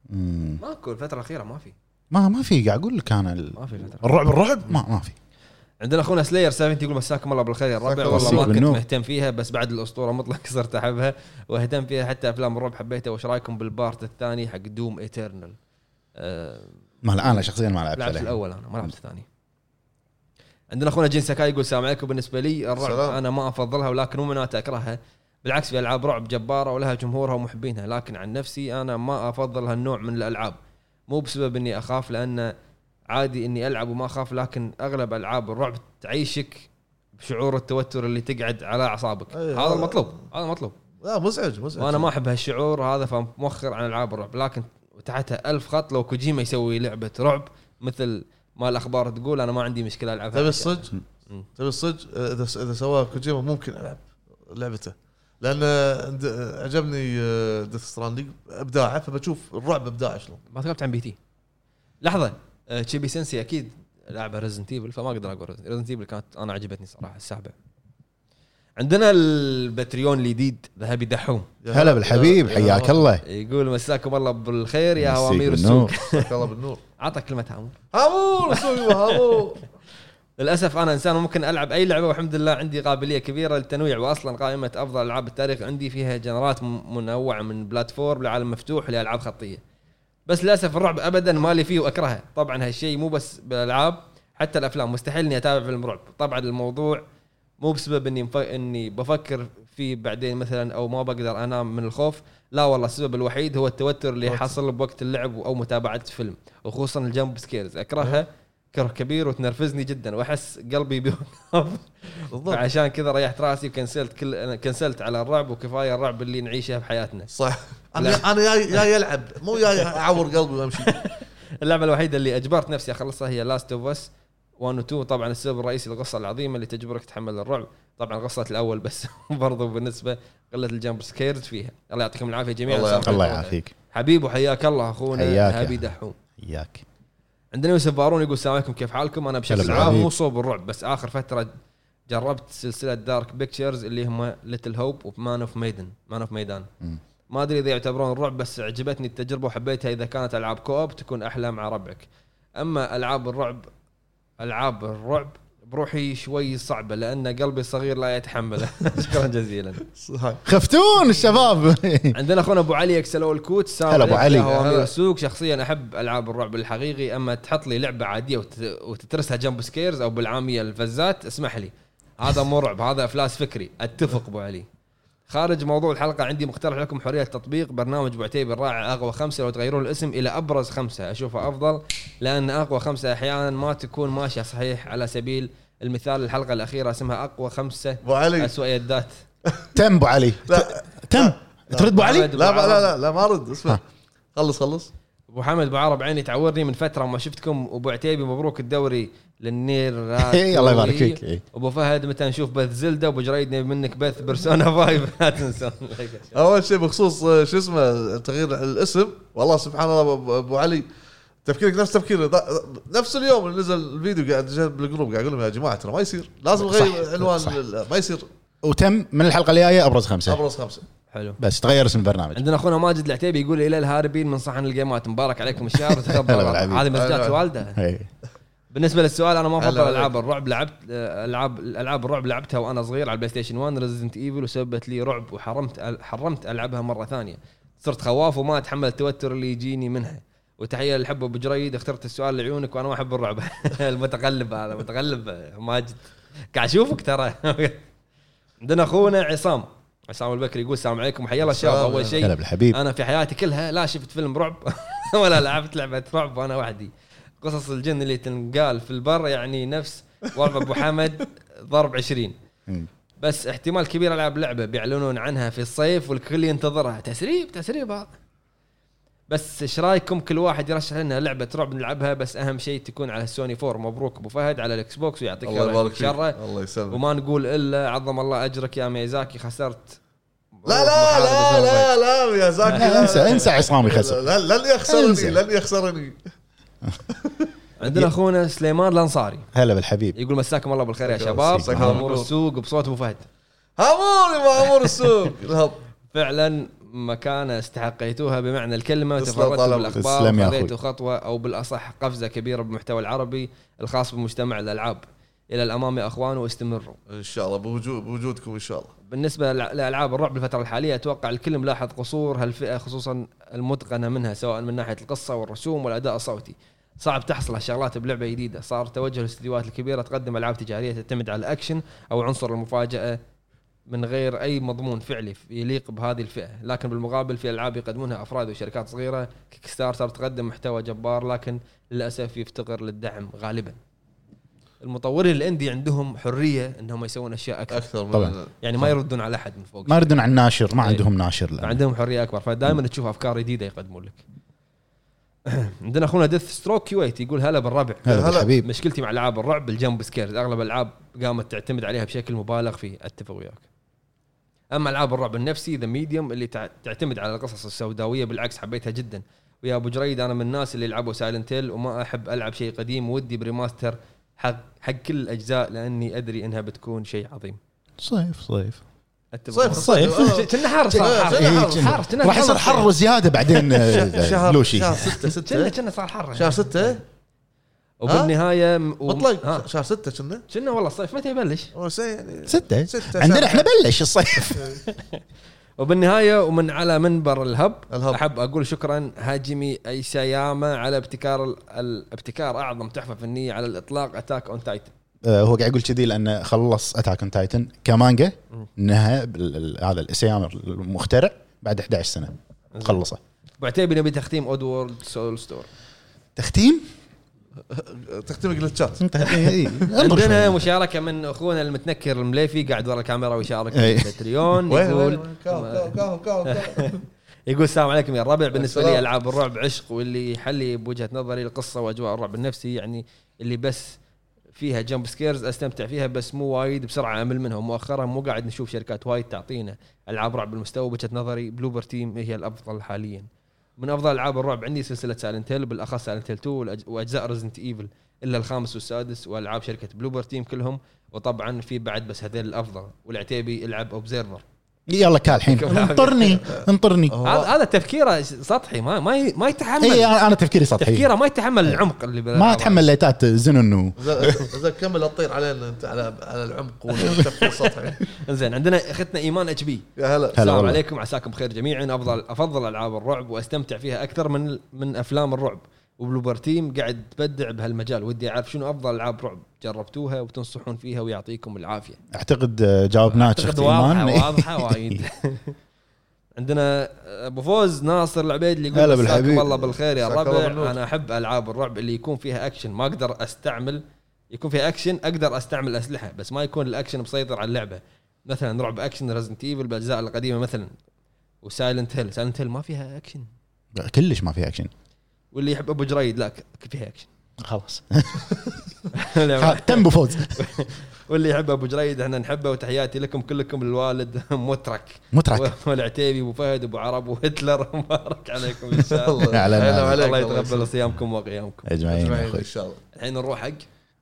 مم. ماكو الفترة الأخيرة ما في. ما ما في قاعد أقول لك أنا ال- ما في فترة. الرعب الرعب ما ما في. عندنا أخونا Slayer 70 يقول مساكم الله بالخير. الربع والله الله. ما كنت. مهتم فيها بس بعد الأسطورة مطلق صرت أحبها. واهتم فيها حتى أفلام الرعب حبيتها. وش رأيكم بال part الثاني حق Doom Eternal أه ما لا أنا شخصيا ما لعبت لعبت الأول أنا ما لعبت الثاني. عندنا أخونا جين ساكاي يقول السلام عليكم. بالنسبة لي الرعب سلام. أنا ما أفضلها ولكن مو معناته أكرهها. بالعكس في ألعاب رعب جبارة ولها جمهورها ومحبينها. لكن عن نفسي أنا ما افضل هالنوع من الألعاب. مو بسبب إني أخاف لأن عادي إني ألعب وما أخاف لكن أغلب ألعاب الرعب تعيشك بشعور التوتر اللي تقعد على أعصابك. أي، هذا المطلوب هذا المطلوب. لا مزعج مزعج. وأنا ما أحب هالشعور هذا فموخر عن ألعاب الرعب. لكن تحتها ألف خط لو كوجيما يسوي لعبة رعب مثل ما الأخبار تقول أنا ما عندي مشكلة العبها تبي الصج؟ مم. تبي الصج؟ إذا إذا سواها كوجيما ممكن ألعب لعبته. لأن آه، آه، عجبني Death Stranding إبداعه فبشوف الرعب ابداع شلون. ما تكلمت عن P.T. لحظة آه، تشيبي سنسي أكيد لعبة Resident Evil فما أقدر أقول Resident Evil كانت أنا عجبتني صراحة السابع عندنا ال Patreon الجديد ذهبي دحوم هلا بالحبيب يا حياك. الله. يقول مساكم الله بالخير يا هوامير. السوق. مساك الله بالنور. عطى كلمة هامور هامور سوي هامور للأسف أنا إنسان ممكن ألعب أي لعبة والحمد لله عندي قابلية كبيرة للتنويع واصلا قائمة أفضل ألعاب التاريخ عندي فيها جنرات منوعة من platform لعالم مفتوح لألعاب خطية. بس للأسف الرعب ابدا مالي فيه وأكرهه. طبعا هالشيء مو بس بالألعاب حتى الأفلام. مستحيل إني أتابع فيلم رعب. طبعا الموضوع مو بسبب إني مف... إني بفكر فيه بعدين مثلا أو ما بقدر أنام من الخوف. لا والله السبب الوحيد هو التوتر اللي. يحصل بوقت اللعب أو متابعة فيلم وخصوصا ال jump scares. اكرهها كره كبير وتنرفزني جدا وأحس قلبي بيوقف بالضبط. عشان كذا ريحت راسي وكنسلت كل كنسلت على الرعب وكفاية الرعب اللي نعيشه بحياتنا صح. أنا أنا جاي العب مو جاي اعور قلبي وأمشي. اللعبة الوحيدة اللي أجبرت نفسي أخلصها هي Last of Us 1 و 2 طبعا السبب الرئيسي القصة العظيمة اللي تجبرك تحمل الرعب. طبعا قصة الأول بس. برضو بالنسبة قلة ال jump scares فيها. الله يعطيكم العافية جميعا. الله يعافيك. الله يعافيك. حبيب وحياك الله أخونا حياك. ذهبي دحوم. اياك عندنا يوسف بارون يقول السلام عليكم كيف حالكم؟ أنا بشكل. عام مو صوب الرعب بس آخر فترة جربت سلسلة Dark Pictures اللي هم Little Hope و Man of Medan Man of Medan. ما أدري إذا يعتبرون الرعب بس عجبتني التجربة وحبيتها إذا كانت ألعاب co-op تكون أحلى مع ربعك. أما ألعاب الرعب ألعاب الرعب بروحي شوي صعبة لأن قلبي صغير لا يتحمله. شكرا جزيلا. خفتون الشباب. عندنا أخونا أبو علي اكسلو الكوت هلا يا علي. السوق. شخصيا أحب ألعاب الرعب الحقيقي أما تحط لي لعبة عادية وت- وتترسها jump scares أو بالعامية الفزات اسمح لي. هذا مو رعب هذا إفلاس فكري. أتفق أبو علي. خارج موضوع الحلقة عندي مقترح لكم حرية تطبيق برنامج ابو عتيبي الراعي أقوى خمسة. لو تغيرون الاسم إلى أبرز خمسة أشوفه أفضل لأن أقوى خمسة أحيانا ما تكون ماشية صحيح. على سبيل المثال الحلقة الأخيرة اسمها أقوى خمسة أبو علي. اسوء يدات. تم أبو علي. لا. تم. ترد أبو علي؟ لا أبو لا. لا, لا ما أرد اسمع. خلص خلص. أبو حمد أبو عرب عيني تعورني من فترة ما شفتكم. أبو عتيبي مبروك الدوري للنير إيه، الله يبارك فيك. إيه. أبو فهد متى نشوف بث زلدة؟ أبو جريد نبي منك بث بيرسونا 5 لا تنسون. أول شيء بخصوص آه، شو اسمه تغيير الاسم. والله سبحان الله ابو علي تفكيرك نفس تفكيري. ض- نفس اليوم اللي نزل الفيديو قاعد بال group قاعد أقول لهم يا جماعة ترى ما يصير. لازم نغير عنوان ما يصير. وتم من الحلقة الجاية أبرز خمسة. أبرز خمسة. حلو. بس تغير اسم البرنامج. عندنا أخونا ماجد العتيبي يقول إلى الهاربين من صحن الجيمات مبارك عليكم الشهر. هذه مسجات. الوالده إيه. بالنسبة للسؤال أنا ما أفضل. ألعاب الرعب لعبت ألعاب الالعاب الرعب لعبتها وأنا صغير على ال PlayStation 1 Resident Evil وسببت لي رعب وحرمت حرمت ألعبها مرة ثانية. صرت خواف وما أتحمل التوتر اللي يجيني منها. وتحية للحب أبو جريد. اخترت السؤال لعيونك وأنا ما أحب الرعب. المتقلب هذا متقلب ماجد. قاعد أشوفك ترى. عندنا أخونا عصام. عصام البكري يقول السلام عليكم وحيا الله الشباب أول هلا شيء بالحبيب. أنا في حياتي كلها لا شفت فيلم رعب ولا لعبت لعبة رعب وأنا وحدي. قصص الجن اللي تنقال في البر يعني نفس ضرب أبو حمد ضرب 20 مم. بس احتمال كبير ألعب لعبة بيعلنون عنها في الصيف والكل ينتظرها. تسريب تسريب هذا. بس إيش رأيكم كل واحد يرشح لنا لعبة رعب نلعبها؟ بس أهم شيء تكون على السوني 4 مبروك أبو فهد على ال Xbox ويعطيك الله يبارك فيك. شرة. الله يسلمك. وما نقول إلا عظم الله أجرك يا ميزاكي خسرت. لا لا لا لا لا يا ميازاكي لا، انسى انسى عصام يخسر لا- لن يخسرني. لن يخسرني. عندنا أخونا سليمان الأنصاري. هلا بالحبيب. يقول مساكم الله بالخير يا شباب. مساك الله امور بالنور. السوق بصوت أبو فهد. هامور يا امور السوق فعلا مكانه استحقيتوها بمعنى الكلمة تسلم تفردتوا أخوي. وخذيتوا خطوة أو بالأصح قفزة كبيرة بالمحتوى العربي الخاص بمجتمع الألعاب. إلى الأمام يا أخوان واستمروا. إن شاء الله بوجود بوجودكم إن شاء الله. بالنسبة لألع- لألعاب الرعب الفترة الحالية أتوقع الكل ملاحظ قصور هالفئة خصوصا المتقنة منها سواء من ناحية القصة والرسوم والأداء الصوتي. صعب تحصل هالشغلات بلعبة جديدة. صار توجه الاستديوهات الكبيرة تقدم ألعاب تجارية تعتمد على الأكشن أو عنصر المفاجأة من غير أي مضمون فعلي يليق بهذه الفئة. لكن بالمقابل في ألعاب يقدمونها أفراد وشركات صغيرة Kickstarter تقدم محتوى جبار لكن للأسف يفتقر للدعم غالبا. المطورين ال indie عندهم حرية إنهم يسوون أشياء أكثر. أكثر من طبعاً. يعني ما يردون على أحد من فوق. ما يردون على الناشر ما إيه. عندهم ناشر لا. عندهم حرية أكبر. فدائما تشوف أفكار جديدة يقدمون لك. عندنا أخونا Deathstroke كويت يقول هلا بالربع. هلا هلا. بالحبيب. مشكلتي مع ألعاب الرعب ال jump scares. أغلب الألعاب قامت تعتمد عليها بشكل مبالغ فيه اتفق وياك أما ألعاب الرعب النفسي The Medium اللي تع- تعتمد على القصص السوداوية بالعكس حبيتها جدا. ويا أبو جريد أنا من الناس اللي يلعبوا Silent Hill وما أحب ألعب شيء قديم ودي ب remaster حق حق كل الأجزاء لأني أدري إنها بتكون شيء عظيم. صيف صيف. صيف صيف. كنا حار صار إيه، حار راح يصير. حر زياده بعدين شهر لوشي. شهر 6 كنا 6 كنا صار حر. شهر 6 وبالنهاية م- و- مطلق. ها، شهر 6 كنا. كنا والله الصيف متى يبلش؟ يعني ستة. ستة عندنا شهر. إحنا بلش الصيف. وبالنهاية ومن على منبر الهب, الهب. أحب أقول شكرا هاجمي أيساياما على ابتكار ال- الابتكار أعظم تحفة فنية على الإطلاق اتاك اون تايتن هو قاعد يقول كذي لأنه خلص اتاك اون تايتن كمانجا. انها هذا الاسيام المخترع بعد 11 سنة. خلصه. وعتيبي نبي تختيم Oddworld Soulstorm تختيم؟ تختم جلتشات انت إيه. عندنا مشاركة من أخونا المتنكر المليفي قاعد ورا الكاميرا ويشارك إيه. في ال Patreon يقول وين كاو كاو كاو كاو كاو. يقول السلام عليكم يا الربع بالنسبة لي. ألعاب الرعب عشق واللي يحلي بوجهة نظري القصة وأجواء الرعب النفسي يعني اللي بس فيها jump scares أستمتع فيها بس مو وايد بسرعة أمل منها ومؤخرا مو قاعد نشوف شركات وايد تعطينا ألعاب رعب بالمستوى وجهة نظري Bloober Team هي الأفضل حاليا من أفضل ألعاب الرعب عندي سلسلة Silent Hill بالأخص Silent Hill 2 والأج- وأجزاء Resident Evil إلا الخامس والسادس وألعاب شركة Bloober Team كلهم. وطبعا في بعد بس هذول الأفضل. والعتيبي العب Observer يلا كال الحين. انطرني انطرني. هذا تفكيره سطحي ما ما ما يتحمل. اي أنا أنا تفكيري سطحي. تفكيره ما يتحمل العمق اللي. ما اتحمل ليتات زنن اذا إذا كمل تطير علينا أنت على على العمق والتفكير سطحي. زين عندنا أختنا إيمان HP. يا هلا. السلام. عليكم عساكم بخير جميعا. افضل أفضل ألعاب الرعب وأستمتع فيها أكثر من من أفلام الرعب. و Bloober Team قاعد تبدع بهالمجال. ودي أعرف شنو أفضل ألعاب رعب جربتوها وتنصحون فيها ويعطيكم العافية. أعتقد آه، جاوبناك أعتقد اخت واضحة واضحة وايد. عندنا أبو فوز ناصر العبيد اللي يقول بالحبيب. مساكم الله بالخير يا ربع. أنا أحب ألعاب الرعب اللي يكون فيها أكشن. ما أقدر أستعمل يكون فيها أكشن أقدر أستعمل أسلحة بس ما يكون الأكشن مسيطر على اللعبة. مثلا رعب action Resident Evil بالأجزاء القديمة مثلا. و Silent Hill. Silent Hill ما فيها أكشن. كلش ما في أكشن. واللي يحب أبو جريد لا ك- فيها اكشن خلاص. تم بفوز. واللي يحب أبو جريد إحنا نحبه وتحياتي لكم كلكم الوالد مترك. مترك. والعتيبي أبو فهد أبو عرب وهتلر مبارك عليكم إن شاء الله. الله يتقبل. صيامكم وقيامكم أجمعين يا أجمعين أخوي. إن شاء الله. الحين نروح حق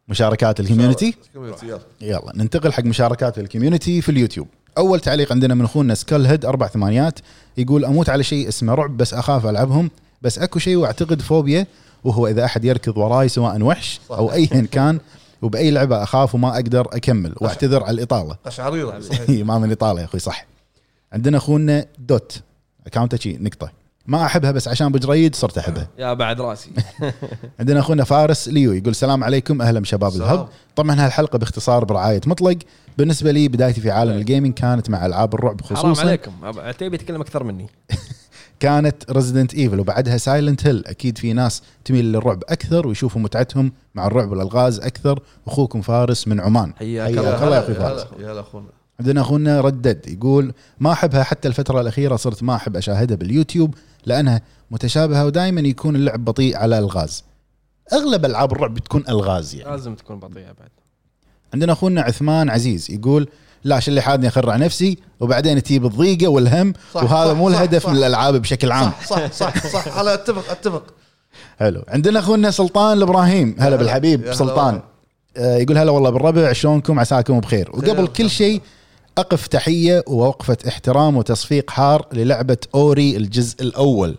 مشاركات ال community community يلا. يلا ننتقل حق مشاركات ال community في اليوتيوب. أول تعليق عندنا من أخونا Skull Head أربع ثمانيات يقول أموت على شيء اسمه رعب بس أخاف ألعبهم. بس اكو شيء واعتقد فوبيا وهو إذا أحد يركض وراي سواء وحش أو ايا كان وبأي لعبة أخاف وما أقدر أكمل واعتذر على الإطالة. قشعريره ما من إطالة يا أخوي صح. عندنا أخونا dot account ه شي نقطة. ما أحبها بس عشان بجريد صرت أحبها. يا بعد راسي. عندنا أخونا فارس ليو يقول السلام عليكم أهلا سلام. الهب. طبعا هالحلقة باختصار برعاية مطلق. بالنسبة لي بدايتي في عالم ال gaming كانت مع ألعاب الرعب حرام خصوصا. عليكم. أب- عتيبي يتكلم أكثر مني. كانت Resident Evil وبعدها Silent Hill أكيد في ناس تميل للرعب أكثر ويشوفوا متعتهم مع الرعب والألغاز أكثر. أخوكم فارس من عمان. حياك الله. يا أخوي يا فارس. يا أخونا. عندنا أخونا ردد يقول ما أحبها حتى الفترة الأخيرة صرت ما أحب أشاهدها باليوتيوب لأنها متشابهة ودائما يكون اللعب بطيء على ألغاز. أغلب ألعاب الرعب بتكون ألغاز يعني. لازم تكون بطيئة بعد. عندنا أخونا عثمان عزيز يقول لا شو اللي حادني اخرع نفسي وبعدين تجيب الضيقة والهم صح، وهذا صح، مو صح، الهدف صح. من الألعاب بشكل عام صح صح صح صح أنا أتفق أتفق حلو عندنا أخونا سلطان الإبراهيم هلا. بالحبيب سلطان. آه، يقول هلا والله بالربع شلونكم عساكم بخير وقبل. كل شيء أقف تحية ووقفة احترام وتصفيق حار للعبة Ori الجزء الأول.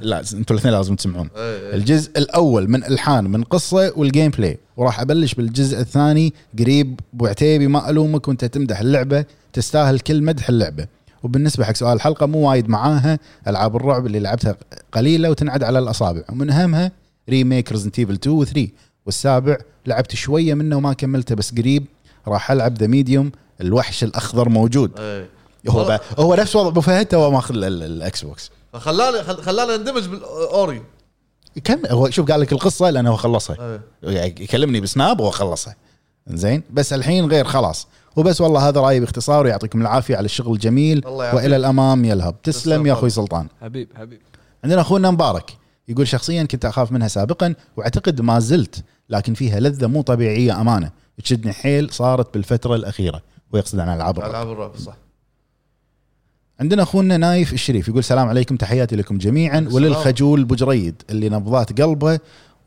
لا أنتوا الاثنين لازم تسمعون. إيه، إيه. الجزء الأول من ألحان من قصة وال gameplay وراح أبلش بالجزء الثاني قريب ابو عتيبي ما ألومك وأنت تمدح اللعبة تستاهل كل مدح اللعبة. وبالنسبة حق سؤال الحلقة مو وايد معاها ألعاب الرعب اللي لعبتها قليلة وتنعد على الأصابع. ومن أهمها remake Resident Evil 2 و 3 والسابع لعبت شوية منه وما كملته بس قريب راح ألعب The Medium الوحش الأخضر موجود. إيه. هو هو نفس وضع أبو فهد تو ماخذ ال- ال- ال Xbox فخلاني خل- خلاني اندمج بال Ori كم هو شوف قال لك القصة لأنه هو خلصها. يعني يكلمني ب Snap وهو خلصها. زين؟ بس الحين غير خلاص. وبس والله هذا رأيي باختصار ويعطيكم العافية على الشغل الجميل. وإلى الأمام يلهب. تسلم تسلم يا أخوي سلطان. حبيب حبيب. عندنا أخونا مبارك يقول شخصيا كنت أخاف منها سابقا وأعتقد ما زلت لكن فيها لذة مو طبيعية أمانة. تشدني حيل صارت بالفترة الأخيرة. ويقصد عن العاب الرعب. العاب الرعب صح. عندنا أخونا نايف الشريف يقول السلام عليكم تحياتي لكم جميعا. السلام. وللخجول بجريد اللي نبضات قلبه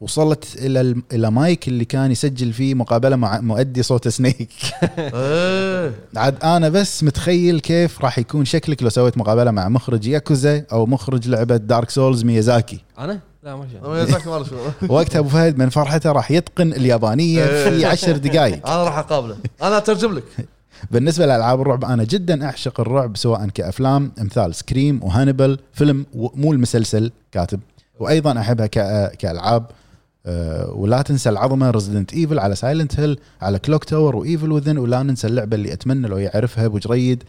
وصلت إلى إلى مايك اللي كان يسجل فيه مقابلة مع مؤدي صوت Snake. عاد أنا بس متخيل كيف راح يكون شكلك لو سويت مقابلة مع مخرج ياكوزا أو مخرج لعبة Dark Souls ميازاكي. أنا؟ لا ما شاء وقتها أبو فهد من فرحته راح يتقن اليابانية في عشر دقائق أنا راح أقابله. أنا أترجم لك. بالنسبة لألعاب الرعب أنا جدا أعشق الرعب سواء كأفلام أمثال Scream و Hannibal فيلم مو المسلسل كاتب. وأيضا أحبها كألعاب أه، ولا تنسى العظمة Resident Evil على Silent Hill على Clock Tower و Evil Within ولا ننسى اللعبة اللي أتمنى لو يعرفها أبو جريد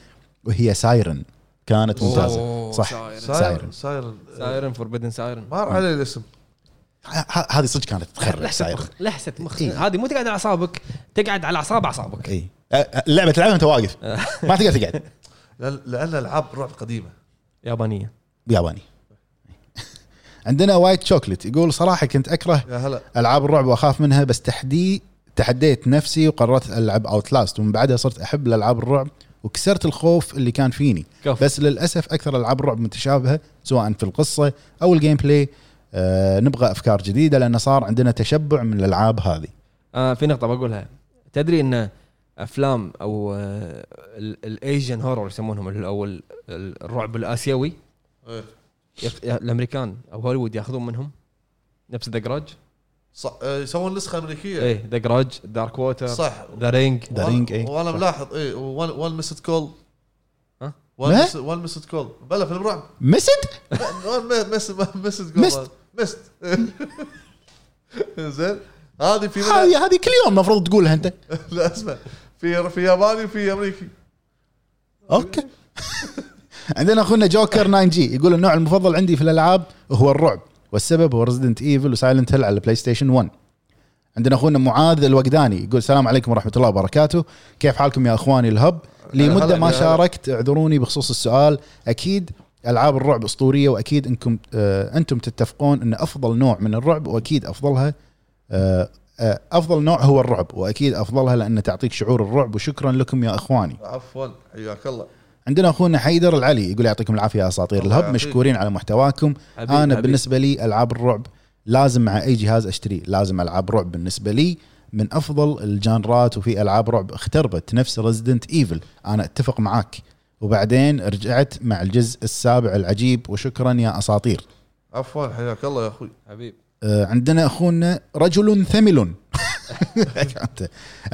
وهي Siren كانت ممتازة. صح. Siren. Siren Siren Siren Forbidden Siren مر علي الاسم. هذه صدق كانت تخرب لحسة Siren مخ لحسة مخ. إيه. هذه مو تقعد على أعصابك تقعد على أعصاب أعصابك. اي اللعبه تلعبها وانت واقف. ما تقدر تقعد. لأن العاب رعب قديمة. يابانية. ياباني. عندنا White Chocolate. يقول صراحة كنت أكره ألعاب الرعب وأخاف منها بس تحدي تحديت نفسي وقررت ألعب Outlast ومن بعدها صرت أحب الالعاب الرعب وكسرت الخوف اللي كان فيني. كفو. بس للأسف أكثر ألعاب الرعب متشابهة سواء في القصة أو ال gameplay آه نبغى أفكار جديدة لأن صار عندنا تشبع من الألعاب هذه. آه في نقطة بقولها. تدري إن أفلام أو آه ال Asian horror يسمونهم أو ال- ال- الرعب الآسيوي. إيه. الأمريكان أو هوليوود ياخذون منهم. نفس The Grudge صح يسوون نسخة أمريكية. إيه The Grudge Dark Water صح. The Ring, The Ring، إيه. وأنا ملاحظ اي One Missed Call. ها؟ One Missed Call. بلا فيلم رعب Missed؟ Missed Missed Call. Missed. Missed. زين. هذه في هذه هذه كل يوم المفروض تقولها أنت. لا اسمع. في في ياباني وفي أمريكي. أوكي. عندنا أخونا جوكر 9 G يقول النوع المفضل عندي في الألعاب هو الرعب والسبب هو Resident Evil و Silent Hill على ال PlayStation 1 عندنا أخونا معاذ الوقداني يقول السلام عليكم ورحمة الله وبركاته. كيف حالكم يا أخواني الهب؟ لي هلا مدة هلا ما. شاركت اعذروني بخصوص السؤال. أكيد ألعاب الرعب أسطورية وأكيد أنكم آه أنتم تتفقون إن أفضل نوع من الرعب وأكيد أفضلها آه أفضل نوع هو الرعب وأكيد أفضلها لأن تعطيك شعور الرعب وشكرا لكم يا إخواني. عفوا حياك الله. عندنا أخونا حيدر العلي يقول يعطيكم العافية يا أساطير الهب. مشكورين على محتواكم. حبيب- أنا حبيب. بالنسبة لي ألعاب الرعب لازم مع أي جهاز اشتريه لازم ألعاب رعب. بالنسبة لي من أفضل الجانرات وفي ألعاب رعب اختربت نفس Resident Evil أنا أتفق معاك. وبعدين رجعت مع الجزء السابع العجيب وشكرا يا أساطير. عفوا حياك الله يا أخوي. حبيب آه، عندنا أخونا رجل ثمل.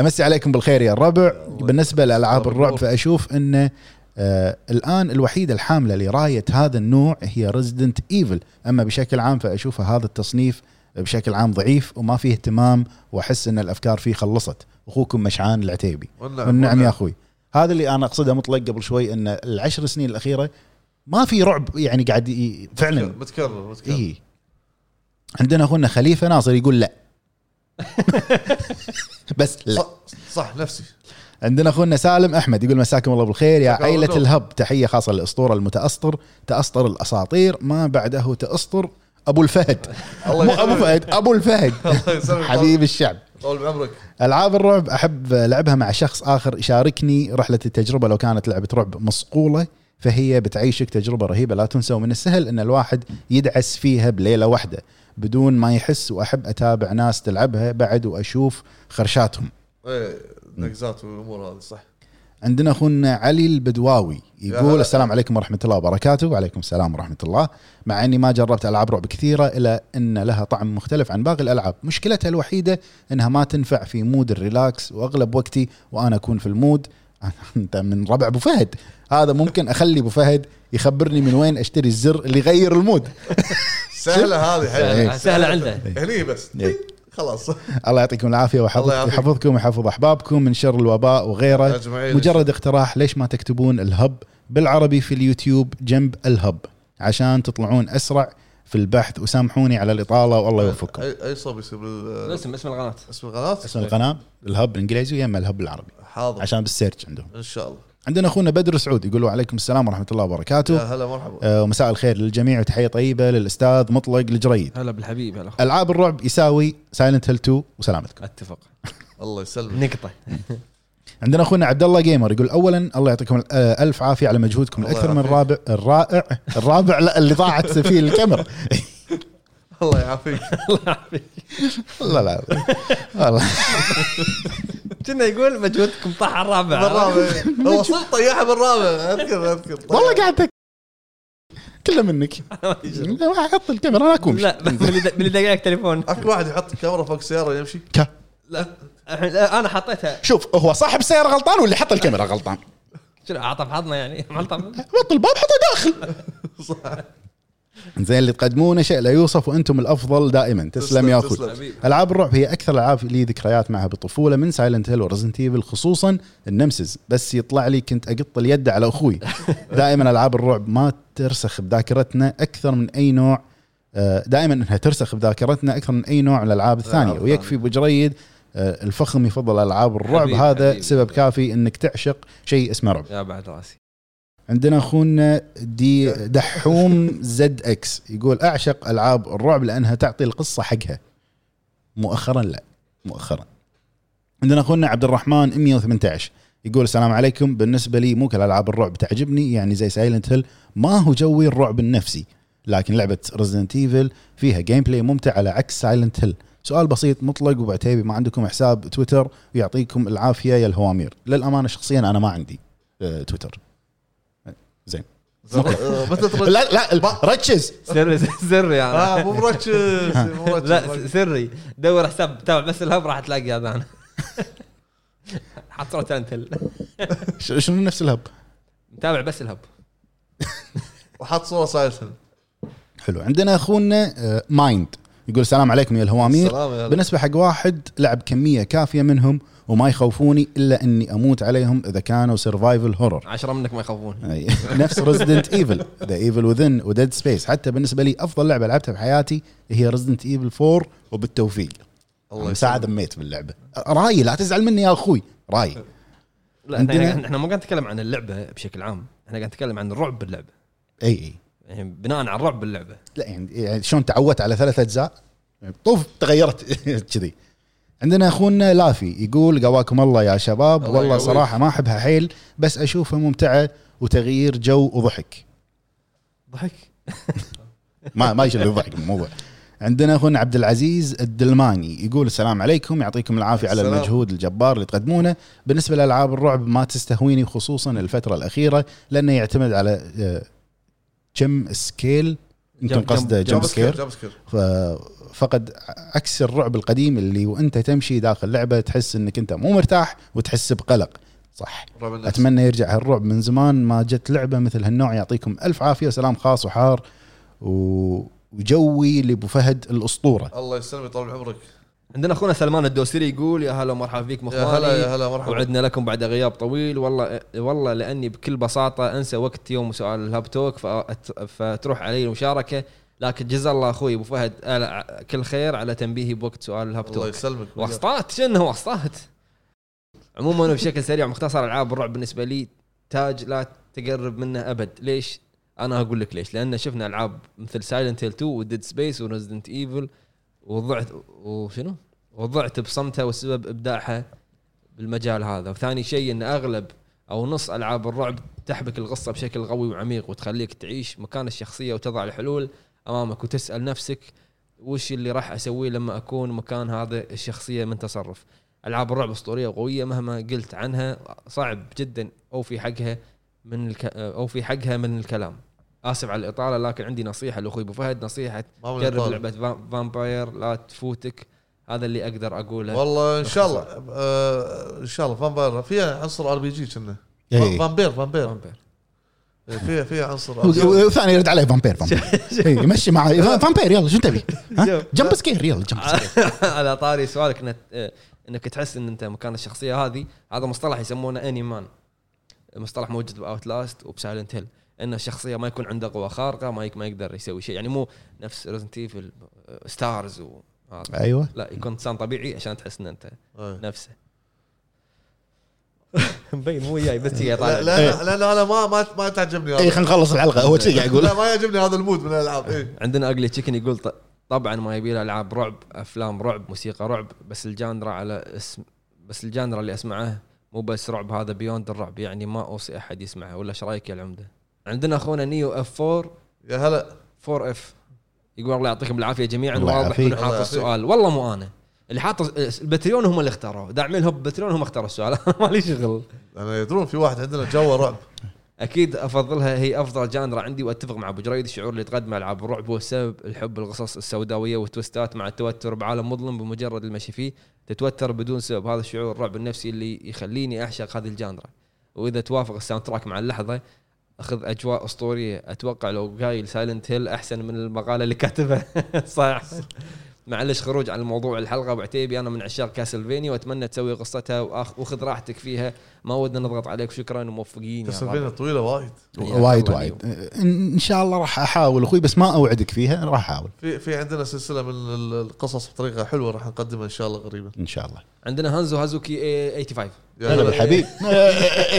أمسي عليكم بالخير يا الربع. بالنسبة لألعاب الرعب فأشوف انه آه الآن الوحيدة الحاملة لراية هذا النوع هي Resident Evil أما بشكل عام فأشوف هذا التصنيف بشكل عام ضعيف وما فيه اهتمام وأحس إن الأفكار فيه خلصت. أخوكم مشعان العتيبي. والنعم يا أخوي. هذا اللي أنا أقصده مطلق قبل شوي إن العشر سنين الأخيرة ما في رعب يعني قاعد فعلا. متكرر متكرر. اي عندنا أخونا خليفة ناصر يقول لا. بس لا. صح, صح نفسي. عندنا أخونا سالم أحمد يقول مساكم الله بالخير يا عائله. الهب. تحية خاصة للأسطورة المتأسطر تأسطر الأساطير. ما بعده تأسطر أبو الفهد. الله مو أبو. فهد أبو الفهد. حبيب الشعب. طول بعمرك. ألعاب الرعب أحب لعبها مع شخص آخر يشاركني رحلة التجربة. لو كانت لعبة رعب مصقولة فهي بتعيشك تجربة رهيبة. لا تنسى ومن السهل إن الواحد يدعس فيها بليلة واحدة. بدون ما يحس وأحب أتابع ناس تلعبها بعد وأشوف خرشاتهم. إيه، نقزات والامور هذه صح. عندنا أخونا علي البدواوي يقول. السلام عليكم ورحمة الله وبركاته وعليكم السلام ورحمة الله. مع إني ما جربت ألعاب رعب كثيرة إلا إن لها طعم مختلف عن باقي الألعاب. مشكلتها الوحيدة إنها ما تنفع في mood ال relax وأغلب وقتي وأنا أكون في ال mood. أنت من ربع أبو فهد. هذا ممكن أخلي أبو فهد يخبرني من وين أشتري الزر اللي يغير ال mood. سهلة هذه سهلة. سهلة عنده هني بس. إيه. خلاص. الله يعطيكم العافية. ويحفظكم ويحفظ أحبابكم من شر الوباء وغيره. مجرد اقتراح ليش ما تكتبون الهب؟ بالعربي في اليوتيوب جنب الهب عشان تطلعون أسرع في البحث. وسامحوني على الإطالة والله يوفقكم. اي أي صوب يصير بال- اسم اسم القناة. اسم القناة؟ اسم القناة الهب الانجليزي ويما الهب العربي حاضر. عشان بال search عندهم. إن شاء الله. عندنا أخونا بدر سعود يقول وعليكم السلام ورحمة الله يا وبركاته هلا مرحبا آه، ومساء الخير للجميع وتحية طيبة للأستاذ مطلق الجريد. هلا بالحبيب هلا. ألعاب الرعب يساوي Silent Hill 2 وسلامتكم. أتفق. الله يسلمك. نقطة. عندنا أخونا عبد الله جيمر يقول اولا الله يعطيكم آه، ألف عافية على مجهودكم الله الأكثر من يعافيك. الرابع الرائع الرابع لا اللي ضاعت فيه الكاميرا. الله يعافيك. لا لا. والله. كنا يقول مجهودكم طاح على الرابع. بالرابع. هو صدق طيحها بالرابع. أذكر أذكر. والله قاعد كله منك. حط الكاميرا أنا أكون. لا من اللي من اللي دقق تليفون. اكو واحد يحط الكاميرا فوق السياره يمشي ك- لا أنا حطيتها. شوف هو صاحب السياره غلطان واللي حط الكاميرا غلطان. شنو أعطى بحظنا يعني؟ بحظنا. بط الباب حطه داخل. زين اللي تقدمونه شيء لا يوصف وأنتم الأفضل دائما. تسلم يا أخوي. ألعاب الرعب هي أكثر الالعاب لي ذكريات معها بالطفولة من سايلنت هيل ورزنت ايفل خصوصا النمسز. بس يطلع لي كنت أقط اليد على أخوي. دائما ألعاب الرعب ما ترسخ بذاكرتنا أكثر من أي نوع آه، دائما إنها ترسخ بذاكرتنا أكثر من أي نوع من الألعاب الثانية. ويكفي أبو جريد آه، الفخم يفضل ألعاب الرعب. حبيبي، هذا حبيبي. سبب كافي إنك تعشق شيء اسمه رعب. يا بعد راسي. عندنا أخونا D دحوم ZX يقول أعشق ألعاب الرعب لأنها تعطي القصة حقها. مؤخرا لا مؤخرا. عندنا أخونا عبد الرحمن 118 يقول السلام عليكم. بالنسبة لي مو كل العاب الرعب تعجبني يعني زي Silent Hill ما هو جوي الرعب النفسي لكن لعبة Resident Evil فيها gameplay ممتع على عكس Silent Hill سؤال بسيط مطلق وبعتيبي ما عندكم حساب تويتر ويعطيكم العافية يا الهوامير. للأمانة شخصيا أنا ما عندي آه، تويتر زين. آه، لا لا ركز سري سري يعني آه مو مركز مركز لا سري. دور حساب تابع بس الهب راح تلاقي هذا أنا. حط ش- شنو نفس الهب؟ متابع بس الهب. وحط صورة Silent حلو. عندنا أخونا آه، Mind. يقول السلام عليكم يا الهوامير. بالنسبة حق واحد لعب كمية كافية منهم وما يخوفوني إلا إني أموت عليهم إذا كانوا survival horror عشرة منك ما يخافون أي. نفس ريزدنت ايفل ذا ايفل وذن وديد سبيس حتى بالنسبة لي أفضل لعبة لعبتها بحياتي هي Resident Evil 4 وبالتوفيق. الله ساعه. دميت باللعبة. راي لا تزعل مني يا أخوي. راي لا عندنا- إحنا إحنا مو قاعد نتكلم عن اللعبة بشكل عام. إحنا قاعد نتكلم عن الرعب باللعبه أي أي. يعني بناء على الرعب باللعبه لا يعني يعني شلون تعودت على ثلاث أجزاء؟ طوف تغيرت كذي. عندنا أخونا لافي يقول قواكم الله يا شباب. الله والله. صراحة ما أحبها حيل بس أشوفها ممتعة وتغيير جو وضحك. ضحك؟ ما ما يشيل الضحك الموضوع. عندنا أخونا عبد العزيز الدلماني يقول السلام عليكم. يعطيكم العافية على السلام. المجهود الجبار اللي تقدمونه. بالنسبة لألعاب الرعب ما تستهويني خصوصا الفترة الأخيرة لأنه يعتمد على آه، كم سكيل يمكن قصده jump scare فقد عكس الرعب القديم اللي وانت تمشي داخل لعبة تحس انك انت مو مرتاح وتحس بقلق. صح. أتمنى يرجع هالرعب من زمان ما جت لعبة مثل هالنوع يعطيكم ألف عافية وسلام خاص وحار و- وجوي لأبو فهد الأسطورة. الله يسلمك يطول عمرك. عندنا أخونا سلمان الدوسري يقول يا هلا ومرحبا فيكم يا هلا اخواني يا هلا مرحبا وعدنا لكم بعد غياب طويل. والله والله لأني بكل بساطة أنسى وقت يوم سؤال الهاب توك فأت- فتروح علي المشاركة. لكن جزا الله أخوي أبو فهد كل خير على تنبيهي بوقت سؤال الهاب الله توك يسلمك. واسطات؟ شنو واسطات؟ عموما بشكل سريع مختصر العاب الرعب بالنسبة لي تاج لا تقرب منه أبد. ليش؟ أنا أقول لك ليش. لأن شفنا ألعاب مثل Silent Hill 2 و Dead Space و Resident Evil وضعت وشنو؟ وضعت بصمتها وسبب إبداعها بالمجال هذا. وثاني شيء إن أغلب أو نص ألعاب الرعب تحبك القصة بشكل قوي وعميق وتخليك تعيش مكان الشخصية وتضع الحلول أمامك وتسأل نفسك وش اللي راح أسويه لما أكون مكان هذا الشخصية من تصرف. ألعاب الرعب أسطورية وقويه مهما قلت عنها صعب جدا اوفي حقها من الك... اوفي حقها من الكلام. آسف على الإطالة لكن عندي نصيحة لأخوي أبو فهد نصيحة جرب. لعبة Vam- Vampyr لا تفوتك. هذا اللي أقدر أقوله. والله إن شاء الله آه إن شاء الله Vampyr. فيها عنصر RPG كنا. إيه. Vampyr Vampyr. Vampyr. فيها فيها عنصر وثاني يرد عليه Vampyr Vampyr. إيه، يمشي معاه Vampyr يلا شو تبي؟ جمب سكير يلا جمب سكير على طاري سؤالك انك إنك تحس إن أنت مكان الشخصية هذه. هذا مصطلح يسمونه any man مصطلح موجود ب Outlast وب Silent Hill. ان الشخصيه ما يكون عنده قوة خارقة ما يك- ما يقدر يسوي شيء. يعني مو نفس Resident Evil STARS وهذا أيوه. لا يكون إنسان طبيعي عشان تحس إن أنت. نفسه. مبين مو وياي بس هي لا طالع. لا لأن أنا ما ما ما تعجبني اي خلينا نخلص الحلقة هو كذي قاعد يقول. لا ما يعجبني هذا ال mood من الألعاب إيه. عندنا Ugly Chicken يقول ط- طبعا ما يبي له ألعاب رعب أفلام رعب موسيقى رعب بس ال genre على اسم بس ال genre اللي أسمعه مو بس رعب هذا beyond الرعب. يعني ما أوصي أحد يسمعه ولا إيش رأيك يا العمدة؟ عندنا أخونا New F 4 يا هلا. 4 F يقول الله يعطيكم العافية جميعا. واضح. انه حاط. السؤال. والله مو أنا. اللي حاط ال Patreon هم اللي اختاروا داعمين هوب Patreon هم اختاروا السؤال. مالي شغل. أنا يدرون في واحد عندنا جو رعب. أكيد أفضلها هي أفضل genre عندي وأتفق مع أبو جريد الشعور اللي يتقدم العاب الرعب هو السبب. الحب القصص السوداوية وال twistات مع التوتر بعالم مظلم بمجرد المشي فيه. تتوتر بدون سبب. هذا الشعور الرعب النفسي اللي يخليني أعشق هذه ال genre. وإذا توافق ال soundtrack مع اللحظة أخذ أجواء أسطورية. أتوقع لو قايل Silent Hill أحسن من المقالة اللي كاتبها. صح. معلش خروج عن الموضوع الحلقة. أبو عتيبي أنا من عشاق Castlevania وأتمنى تسوي قصتها واخذ راحتك فيها. ما ودنا نضغط عليك. شكرا وموفقين يا رب. Castlevania طويلة وايد. وايد وايد. ان شاء الله راح أحاول أخوي بس ما أوعدك فيها راح أحاول. في في عندنا سلسلة من ال- القصص بطريقة حلوة راح نقدمها إن شاء الله قريبا. إن شاء الله. عندنا هانزو هازوكي 85 يا هلا. هلا. بالحبيب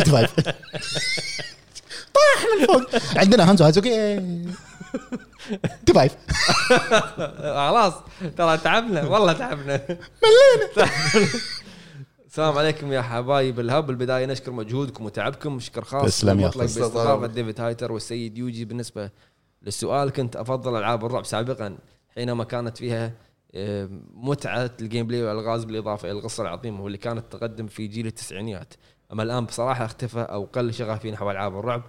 85 طاح من فوق عندنا هانزو هازوكي 85 خلاص ترى تعبنا والله تعبنا. ملينا. السلام عليكم يا حبايب الهب. بالبداية نشكر مجهودكم وتعبكم. شكر خاص تسلم يا. باستضافة ديفيد هايتر والسيد يوجي. بالنسبة للسؤال كنت أفضل ألعاب الرعب سابقا حينما كانت فيها آه، متعة ال gameplay والألغاز بالإضافة إلى القصة العظيمه واللي كانت تقدم في جيل التسعينيات. أما الآن بصراحة اختفى أو قل شغفي نحو ألعاب الرعب.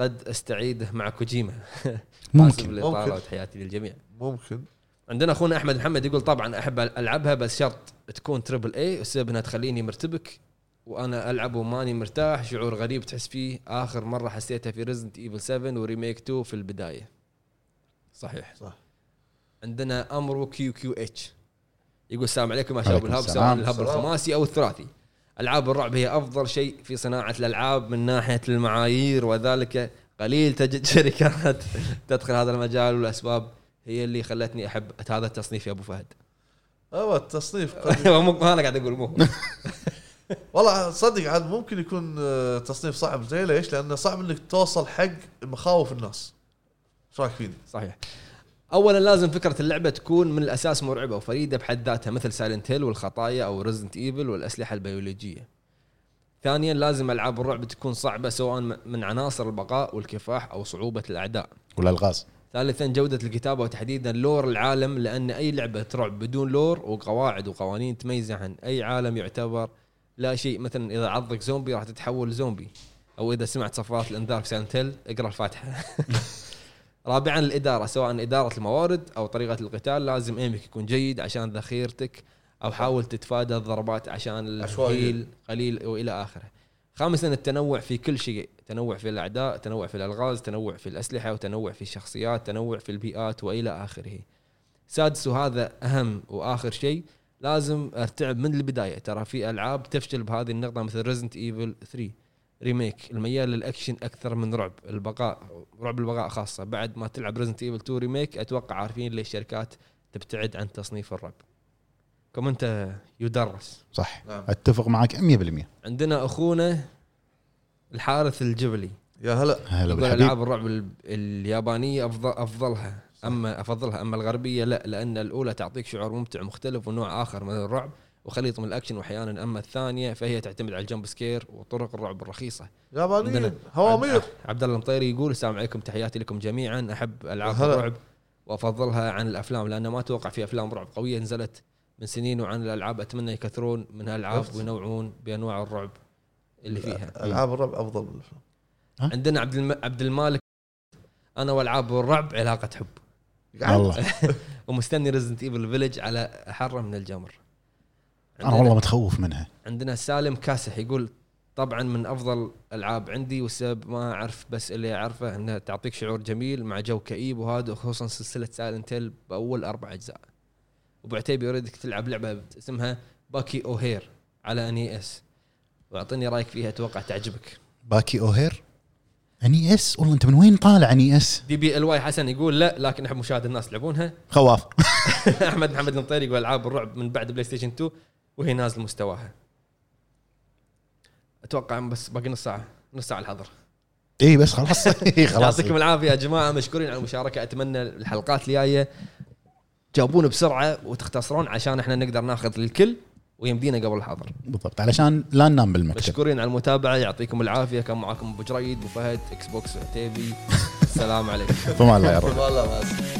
قد أستعيده مع كوجيما ممكن. ممكن. وتحياتي للجميع ممكن عندنا أخونا أحمد محمد يقول طبعا أحب ألعبها بس شرط تكون triple A السبب إنها تخليني مرتبك وأنا ألعب وماني مرتاح شعور غريب تحس فيه آخر مرة حسيتها في Resident Evil 7 و remake 2 في البداية صحيح صح. عندنا أمرو QQH يقول السلام عليكم يا شباب الهب. سواء الهب. الخماسي أو الثلاثي ألعاب الرعب هي أفضل شيء في صناعة الألعاب من ناحية المعايير وذلك قليل تجد شركات تدخل هذا المجال والأسباب هي اللي خلتني أحب هذا التصنيف يا أبو فهد أيوه التصنيف مو أنا قاعد أقول مو والله صدق عاد ممكن يكون آه، تصنيف صعب زي ليش؟ لأنه صعب إنك توصل حق مخاوف الناس. إيش رأيك فيني؟ صحيح اولا لازم فكرة اللعبة تكون من الأساس مرعبة وفريدة بحد ذاتها مثل Silent Hill والخطايا أو Resident Evil والأسلحة البيولوجية. ثانيا لازم ألعاب الرعب تكون صعبة سواء من عناصر البقاء والكفاح أو صعوبة الأعداء. والألغاز. ثالثا جودة الكتابة وتحديدا lore العالم لأن أي لعبة رعب بدون lore وقواعد وقوانين تميزه عن أي عالم يعتبر لا شيء. مثلا إذا عضك زومبي راح تتحول زومبي أو إذا سمعت صفارات الإنذار في Silent Hill اقرأ الفاتحة. رابعا الإدارة سواء إدارة الموارد أو طريقة القتال لازم aimك يكون جيد عشان ذخيرتك أو حاول تتفادى الضربات عشان. ال heal قليل وإلى آخره. خامسا التنوع في كل شيء تنوع في الأعداء تنوع في الألغاز تنوع في الأسلحة وتنوع في الشخصيات تنوع في البيئات وإلى آخره. سادس وهذا أهم وآخر شيء لازم أرتعب من البداية. ترى في ألعاب تفشل بهذه النقطة مثل Resident Evil 3 remake الميال للأكشن أكثر من رعب. البقاء رعب البقاء خاصة. بعد ما تلعب Resident Evil 2 remake أتوقع عارفين ليش الشركات تبتعد عن تصنيف الرعب. comment يدرس. صح. نعم. أتفق معك 100% عندنا أخونا الحارث الجبلي. يا هلا. هلا يقول بالحبيب. ألعاب الرعب ال- اليابانية افضل أفضلها. أما أفضلها أما الغربية لا لأن الأولى تعطيك شعور ممتع مختلف ونوع آخر من الرعب. وخليط من الأكشن وأحيانا أما الثانية فهي تعتمد على ال jump scare وطرق الرعب الرخيصة. يابانيين هوامير. عبد- الله المطيري يقول السلام عليكم تحياتي لكم جميعا. أحب ألعاب. الرعب وأفضلها عن الأفلام لأن ما أتوقع في أفلام رعب قوية نزلت من سنين وعن الألعاب أتمنى يكثرون من هالألعاب عرفت. وينوعون بأنواع الرعب اللي فيها. ألعاب الرعب أفضل من الأفلام. عندنا عبد الم... عبد المالك. أنا وألعاب الرعب علاقة حب. والله ومستني Resident Evil Village على حرة من الجمر. أنا والله متخوف منها. عندنا سالم كاسح يقول طبعا من أفضل العاب عندي والسبب ما أعرف بس اللي أعرفه انها تعطيك شعور جميل مع جو كئيب وهذا خصوصا سلسلة Silent بأول أربع أجزاء. ابو عتيبي يريدك تلعب لعبة اسمها Bucky O'Hare على NES وأعطيني رأيك فيها أتوقع تعجبك. Bucky O'Hare NES والله أنت من وين طالع NES DBLY حسن يقول لا لكن أحب مشاهدة الناس يلعبونها. خواف. أحمد محمد المطيري يقول ألعاب الرعب من بعد PlayStation 2 وهي نازل مستواها. أتوقع بس باقي نص ساعة نص ساعة الحظر. اي إيه، بس خلاص. إي خلاص. يعطيكم العافية يا جماعة مشكورين على المشاركة. أتمنى الحلقات الجاية جاوبون بسرعة وتختصرون عشان إحنا نقدر ناخذ الكل ويمدينا قبل الحظر. بالضبط علشان لا ننام بالمكتب. مشكورين على المتابعة يعطيكم العافية. كان معاكم أبو جريد أبو فهد إكس بوكس عتيبي السلام عليكم. فمان الله يا رب.